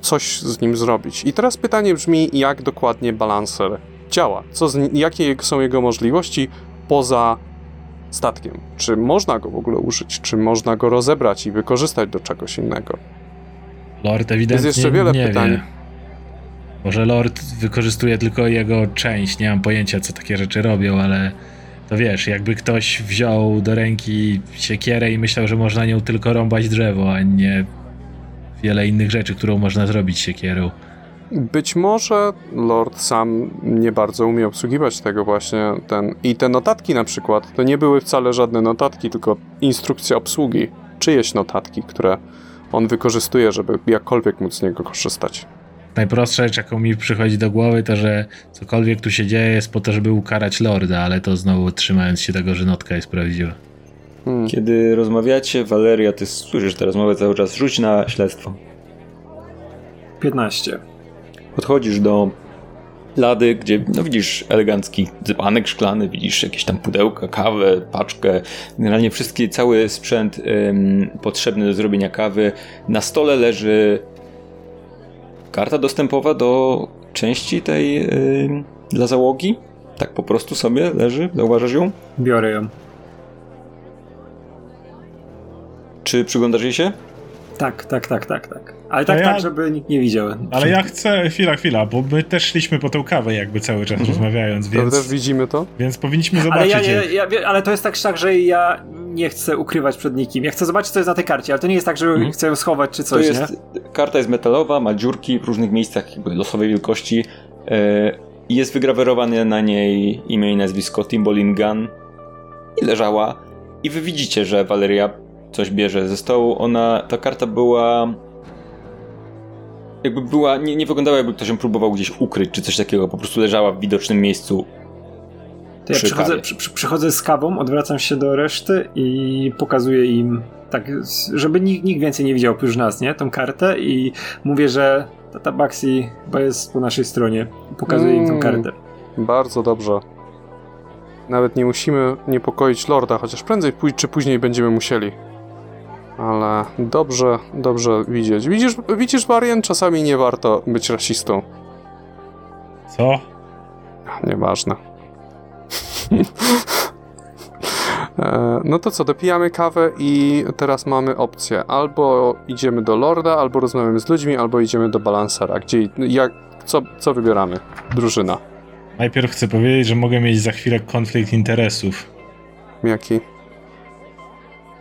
C: coś z nim zrobić. I teraz pytanie brzmi, jak dokładnie balanser działa? Co z, jakie są jego możliwości poza statkiem? Czy można go w ogóle użyć? Czy można go rozebrać i wykorzystać do czegoś innego?
B: Lord ewidentnie Jest jeszcze wiele nie pytań. Wie. Może Lord wykorzystuje tylko jego część, nie mam pojęcia co takie rzeczy robią, ale to wiesz, jakby ktoś wziął do ręki siekierę i myślał, że można nią tylko rąbać drzewo, a nie wiele innych rzeczy, którą można zrobić siekierą.
C: Być może Lord sam nie bardzo umie obsługiwać tego właśnie ten. I te notatki na przykład, to nie były wcale żadne notatki, tylko instrukcja obsługi. Czyjeś notatki, które on wykorzystuje, żeby jakkolwiek móc z niego korzystać.
B: Najprostsza rzecz, jaką mi przychodzi do głowy, to że cokolwiek tu się dzieje jest po to, żeby ukarać Lorda, ale to znowu trzymając się tego, że notka jest prawdziwa.
A: Hmm. Kiedy rozmawiacie, Valeria, ty słyszysz tę rozmowę cały czas, rzuć na śledztwo.
D: 15.
A: Podchodzisz do lady, gdzie no widzisz elegancki dzbanek szklany, widzisz jakieś tam pudełka, kawę, paczkę, generalnie wszystki, cały sprzęt ym, potrzebny do zrobienia kawy. Na stole leży karta dostępowa do części tej yy, dla załogi. Tak po prostu sobie leży, zauważasz ją?
D: Biorę ją.
A: Czy przyglądasz jej się?
D: Tak, tak, tak, tak, tak. Ale tak, ja, tak, żeby nikt nie widział.
B: Ale ja chcę, chwila, chwila, bo my też szliśmy po tę kawę jakby cały czas mhm. rozmawiając, więc...
C: też widzimy to?
B: Więc powinniśmy zobaczyć.
D: Ale, ja, ja, ja, ale to jest tak, tak, że ja nie chcę ukrywać przed nikim. Ja chcę zobaczyć, co jest na tej karcie, ale to nie jest tak, że mhm. chcę ją schować czy coś,
A: jest, nie? Karta jest metalowa, ma dziurki w różnych miejscach jakby losowej wielkości. Yy, jest wygrawerowane na niej imię i nazwisko Timbolin Gun i leżała. I wy widzicie, że Valeria coś bierze ze stołu. Ona, ta karta była jakby była, nie, nie wyglądała jakby ktoś ją próbował gdzieś ukryć, czy coś takiego, po prostu leżała w widocznym miejscu.
D: To ja przychodzę, przy, przychodzę z kawą, odwracam się do reszty i pokazuję im tak, żeby nikt, nikt więcej nie widział oprócz nas, nie? Tą kartę i mówię, że ta Baxi chyba jest po naszej stronie. Pokazuję mm, im tą mm, kartę.
C: Bardzo dobrze. Nawet nie musimy niepokoić Lorda, chociaż prędzej czy później będziemy musieli. Ale dobrze, dobrze widzieć. Widzisz, widzisz Marian? Czasami nie warto być rasistą.
B: Co?
C: Nieważne. E, no to co, dopijamy kawę i teraz mamy opcję. Albo idziemy do Lorda, albo rozmawiamy z ludźmi, albo idziemy do Balancera. Gdzie, jak, co, co wybieramy? Drużyna.
B: Najpierw chcę powiedzieć, że mogę mieć za chwilę konflikt interesów.
C: Jaki?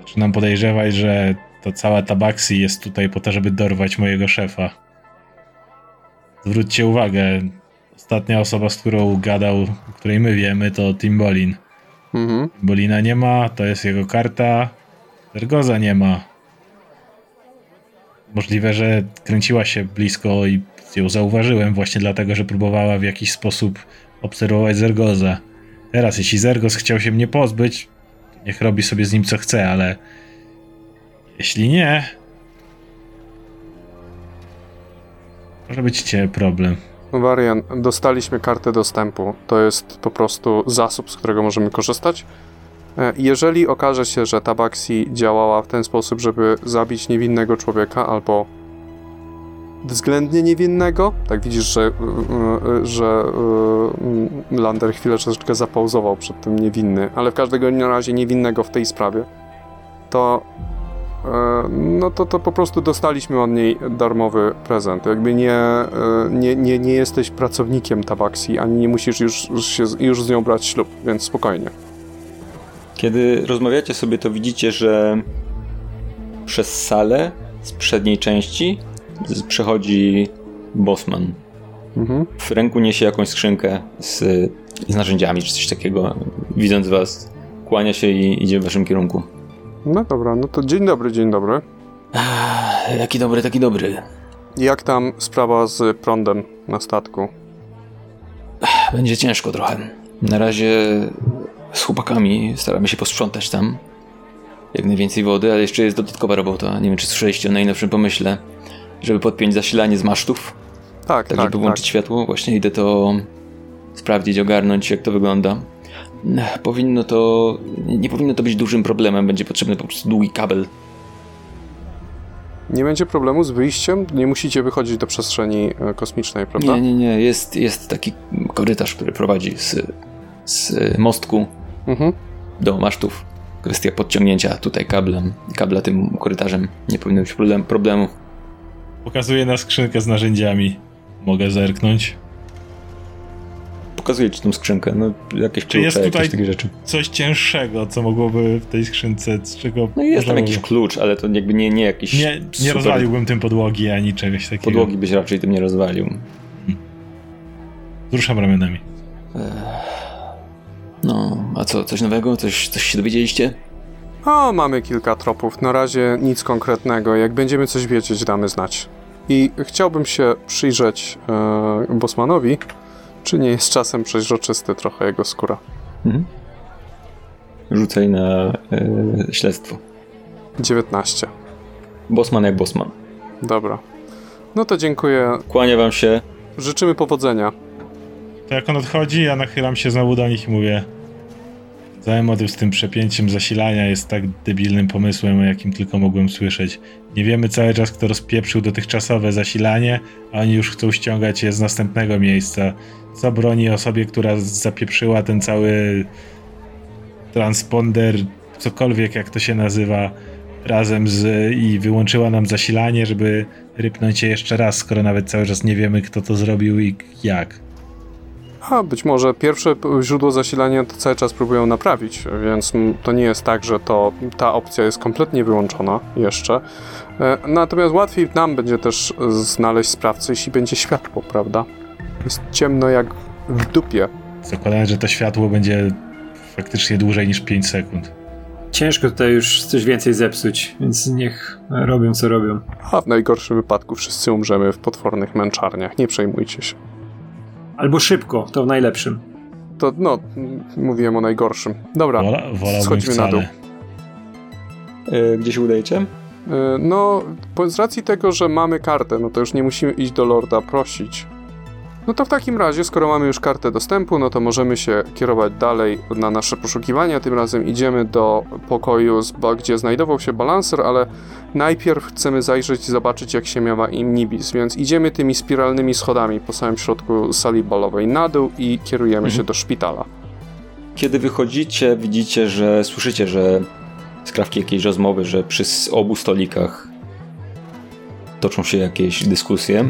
B: Zaczynam podejrzewać, że to cała tabaksi jest tutaj po to, żeby dorwać mojego szefa. Zwróćcie uwagę, ostatnia osoba, z którą gadał, o której my wiemy, to Timbolin. Mhm. Bolina nie ma, to jest jego karta. Zergoza nie ma. Możliwe, że kręciła się blisko i ją zauważyłem właśnie dlatego, że próbowała w jakiś sposób obserwować Zergoza. Teraz, jeśli Zergoz chciał się mnie pozbyć, niech robi sobie z nim co chce, ale jeśli nie, może być cię problem.
C: Warian, dostaliśmy kartę dostępu. To jest po prostu zasób, z którego możemy korzystać. E, jeżeli okaże się, że Tabaxi działała w ten sposób, żeby zabić niewinnego człowieka albo względnie niewinnego, tak widzisz, że, e, e, że Lander chwilę troszeczkę zapauzował przed tym niewinny, ale w każdym razie niewinnego w tej sprawie, to E, no to, to po prostu dostaliśmy od niej darmowy prezent. Jakby nie, e, nie, nie, nie jesteś pracownikiem Tabaxi, ani nie musisz już, już, się, już z nią brać ślub, więc spokojnie.
A: Kiedy rozmawiacie sobie, to widzicie, że przez salę z przedniej części przechodzi Bosman. Mhm. W ręku niesie jakąś skrzynkę z, z narzędziami czy coś takiego. Widząc was, kłania się i idzie w waszym kierunku.
C: No dobra, no to dzień dobry, dzień dobry.
A: Ach, jaki dobry, taki dobry.
C: Jak tam sprawa z prądem na statku?
A: Będzie ciężko trochę. Na razie z chłopakami staramy się posprzątać tam jak najwięcej wody, ale jeszcze jest dodatkowa robota. Nie wiem, czy słyszeliście o najnowszym pomyśle, żeby podpiąć zasilanie z masztów.
C: Tak,
A: tak,
C: tak
A: żeby włączyć
C: tak.
A: światło. Właśnie idę to sprawdzić, ogarnąć, jak to wygląda. Powinno to. Nie powinno to być dużym problemem. Będzie potrzebny po prostu długi kabel.
C: Nie będzie problemu z wyjściem? Nie musicie wychodzić do przestrzeni e, kosmicznej, prawda?
A: Nie, nie, nie. Jest, jest taki korytarz, który prowadzi z, z mostku mhm. do masztów. Kwestia podciągnięcia tutaj kablem, kabla tym korytarzem. Nie powinno być problem, problemu.
B: Pokazuję na skrzynkę z narzędziami. Mogę zerknąć
A: pokazuje ci tą skrzynkę, no jakieś klucze, jest tutaj jakieś takie rzeczy.
B: coś cięższego, co mogłoby w tej skrzynce, z czego...
A: No jest tam jakiś klucz, ale to jakby nie, nie jakiś...
B: Nie, nie super... rozwaliłbym tym podłogi, ani czegoś takiego.
A: Podłogi byś raczej tym nie rozwalił. Hmm.
B: Zruszam ramionami.
A: No, a co, coś nowego? Coś, coś się dowiedzieliście?
C: O, mamy kilka tropów. Na razie nic konkretnego. Jak będziemy coś wiedzieć, damy znać. I chciałbym się przyjrzeć e, Bosmanowi, czy nie jest czasem przeźroczysty trochę jego skóra? Mhm.
A: Rzucaj na e, śledztwo.
C: 19.
A: Bosman jak Bosman.
C: Dobra. No to dziękuję.
A: Kłania wam się.
C: Życzymy powodzenia.
B: To jak on odchodzi, ja nachylam się znowu do nich i mówię Cały motyw z tym przepięciem zasilania jest tak debilnym pomysłem, o jakim tylko mogłem słyszeć. Nie wiemy cały czas, kto rozpieprzył dotychczasowe zasilanie, a oni już chcą ściągać je z następnego miejsca. Co broni osobie, która zapieprzyła ten cały transponder, cokolwiek jak to się nazywa, razem z i wyłączyła nam zasilanie, żeby rypnąć je jeszcze raz, skoro nawet cały czas nie wiemy, kto to zrobił i jak.
C: A być może pierwsze źródło zasilania to cały czas próbują naprawić, więc to nie jest tak, że to ta opcja jest kompletnie wyłączona jeszcze. E, natomiast łatwiej nam będzie też znaleźć sprawcę, jeśli będzie światło, prawda? Jest ciemno jak w dupie.
B: Zakładając, że to światło będzie faktycznie dłużej niż 5 sekund.
D: Ciężko tutaj już coś więcej zepsuć, więc niech robią co robią.
C: A w najgorszym wypadku wszyscy umrzemy w potwornych męczarniach, nie przejmujcie się.
D: Albo szybko, to w najlepszym.
C: To no, mówiłem o najgorszym. Dobra, Wola, schodzimy na dół.
A: Yy, gdzie się udajecie?
C: Yy, no, z racji tego, że mamy kartę, no to już nie musimy iść do Lorda prosić. No to w takim razie, skoro mamy już kartę dostępu, no to możemy się kierować dalej na nasze poszukiwania. Tym razem idziemy do pokoju, gdzie znajdował się balancer, ale najpierw chcemy zajrzeć i zobaczyć, jak się miała im Nibis, więc idziemy tymi spiralnymi schodami po samym środku sali balowej na dół i kierujemy mhm. się do szpitala.
A: kiedy wychodzicie, widzicie, że słyszycie, że skrawki jakiejś rozmowy, że przy obu stolikach toczą się jakieś dyskusje.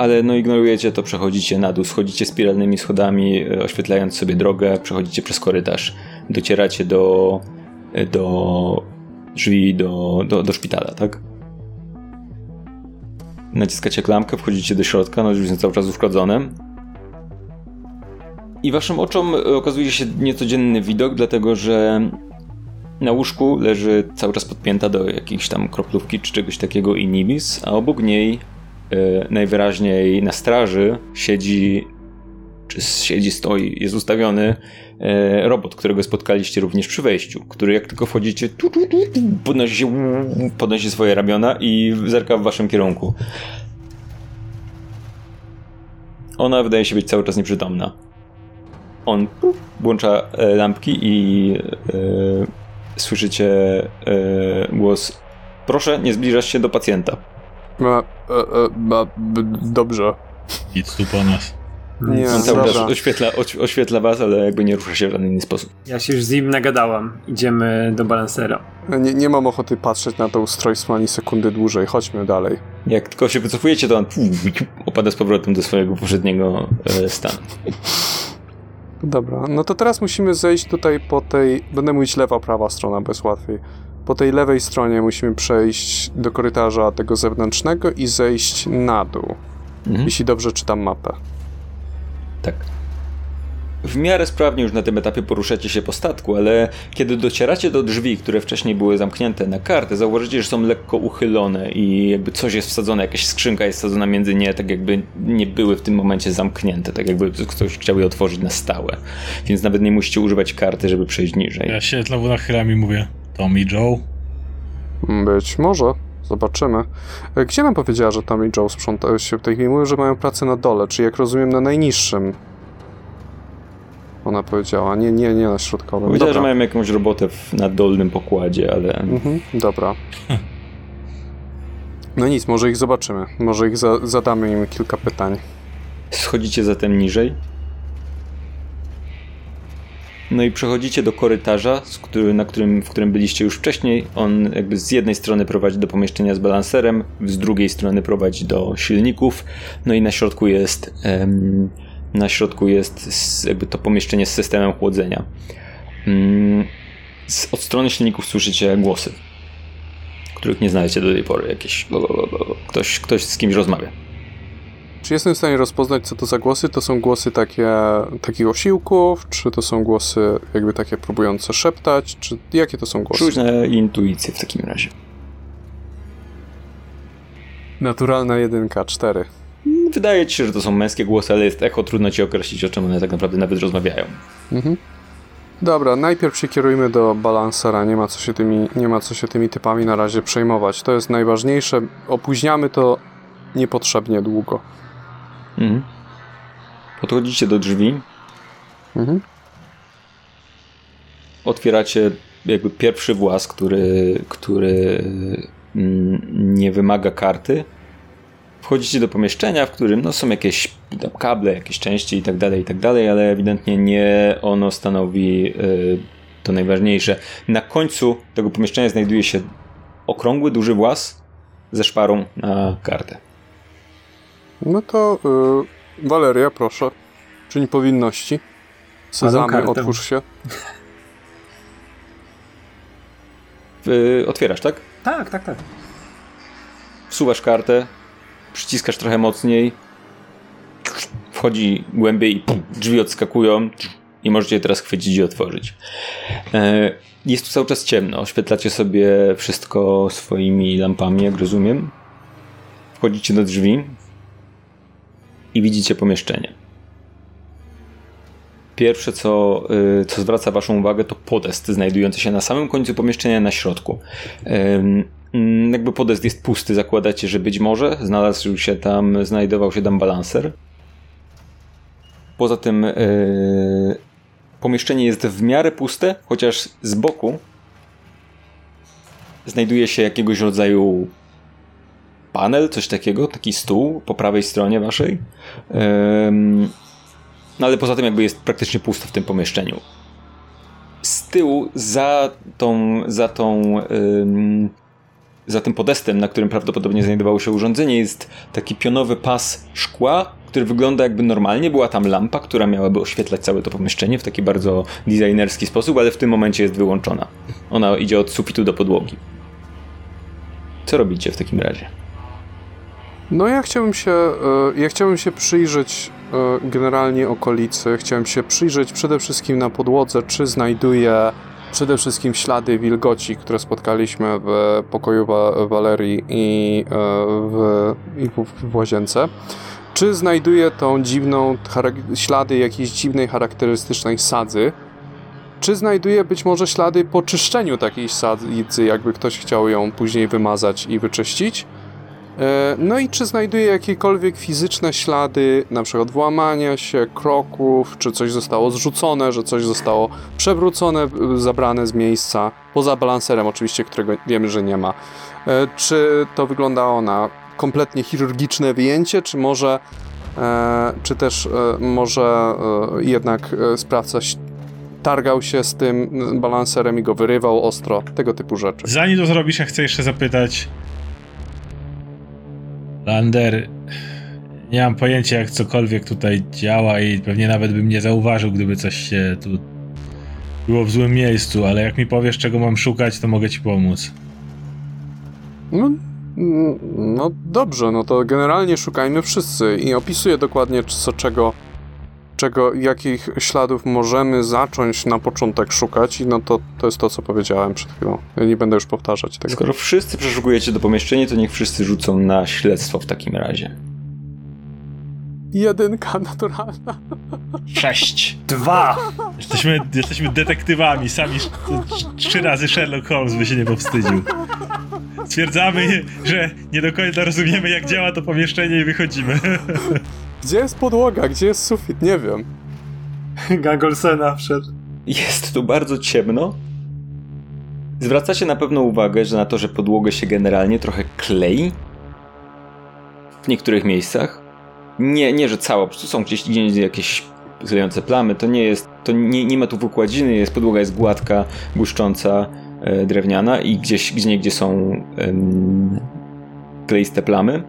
A: Ale no ignorujecie to, przechodzicie na dół, schodzicie spiralnymi schodami, e, oświetlając sobie drogę, przechodzicie przez korytarz, docieracie do, e, do drzwi do, do, do szpitala, tak? Naciskacie klamkę, wchodzicie do środka, no drzwi są cały czas uszkodzone. I waszym oczom okazuje się niecodzienny widok, dlatego że na łóżku leży cały czas podpięta do jakiejś tam kroplówki czy czegoś takiego Inibis, a obok niej e, najwyraźniej na straży siedzi, czy siedzi, stoi, jest ustawiony e, robot, którego spotkaliście również przy wejściu, który jak tylko wchodzicie, tu, tu, tu, podnosi się, podnosi swoje ramiona i zerka w waszym kierunku. Ona wydaje się być cały czas nieprzytomna. On włącza e, lampki i e, słyszycie e, głos proszę nie zbliżać się do pacjenta.
C: Dobrze.
B: Idź tu po nas.
A: Nie, On cały czas oświetla, oświetla was, ale jakby nie rusza się w żaden inny sposób.
D: Ja się już z nim nagadałam. Idziemy do balansera.
C: Nie, nie mam ochoty patrzeć na to ustrojstwo ani sekundy dłużej. Chodźmy dalej.
A: Jak tylko się wycofujecie, to on opada z powrotem do swojego poprzedniego stanu.
C: Dobra, no to teraz musimy zejść tutaj po tej, będę mówić lewa, prawa strona, jest łatwiej. Po tej lewej stronie musimy przejść do korytarza tego zewnętrznego i zejść na dół, mhm. jeśli dobrze czytam mapę.
A: Tak w miarę sprawnie już na tym etapie poruszacie się po statku, ale kiedy docieracie do drzwi, które wcześniej były zamknięte na kartę, zauważycie, że są lekko uchylone i jakby coś jest wsadzone, jakaś skrzynka jest wsadzona między nie, tak jakby nie były w tym momencie zamknięte, tak jakby ktoś chciał je otworzyć na stałe. Więc nawet nie musicie używać karty, żeby przejść niżej.
B: Ja się znowu nachylam i mówię, Tommy Joe?
C: Być może. Zobaczymy. E, gdzie nam powiedziała, że Tommy Joe sprząta się w tej chwili? Mówią, że mają pracę na dole, czyli jak rozumiem na najniższym ona powiedziała. Nie, nie, nie na środkowym.
A: Powiedziała, że mają jakąś robotę w, na dolnym pokładzie, ale... Mhm,
C: dobra. No nic, może ich zobaczymy. Może ich za zadamy im kilka pytań.
A: Schodzicie zatem niżej. No i przechodzicie do korytarza, który, na którym, w którym byliście już wcześniej. On jakby z jednej strony prowadzi do pomieszczenia z balanserem, z drugiej strony prowadzi do silników. No i na środku jest na środku jest jakby to pomieszczenie z systemem chłodzenia. Mm, od strony silników słyszycie głosy, których nie znajdziecie do tej pory. Jakieś ktoś, ktoś z kimś rozmawia.
C: Czy jestem w stanie rozpoznać, co to za głosy? To są głosy takie, takich osiłków, czy to są głosy jakby takie próbujące szeptać, czy jakie to są głosy?
A: Czuć na intuicję w takim razie.
C: Naturalna jedynka, cztery.
A: Wydaje ci się, że to są męskie głosy, ale jest echo, trudno ci określić, o czym one tak naprawdę nawet rozmawiają. Mhm.
C: Dobra, najpierw się kierujmy do balansera, nie ma, co się tymi, nie ma co się tymi typami na razie przejmować. To jest najważniejsze, opóźniamy to niepotrzebnie długo. Mhm.
A: Podchodzicie do drzwi. Mhm. Otwieracie jakby pierwszy włas, który, który mm, nie wymaga karty wchodzicie do pomieszczenia, w którym no, są jakieś kable, jakieś części i tak dalej, i tak dalej, ale ewidentnie nie ono stanowi y, to najważniejsze. Na końcu tego pomieszczenia znajduje się okrągły, duży włas ze szparą na kartę.
C: No to yy, Waleria, proszę. Czyń powinności. Sezamy, otwórz się.
A: Yy, otwierasz, tak?
D: Tak, tak, tak.
A: Wsuwasz kartę, przyciskasz trochę mocniej, wchodzi głębiej i drzwi odskakują i możecie je teraz chwycić i otworzyć. E, jest tu cały czas ciemno. Oświetlacie sobie wszystko swoimi lampami, jak rozumiem. Wchodzicie do drzwi i widzicie pomieszczenie. Pierwsze, co, e, co zwraca Waszą uwagę, to podest znajdujący się na samym końcu pomieszczenia na środku. Jakby podest jest pusty, zakładacie, że być może znalazł się tam, znajdował się tam balanser. Poza tym yy, pomieszczenie jest w miarę puste, chociaż z boku znajduje się jakiegoś rodzaju panel, coś takiego, taki stół po prawej stronie waszej. No ale poza tym jakby jest praktycznie pusto w tym pomieszczeniu. Z tyłu za tą, za tą za tym podestem, na którym prawdopodobnie znajdowało się urządzenie, jest taki pionowy pas szkła, który wygląda jakby normalnie. Była tam lampa, która miałaby oświetlać całe to pomieszczenie w taki bardzo designerski sposób, ale w tym momencie jest wyłączona. Ona idzie od sufitu do podłogi. Co robicie w takim razie?
C: No ja chciałbym się, e, ja chciałbym się przyjrzeć e, generalnie okolicy. Chciałem się przyjrzeć przede wszystkim na podłodze, czy znajduję przede wszystkim ślady wilgoci, które spotkaliśmy w pokoju Walerii i e, w, i w łazience. Czy znajduje tą dziwną, ślady jakiejś dziwnej, charakterystycznej sadzy? Czy znajduje być może ślady po czyszczeniu takiej sadzy, jakby ktoś chciał ją później wymazać i wyczyścić? E, no i czy znajduje jakiekolwiek fizyczne ślady, na przykład włamania się, kroków, czy coś zostało zrzucone, że coś zostało przewrócone, zabrane z miejsca, poza balanserem oczywiście, którego wiemy, że nie ma. E, czy to wyglądało na kompletnie chirurgiczne wyjęcie, czy może, e, czy też może jednak sprawca targał się z tym balanserem i go wyrywał ostro, tego typu rzeczy.
B: Zanim to zrobisz, ja chcę jeszcze zapytać, Lander, nie mam pojęcia jak cokolwiek tutaj działa i pewnie nawet bym nie zauważył, gdyby coś się tu było w złym miejscu, ale jak mi powiesz czego mam szukać, to mogę ci pomóc.
C: No, no dobrze, no to generalnie szukajmy wszyscy i opisuję dokładnie co czego czego, jakich śladów możemy zacząć na początek szukać i no to, to jest to, co powiedziałem przed chwilą. Ja nie będę już powtarzać tego.
A: Skoro wszyscy przeszukujecie do pomieszczenia, to niech wszyscy rzucą na śledztwo w takim razie.
C: Jedynka naturalna.
B: Sześć.
D: Dwa.
B: Jesteśmy, jesteśmy detektywami, sami trzy razy Sherlock Holmes by się nie powstydził. Stwierdzamy, że nie do końca rozumiemy, jak działa to pomieszczenie i wychodzimy.
C: Gdzie jest podłoga? Gdzie jest sufit? Nie wiem.
D: Gang Olsena wszedł.
A: Jest tu bardzo ciemno. Zwracacie na pewno uwagę, że na to, że podłogę się generalnie trochę klei. W niektórych miejscach. Nie, nie, że cała, po prostu są gdzieś, gdzieś jakieś klejące plamy. To nie jest, to nie, nie ma tu wykładziny, jest, podłoga jest gładka, błyszcząca, e, drewniana i gdzieś, gdzie niegdzie są e, kleiste plamy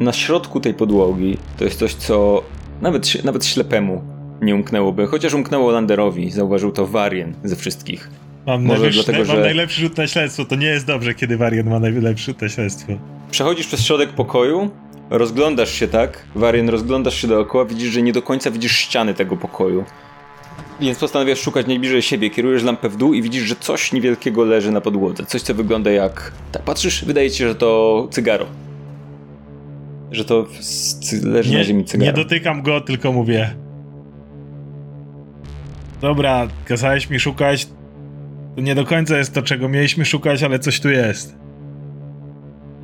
A: na środku tej podłogi to jest coś, co nawet, nawet ślepemu nie umknęłoby, chociaż umknęło Landerowi, zauważył to Warien ze wszystkich.
B: Mam, Może najlepszy, dlatego, mam że... najlepszy rzut na śledztwo, to nie jest dobrze, kiedy Warien ma najlepszy rzut na śledztwo.
A: Przechodzisz przez środek pokoju, rozglądasz się tak, Warien, rozglądasz się dookoła, widzisz, że nie do końca widzisz ściany tego pokoju. Więc postanawiasz szukać najbliżej siebie, kierujesz lampę w dół i widzisz, że coś niewielkiego leży na podłodze. Coś, co wygląda jak... Tak, patrzysz, wydaje ci się, że to cygaro że to leży
B: nie,
A: na ziemi cygaro.
B: Nie dotykam go, tylko mówię. Dobra, kazałeś mi szukać. To nie do końca jest to, czego mieliśmy szukać, ale coś tu jest.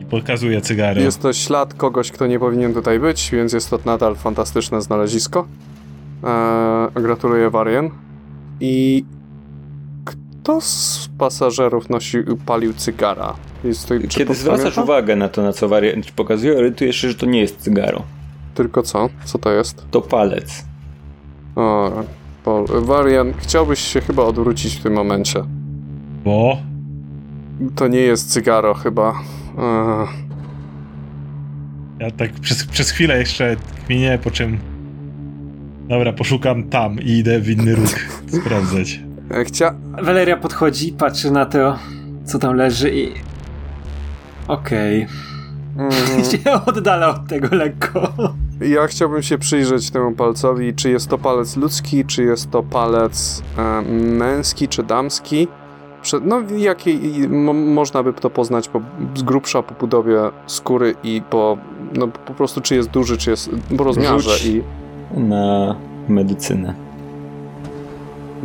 B: I pokazuje cygaro.
C: Jest to ślad kogoś, kto nie powinien tutaj być, więc jest to nadal fantastyczne znalezisko. Eee, gratuluję, Warien. I kto z pasażerów nosił, palił cygara?
A: Jest to, Kiedy zwracasz uwagę na to, na co wariant pokazuje, orientujesz się, że to nie jest cygaro.
C: Tylko co? Co to jest?
A: To palec.
C: O, bo Warian, chciałbyś się chyba odwrócić w tym momencie.
B: Bo?
C: To nie jest cygaro chyba.
B: Ja tak przez, przez chwilę jeszcze kminię, po czym Dobra, poszukam tam i idę w inny ruch sprawdzać.
C: Chcia...
D: Valeria podchodzi, patrzy na to, co tam leży i Okej. Okay. Mm. się oddala od tego lekko.
C: Ja chciałbym się przyjrzeć temu palcowi, czy jest to palec ludzki, czy jest to palec e, męski, czy damski. No, jakiej mo, można by to poznać po, z grubsza po budowie skóry i po, no, po prostu czy jest duży, czy jest po rozmiarze. Rzuć i
A: na medycynę.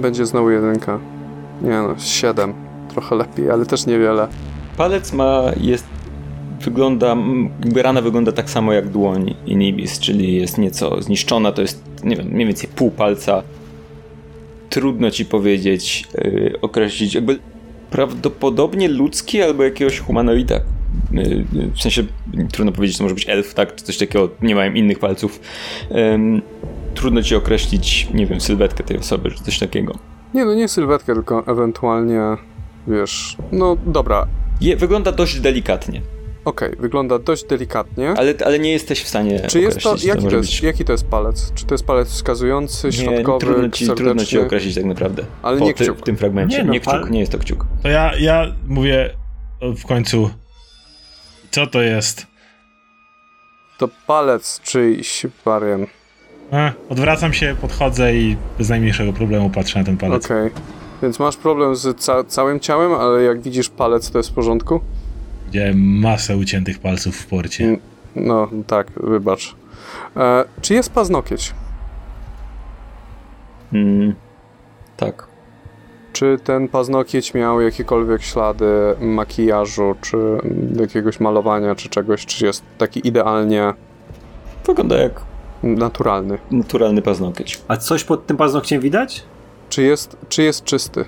C: Będzie znowu jedynka. Nie no, siedem. Trochę lepiej, ale też niewiele.
A: Palec ma, jest, wygląda, rana wygląda tak samo jak dłoń Inibis, czyli jest nieco zniszczona, to jest, nie wiem, mniej więcej pół palca. Trudno ci powiedzieć, yy, określić, jakby prawdopodobnie ludzki albo jakiegoś humanoida. Yy, w sensie, trudno powiedzieć, to może być elf, tak, czy coś takiego, nie mają innych palców. Yy, trudno ci określić, nie wiem, sylwetkę tej osoby, czy coś takiego.
C: Nie, no nie sylwetkę, tylko ewentualnie, wiesz, no dobra.
A: Je, wygląda dość delikatnie.
C: Okej, okay, wygląda dość delikatnie.
A: Ale, ale nie jesteś w stanie
C: Czy jest to, jaki, to jest, jaki to jest palec? Czy to jest palec wskazujący, środkowy,
A: nie, trudno ci, trudno ci określić tak naprawdę.
C: Ale nie kciuk.
A: Ty, w tym fragmencie. Nie, no, nie kciuk, nie jest to kciuk.
B: To ja, ja mówię w końcu, co to jest?
C: To palec czyjś, Varian.
B: E, odwracam się, podchodzę i bez najmniejszego problemu patrzę na ten palec.
C: Okej. Okay. Więc masz problem z ca całym ciałem, ale jak widzisz palec, to jest w porządku?
B: Widziałem masę uciętych palców w porcie.
C: No, tak, wybacz. E, czy jest paznokieć?
A: Mm, tak.
C: Czy ten paznokieć miał jakiekolwiek ślady makijażu, czy jakiegoś malowania, czy czegoś, czy jest taki idealnie...
A: Wygląda jak...
C: Naturalny.
A: Naturalny paznokieć.
D: A coś pod tym paznokciem widać?
C: Czy jest, czy jest czysty?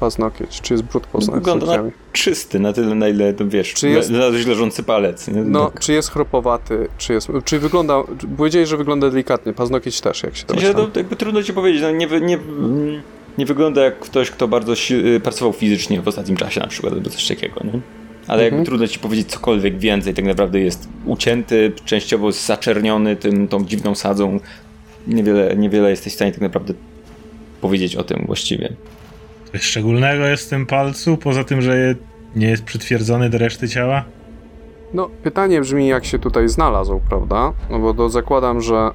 C: paznokieć, czy jest brud pod
A: Wygląda na czysty, na tyle, na ile, wiesz, czy jest, na, na leżący palec. Nie?
C: No, tak. czy jest chropowaty, czy jest, czy wygląda, powiedziałeś, że wygląda delikatnie, paznokieć też, jak się to
A: no, jakby trudno ci powiedzieć, no, nie, nie, nie wygląda jak ktoś, kto bardzo y, pracował fizycznie w ostatnim czasie na przykład, albo coś takiego, nie? Ale jakby mhm. trudno ci powiedzieć cokolwiek więcej, tak naprawdę jest ucięty, częściowo zaczerniony tym, tą dziwną sadzą. Niewiele, niewiele jesteś w stanie tak naprawdę powiedzieć o tym właściwie.
B: Coś szczególnego jest w tym palcu, poza tym, że nie jest przytwierdzony do reszty ciała?
C: No, pytanie brzmi, jak się tutaj znalazł, prawda? No bo to zakładam, że.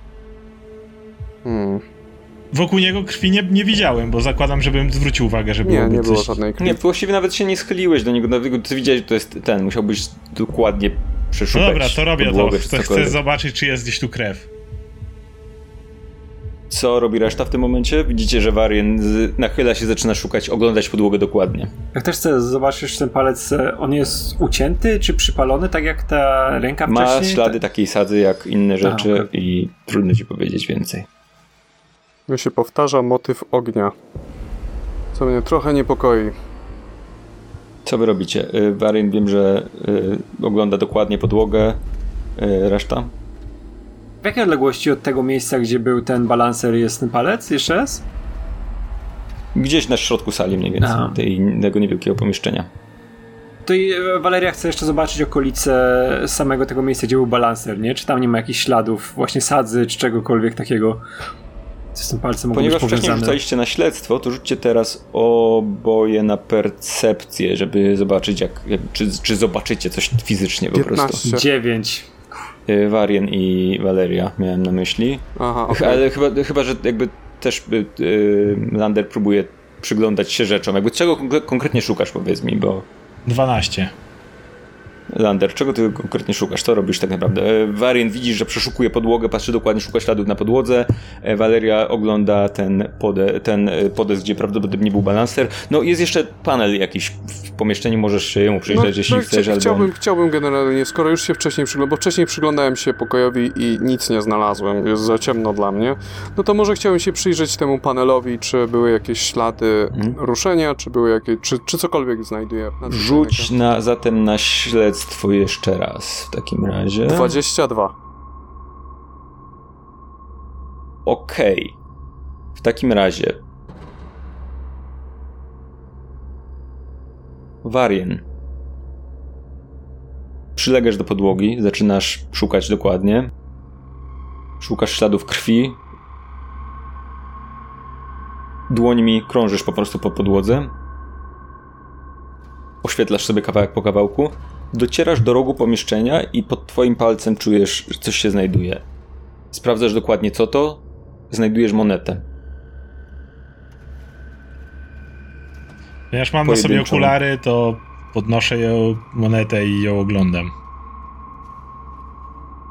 B: Hmm. Wokół niego krwi nie, nie widziałem, bo zakładam, żebym zwrócił uwagę, żeby
C: Nie, nie było coś... żadnej krwi.
A: Nie, właściwie nawet się nie schyliłeś do niego, dlatego ty widziałeś, że to jest ten, musiałbyś dokładnie przeszukać No
B: dobra, to robię podłogę, to. Chcę, chcę zobaczyć, czy jest gdzieś tu krew.
A: Co robi reszta w tym momencie? Widzicie, że Warien nachyla się, zaczyna szukać, oglądać podłogę dokładnie.
D: Jak też chcę zobaczyć ten palec, e, on jest ucięty czy przypalony, tak jak ta ręka
A: Ma
D: wcześniej?
A: Ma ślady takiej sadzy jak inne rzeczy okay. i trudno ci powiedzieć więcej.
C: Mi się powtarza motyw ognia, co mnie trochę niepokoi.
A: Co wy robicie? Y, wiem, że y, ogląda dokładnie podłogę. Y, reszta?
D: W jakiej odległości od tego miejsca, gdzie był ten balancer jest ten palec? Jeszcze raz?
A: Gdzieś na środku sali mniej więcej, tej, tego niewielkiego pomieszczenia.
D: To i e, Waleria chce jeszcze zobaczyć okolice samego tego miejsca, gdzie był balancer, nie? Czy tam nie ma jakichś śladów właśnie sadzy, czy czegokolwiek takiego, z tym palcem mogło
A: Ponieważ wcześniej rzucaliście na śledztwo, to rzućcie teraz oboje na percepcję, żeby zobaczyć, jak, jak czy, czy zobaczycie coś fizycznie po 15. prostu.
D: 9.
A: Y, Warien i Valeria miałem na myśli.
C: Aha, okay.
A: Ale chyba, chyba, że jakby też y, Lander próbuje przyglądać się rzeczom. Jakby czego konkretnie szukasz, powiedz mi, bo...
B: 12.
A: Lander, czego ty konkretnie szukasz? Co robisz tak naprawdę? Varian e, widzisz, że przeszukuje podłogę, patrzy dokładnie, szuka śladów na podłodze. E, Valeria ogląda ten, pode, ten e, podest, gdzie prawdopodobnie był balancer. No jest jeszcze panel jakiś w pomieszczeniu, możesz się jemu przyjrzeć, no, jeśli no, chcesz.
C: Chciałbym,
A: albo...
C: chciałbym generalnie, skoro już się wcześniej przyglądałem, bo wcześniej przyglądałem się pokojowi i nic nie znalazłem, jest za ciemno dla mnie, no to może chciałbym się przyjrzeć temu panelowi, czy były jakieś ślady hmm. ruszenia, czy były jakieś, czy, czy cokolwiek znajduję.
A: Rzuć na, zatem na śledztwo śledztwo jeszcze raz w takim razie.
C: 22.
A: Okej. Okay. W takim razie. Warien. Przylegasz do podłogi, zaczynasz szukać dokładnie. Szukasz śladów krwi. Dłońmi krążysz po prostu po podłodze. Oświetlasz sobie kawałek po kawałku. Docierasz do rogu pomieszczenia i pod twoim palcem czujesz, że coś się znajduje. Sprawdzasz dokładnie co to, znajdujesz monetę.
B: Ponieważ mam na sobie okulary, to podnoszę ją monetę i ją oglądam.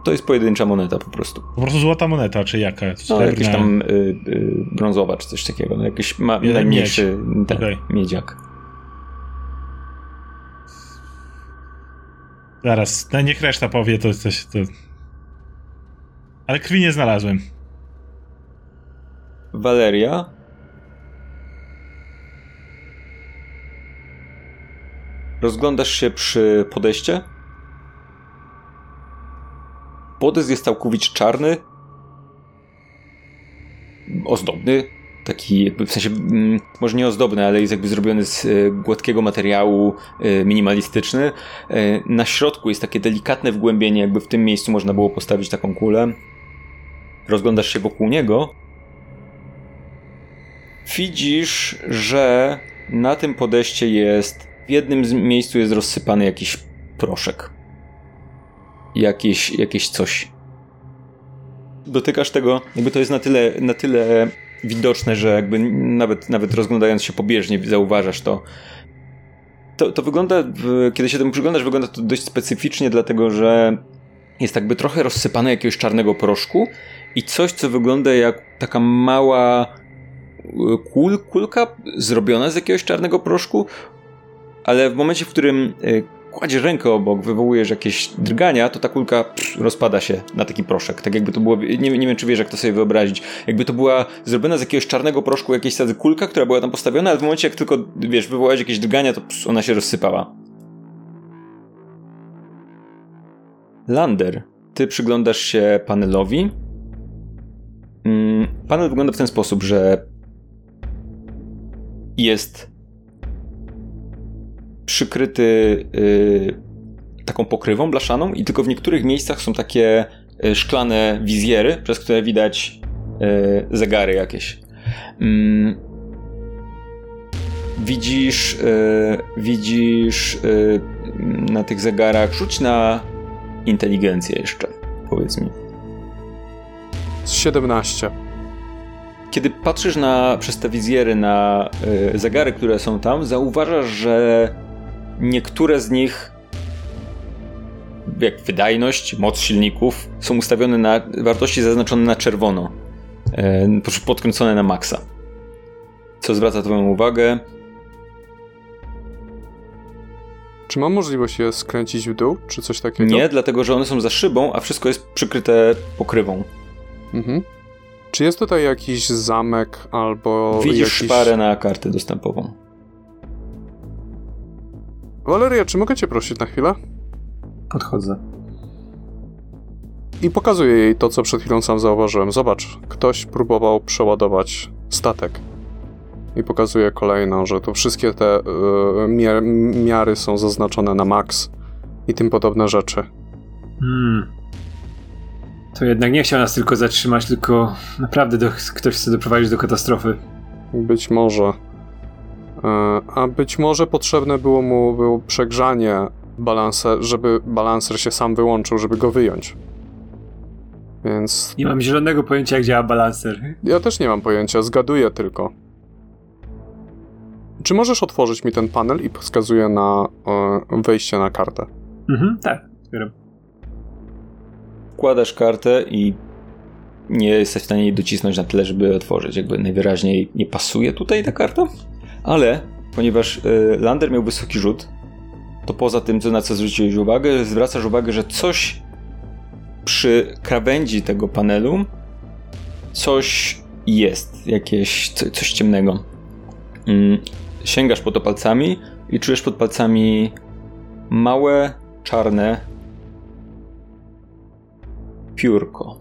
A: To jest pojedyncza moneta po prostu.
B: Po prostu złota moneta, czy jaka?
A: No, jakaś tam y, y, brązowa, czy coś takiego. No, jakiś ma, najmniejszy ten, okay. miedziak.
B: Zaraz, no niech reszta powie to coś. To... Ale krwi nie znalazłem.
A: Valeria? Rozglądasz się przy podejście? Podest jest całkowicie czarny. ozdobny, taki w sensie, mm, może nie ozdobny, ale jest jakby zrobiony z e, gładkiego materiału, e, minimalistyczny. E, na środku jest takie delikatne wgłębienie, jakby w tym miejscu można było postawić taką kulę. Rozglądasz się wokół niego. Widzisz, że na tym podejście jest, w jednym miejscu jest rozsypany jakiś proszek. Jakieś, jakieś coś. Dotykasz tego, jakby to jest na tyle, na tyle widoczne, że jakby nawet, nawet rozglądając się pobieżnie zauważasz to. To, to wygląda, kiedy się temu przyglądasz, wygląda to dość specyficznie, dlatego że jest jakby trochę rozsypane jakiegoś czarnego proszku i coś, co wygląda jak taka mała e, kul, kulka zrobiona z jakiegoś czarnego proszku, ale w momencie, w którym e, kładziesz rękę obok, wywołujesz jakieś drgania, to ta kulka pff, rozpada się na taki proszek. Tak jakby to było, nie, nie wiem czy wiesz jak to sobie wyobrazić, jakby to była zrobiona z jakiegoś czarnego proszku jakaś wtedy kulka, która była tam postawiona, ale w momencie jak tylko, wiesz, wywołałeś jakieś drgania, to pff, ona się rozsypała. Lander, ty przyglądasz się panelowi. Mm, panel wygląda w ten sposób, że jest przykryty y, taką pokrywą blaszaną i tylko w niektórych miejscach są takie y, szklane wizjery, przez które widać y, zegary jakieś. Mm. Widzisz, widzisz na tych zegarach, rzuć na inteligencję jeszcze, powiedz mi.
C: 17
A: kiedy patrzysz na, przez te wizjery na zegary, które są tam, zauważasz, że niektóre z nich, jak wydajność, moc silników, są ustawione na wartości zaznaczone na czerwono, e, podkręcone na maksa. Co zwraca Twoją uwagę?
C: Czy mam możliwość je skręcić w dół, czy coś takiego?
A: Nie, dlatego że one są za szybą, a wszystko jest przykryte pokrywą. Mhm.
C: Czy jest tutaj jakiś zamek albo.
A: Widzisz
C: jakiś...
A: szparę na kartę dostępową.
C: Waleria, czy mogę cię prosić na chwilę?
D: Podchodzę.
C: I pokazuję jej to, co przed chwilą sam zauważyłem. Zobacz, ktoś próbował przeładować statek. I pokazuję kolejną, że tu wszystkie te y, miary są zaznaczone na max i tym podobne rzeczy. Hmm.
D: To jednak nie chciał nas tylko zatrzymać, tylko naprawdę do, ktoś chce doprowadzić do katastrofy.
C: Być może. E, a być może potrzebne było mu było przegrzanie balanser, żeby balanser się sam wyłączył, żeby go wyjąć. Więc.
D: Nie mam zielonego pojęcia, jak działa balanser.
C: Ja też nie mam pojęcia, zgaduję tylko. Czy możesz otworzyć mi ten panel i wskazuję na e, wejście na kartę?
D: Mhm, tak, zbieram.
A: Wkładasz kartę i nie jesteś w stanie jej docisnąć na tyle, żeby otworzyć. Jakby najwyraźniej nie pasuje tutaj ta karta. Ale ponieważ y, Lander miał wysoki rzut, to poza tym, co na co zwróciłeś uwagę, zwracasz uwagę, że coś przy krawędzi tego panelu coś jest, jakieś coś ciemnego. Mm, sięgasz po to palcami i czujesz pod palcami małe, czarne piórko.